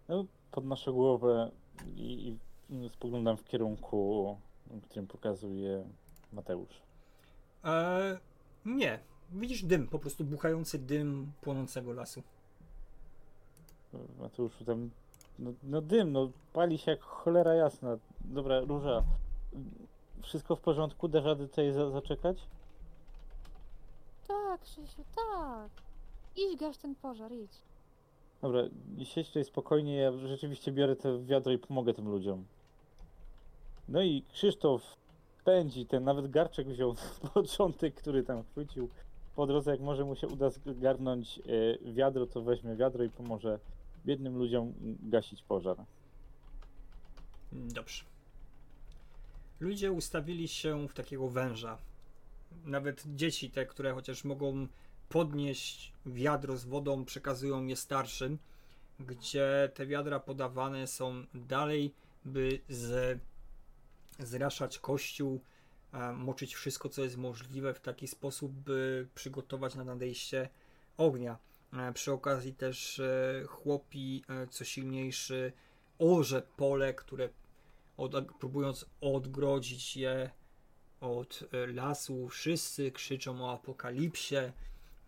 No, podnoszę głowę i, i spoglądam w kierunku, którym pokazuje Mateusz. Eee, nie. Widzisz dym, po prostu buchający dym płonącego lasu. Mateuszu, tam No, no dym, no pali się jak cholera jasna. Dobra, Róża, wszystko w porządku? Dasz radę tutaj za, zaczekać? Tak, Krzysiu, tak. Idź gaś ten pożar, idź. Dobra, siedź tutaj spokojnie, ja rzeczywiście biorę te wiadro i pomogę tym ludziom. No i Krzysztof pędzi, ten nawet garczek wziął na początek, który tam chwycił. Po drodze, jak może mu się uda zgarnąć e, wiadro, to weźmie wiadro i pomoże biednym ludziom gasić pożar. Dobrze. Ludzie ustawili się w takiego węża. Nawet dzieci, te, które chociaż mogą podnieść wiadro z wodą, przekazują je starszym, gdzie te wiadra podawane są dalej, by z, zraszać kościół, moczyć wszystko, co jest możliwe w taki sposób, by przygotować na nadejście ognia. E, Przy okazji też e, chłopi, e, co silniejszy, orze pole, które od, próbując odgrodzić je od e, lasu, wszyscy krzyczą o apokalipsie,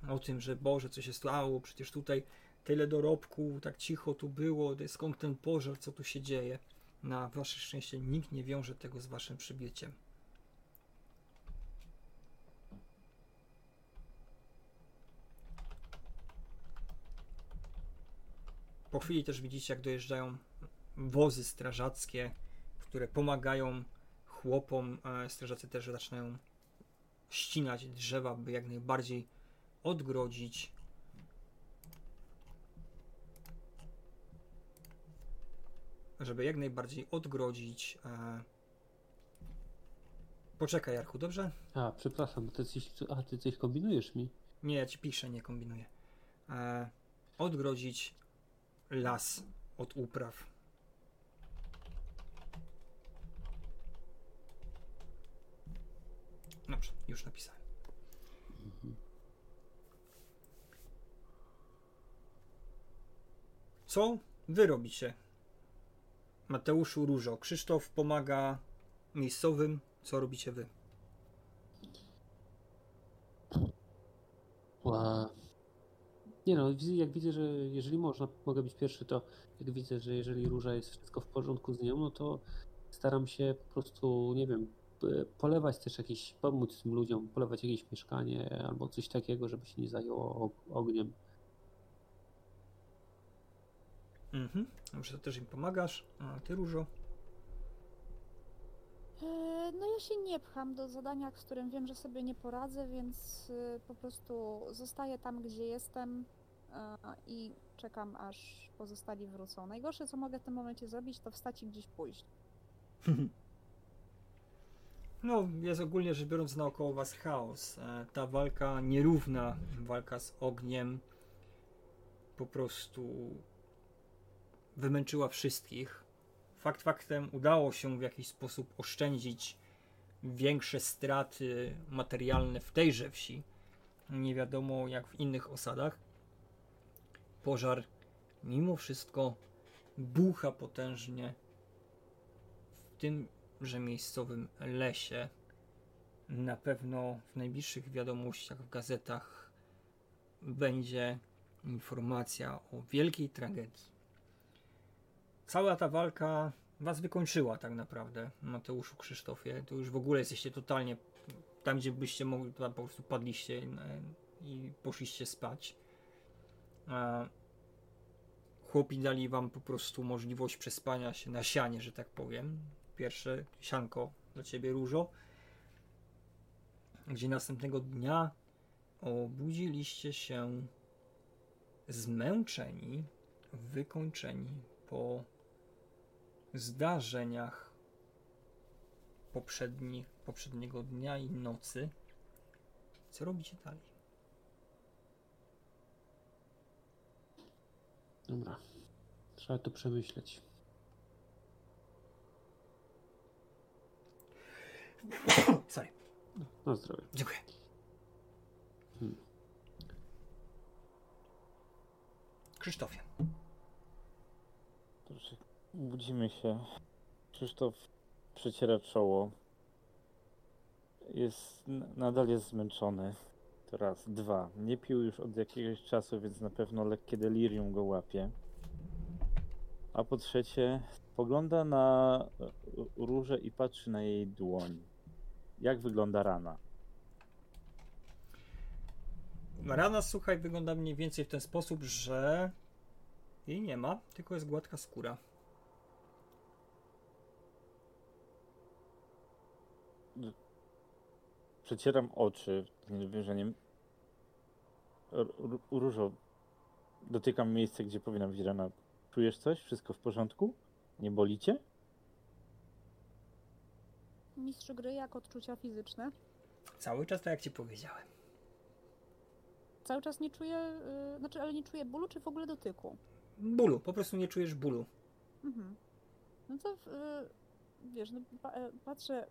o tym, że Boże, co się stało, przecież tutaj tyle dorobku, tak cicho tu było, skąd ten pożar, co tu się dzieje. Na wasze szczęście nikt nie wiąże tego z waszym przybyciem. Po chwili też widzicie, jak dojeżdżają wozy strażackie, które pomagają chłopom. Strażacy też zaczynają ścinać drzewa, by jak najbardziej odgrodzić. Żeby jak najbardziej odgrodzić. E... Poczekaj, Jarku, dobrze? A, przepraszam, bo ty coś, a, ty coś kombinujesz mi? Nie, ja ci piszę, nie kombinuję. E... Odgrodzić las od upraw. Dobrze, już napisałem. Co wy robicie? Mateuszu Różo. Krzysztof pomaga miejscowym. Co robicie wy? A... Nie no, jak widzę, że jeżeli można, mogę być pierwszy, to jak widzę, że jeżeli róża jest wszystko w porządku z nią, no to staram się po prostu, nie wiem, polewać też jakieś, pomóc tym ludziom, polewać jakieś mieszkanie albo coś takiego, żeby się nie zajęło og- ogniem. Mhm. Dobrze, to też im pomagasz. A ty Różo? E, No ja się nie pcham do zadania, z którym wiem, że sobie nie poradzę, więc y, po prostu zostaję tam, gdzie jestem e, i czekam, aż pozostali wrócą. Najgorsze, co mogę w tym momencie zrobić, to wstać i gdzieś pójść. No, jest ogólnie rzecz biorąc naokoło was chaos. E, Ta walka nierówna, walka z ogniem po prostu wymęczyła wszystkich. Fakt faktem udało się w jakiś sposób oszczędzić większe straty materialne w tejże wsi. Nie wiadomo jak w innych osadach. Pożar mimo wszystko bucha potężnie w tym że miejscowym lesie na pewno w najbliższych wiadomościach w gazetach będzie informacja o wielkiej tragedii. Cała ta walka was wykończyła tak naprawdę, Mateuszu Krzysztofie. To już w ogóle jesteście totalnie tam, gdzie byście mogli, tam po prostu padliście e, i poszliście spać. Chłopi dali wam po prostu możliwość przespania się na sianie, że tak powiem pierwsze sianko dla ciebie różo, gdzie następnego dnia obudziliście się zmęczeni, wykończeni po zdarzeniach poprzedni, poprzedniego dnia i nocy. Co robicie dalej? Dobra, trzeba to przemyśleć. Sorry, Na zdrowie. dziękuję. Hmm. Krzysztofie, Dobrze. Budzimy się. Krzysztof przeciera czoło. Jest, nadal jest zmęczony. To raz. Dwa. Nie pił już od jakiegoś czasu, więc na pewno lekkie delirium go łapie. A po trzecie, spogląda na e, różę i patrzy na jej dłoń. Jak wygląda rana? Rana, słuchaj, wygląda mniej więcej w ten sposób, że jej nie ma, tylko jest gładka skóra. Przecieram oczy. R- r- Różo, dotykam miejsca, gdzie powinna być rana. Czujesz coś? Wszystko w porządku? Nie boli cię? Mistrz gry jak odczucia fizyczne. Cały czas tak jak ci powiedziałem. Cały czas nie czuję, yy, znaczy, ale nie czuję bólu, czy w ogóle dotyku. Bólu, po prostu nie czujesz bólu. Mhm. No to yy, wiesz, no, pa, e, patrzę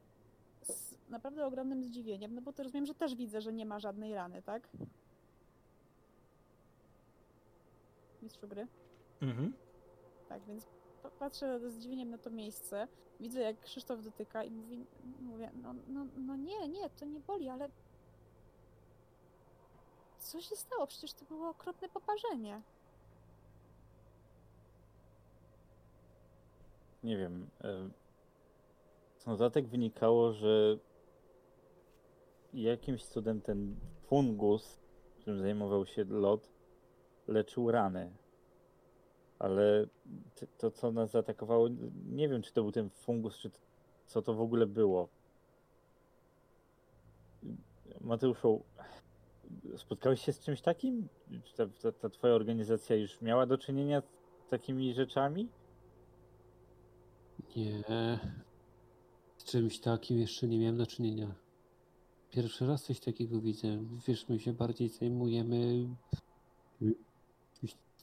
z naprawdę ogromnym zdziwieniem, no bo to rozumiem, że też widzę, że nie ma żadnej rany, tak? Mistrzu gry? Mhm. Tak, więc pa- patrzę ze zdziwieniem na to miejsce, widzę jak Krzysztof dotyka i mówi, mówię, no, no, no nie, nie, to nie boli, ale co się stało? Przecież to było okropne poparzenie. Nie wiem. Z notatek wynikało, że jakimś cudem ten fungus, którym zajmował się lot, leczył rany. Ale to, co nas zaatakowało, nie wiem, czy to był ten fungus, czy co to w ogóle było. Mateuszu, spotkałeś się z czymś takim? Czy ta, ta, ta twoja organizacja już miała do czynienia z takimi rzeczami? Nie. Z czymś takim jeszcze nie miałem do czynienia. Pierwszy raz coś takiego widzę. Wiesz, my się bardziej zajmujemy jakimiś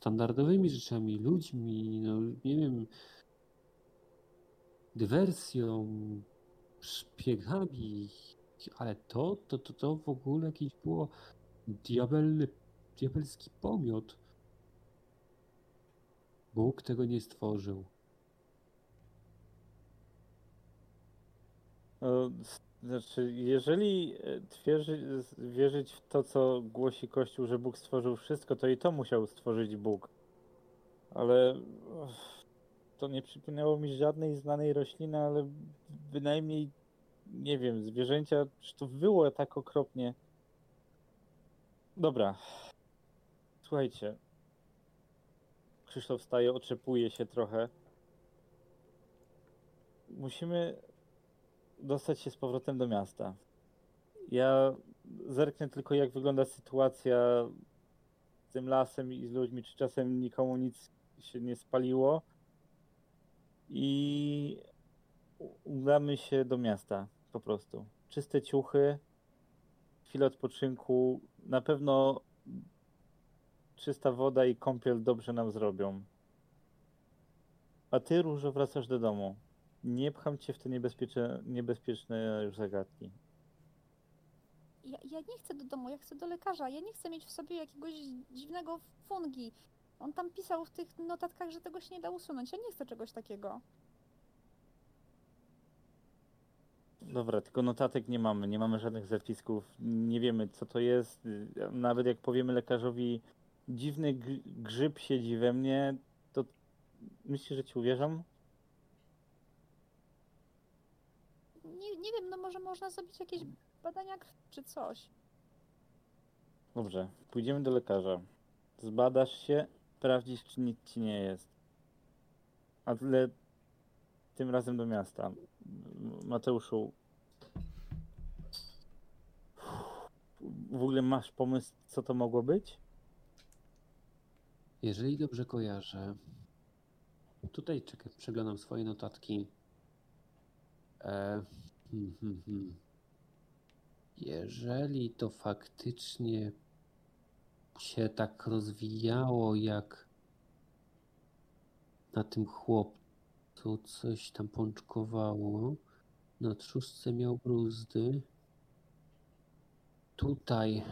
standardowymi rzeczami, ludźmi, no nie wiem, dywersją, szpiegami, ale to, to, to, to w ogóle jakiś było diabelny, diabelski pomiot. Bóg tego nie stworzył. Znaczy, jeżeli e, wierzyć w to, co głosi Kościół, że Bóg stworzył wszystko, to i to musiał stworzyć Bóg. Ale to nie przypomniało mi żadnej znanej rośliny, ale bynajmniej, nie wiem, zwierzęcia, czy to było tak okropnie. Dobra. Słuchajcie. Krzysztof wstaje, oczepuje się trochę. Musimy dostać się z powrotem do miasta. Ja zerknę tylko, jak wygląda sytuacja z tym lasem i z ludźmi, czy czasem nikomu nic się nie spaliło. I udamy się do miasta po prostu. Czyste ciuchy, chwilę odpoczynku. Na pewno czysta woda i kąpiel dobrze nam zrobią. A ty, Różo, wracasz do domu. Nie pcham cię w te niebezpieczne, niebezpieczne już zagadki. Ja, ja nie chcę do domu, ja chcę do lekarza. Ja nie chcę mieć w sobie jakiegoś dziwnego fungi. On tam pisał w tych notatkach, że tego się nie da usunąć. Ja nie chcę czegoś takiego. Dobra, tylko notatek nie mamy, nie mamy żadnych zapisków, nie wiemy co to jest. Nawet jak powiemy lekarzowi, dziwny gr- grzyb siedzi we mnie, to myślisz, że ci uwierzą? Nie, wiem, no może można zrobić jakieś badania krwi czy coś. Dobrze, pójdziemy do lekarza. Zbadasz się, sprawdzisz, czy nic ci nie jest. Ale tym razem do miasta. Mateuszu, w ogóle masz pomysł, co to mogło być? Jeżeli dobrze kojarzę, tutaj czekaj, przeglądam swoje notatki. E. Jeżeli to faktycznie się tak rozwijało, jak na tym chłopcu coś tam pączkowało, na trzustce miał bruzdy. Tutaj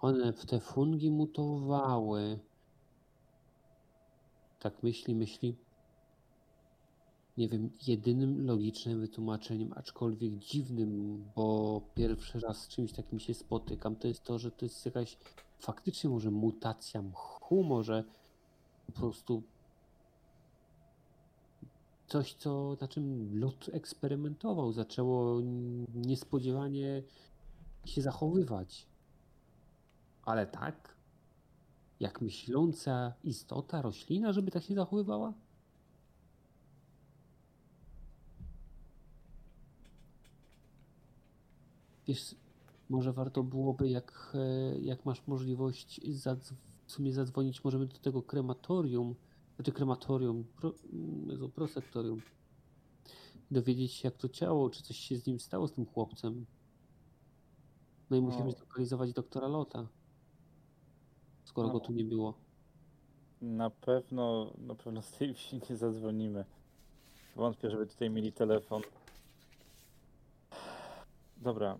one w te fungi mutowały. Tak myśli, myśli. Nie wiem, jedynym logicznym wytłumaczeniem, aczkolwiek dziwnym, bo pierwszy raz z czymś takim się spotykam, to jest to, że to jest jakaś faktycznie może mutacja mchu, może po prostu coś, co, na czym lot eksperymentował, zaczęło niespodziewanie się zachowywać. Ale tak? Jak myśląca istota, roślina, żeby tak się zachowywała? Wiesz, może warto byłoby, jak, e, jak masz możliwość w sumie zadzwonić, możemy do tego krematorium, znaczy krematorium, pro, mm, Jezu, prosektorium. Dowiedzieć się, jak to ciało, czy coś się z nim stało, z tym chłopcem. No i musimy O. zlokalizować doktora Lota, skoro go No. tu nie było. Na pewno, na pewno z tej wsi nie zadzwonimy. Wątpię, żeby tutaj mieli telefon. Dobra.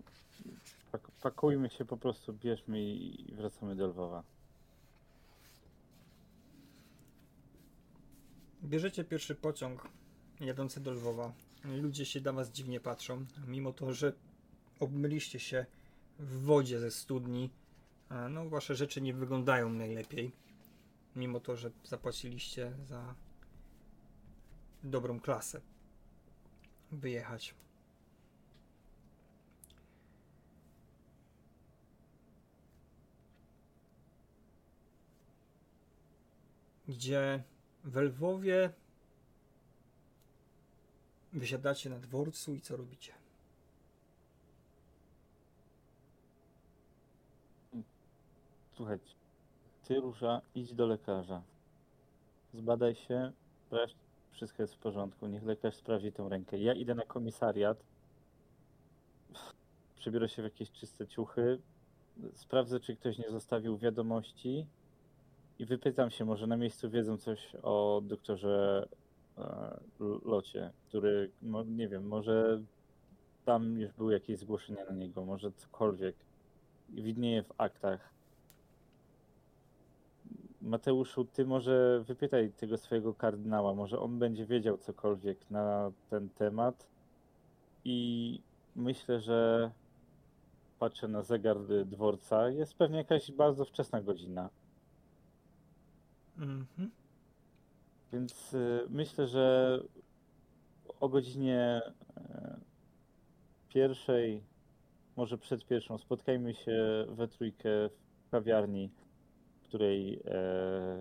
Pak pakujmy się po prostu, bierzmy i wracamy do Lwowa. Bierzecie pierwszy pociąg jadący do Lwowa. Ludzie się na was dziwnie patrzą, mimo to, że obmyliście się w wodzie ze studni. No, wasze rzeczy nie wyglądają najlepiej. Mimo to, że zapłaciliście za dobrą klasę. Wyjechać. Gdzie w Lwowie wysiadacie na dworcu i co robicie? Słuchajcie, ty Róża, idź do lekarza. Zbadaj się, wszystko jest w porządku. Niech lekarz sprawdzi tę rękę. Ja idę na komisariat. Przebiorę się w jakieś czyste ciuchy. Sprawdzę, czy ktoś nie zostawił wiadomości. I wypytam się, może na miejscu wiedzą coś o doktorze e, Locie, który, no, nie wiem, może tam już były jakieś zgłoszenia na niego, może cokolwiek. Widnieje w aktach. Mateuszu, ty może wypytaj tego swojego kardynała, może on będzie wiedział cokolwiek na ten temat. I myślę, że patrzę na zegar dworca, jest pewnie jakaś bardzo wczesna godzina. Mhm. Więc y, myślę, że o godzinie e, pierwszej, może przed pierwszą, spotkajmy się we trójkę w kawiarni, w której, e,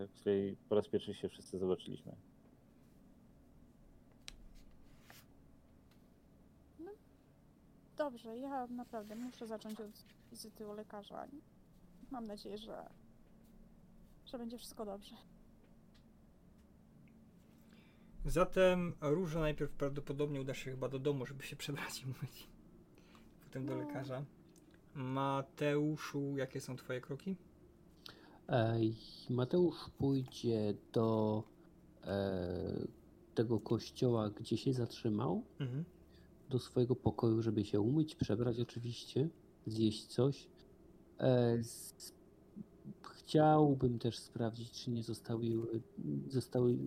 w której po raz pierwszy się wszyscy zobaczyliśmy. Dobrze, ja naprawdę muszę zacząć od wizyty u lekarza. Mam nadzieję, że, że będzie wszystko dobrze. Zatem Róża najpierw prawdopodobnie uda się chyba do domu, żeby się przebrać i umyć. Potem do No. lekarza. Mateuszu, jakie są twoje kroki? Ej, Mateusz pójdzie do e, tego kościoła, gdzie się zatrzymał, Mhm. do swojego pokoju, żeby się umyć, przebrać oczywiście, zjeść coś. E, chciałbym też sprawdzić, czy nie zostały, zostały,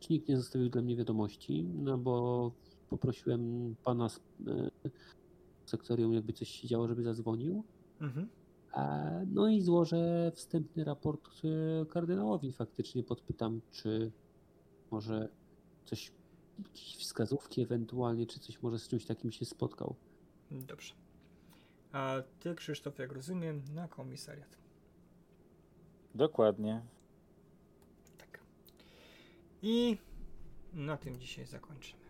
czy nikt nie zostawił dla mnie wiadomości, no bo poprosiłem pana z e, sektorium, jakby coś się działo, żeby zadzwonił. Mhm. No i złożę wstępny raport e, kardynałowi. Faktycznie podpytam, czy może coś, jakieś wskazówki ewentualnie, czy coś może z czymś takim się spotkał. Dobrze. A ty, Krzysztof, jak rozumiem, na komisariat. Dokładnie. Tak. I na tym dzisiaj zakończę.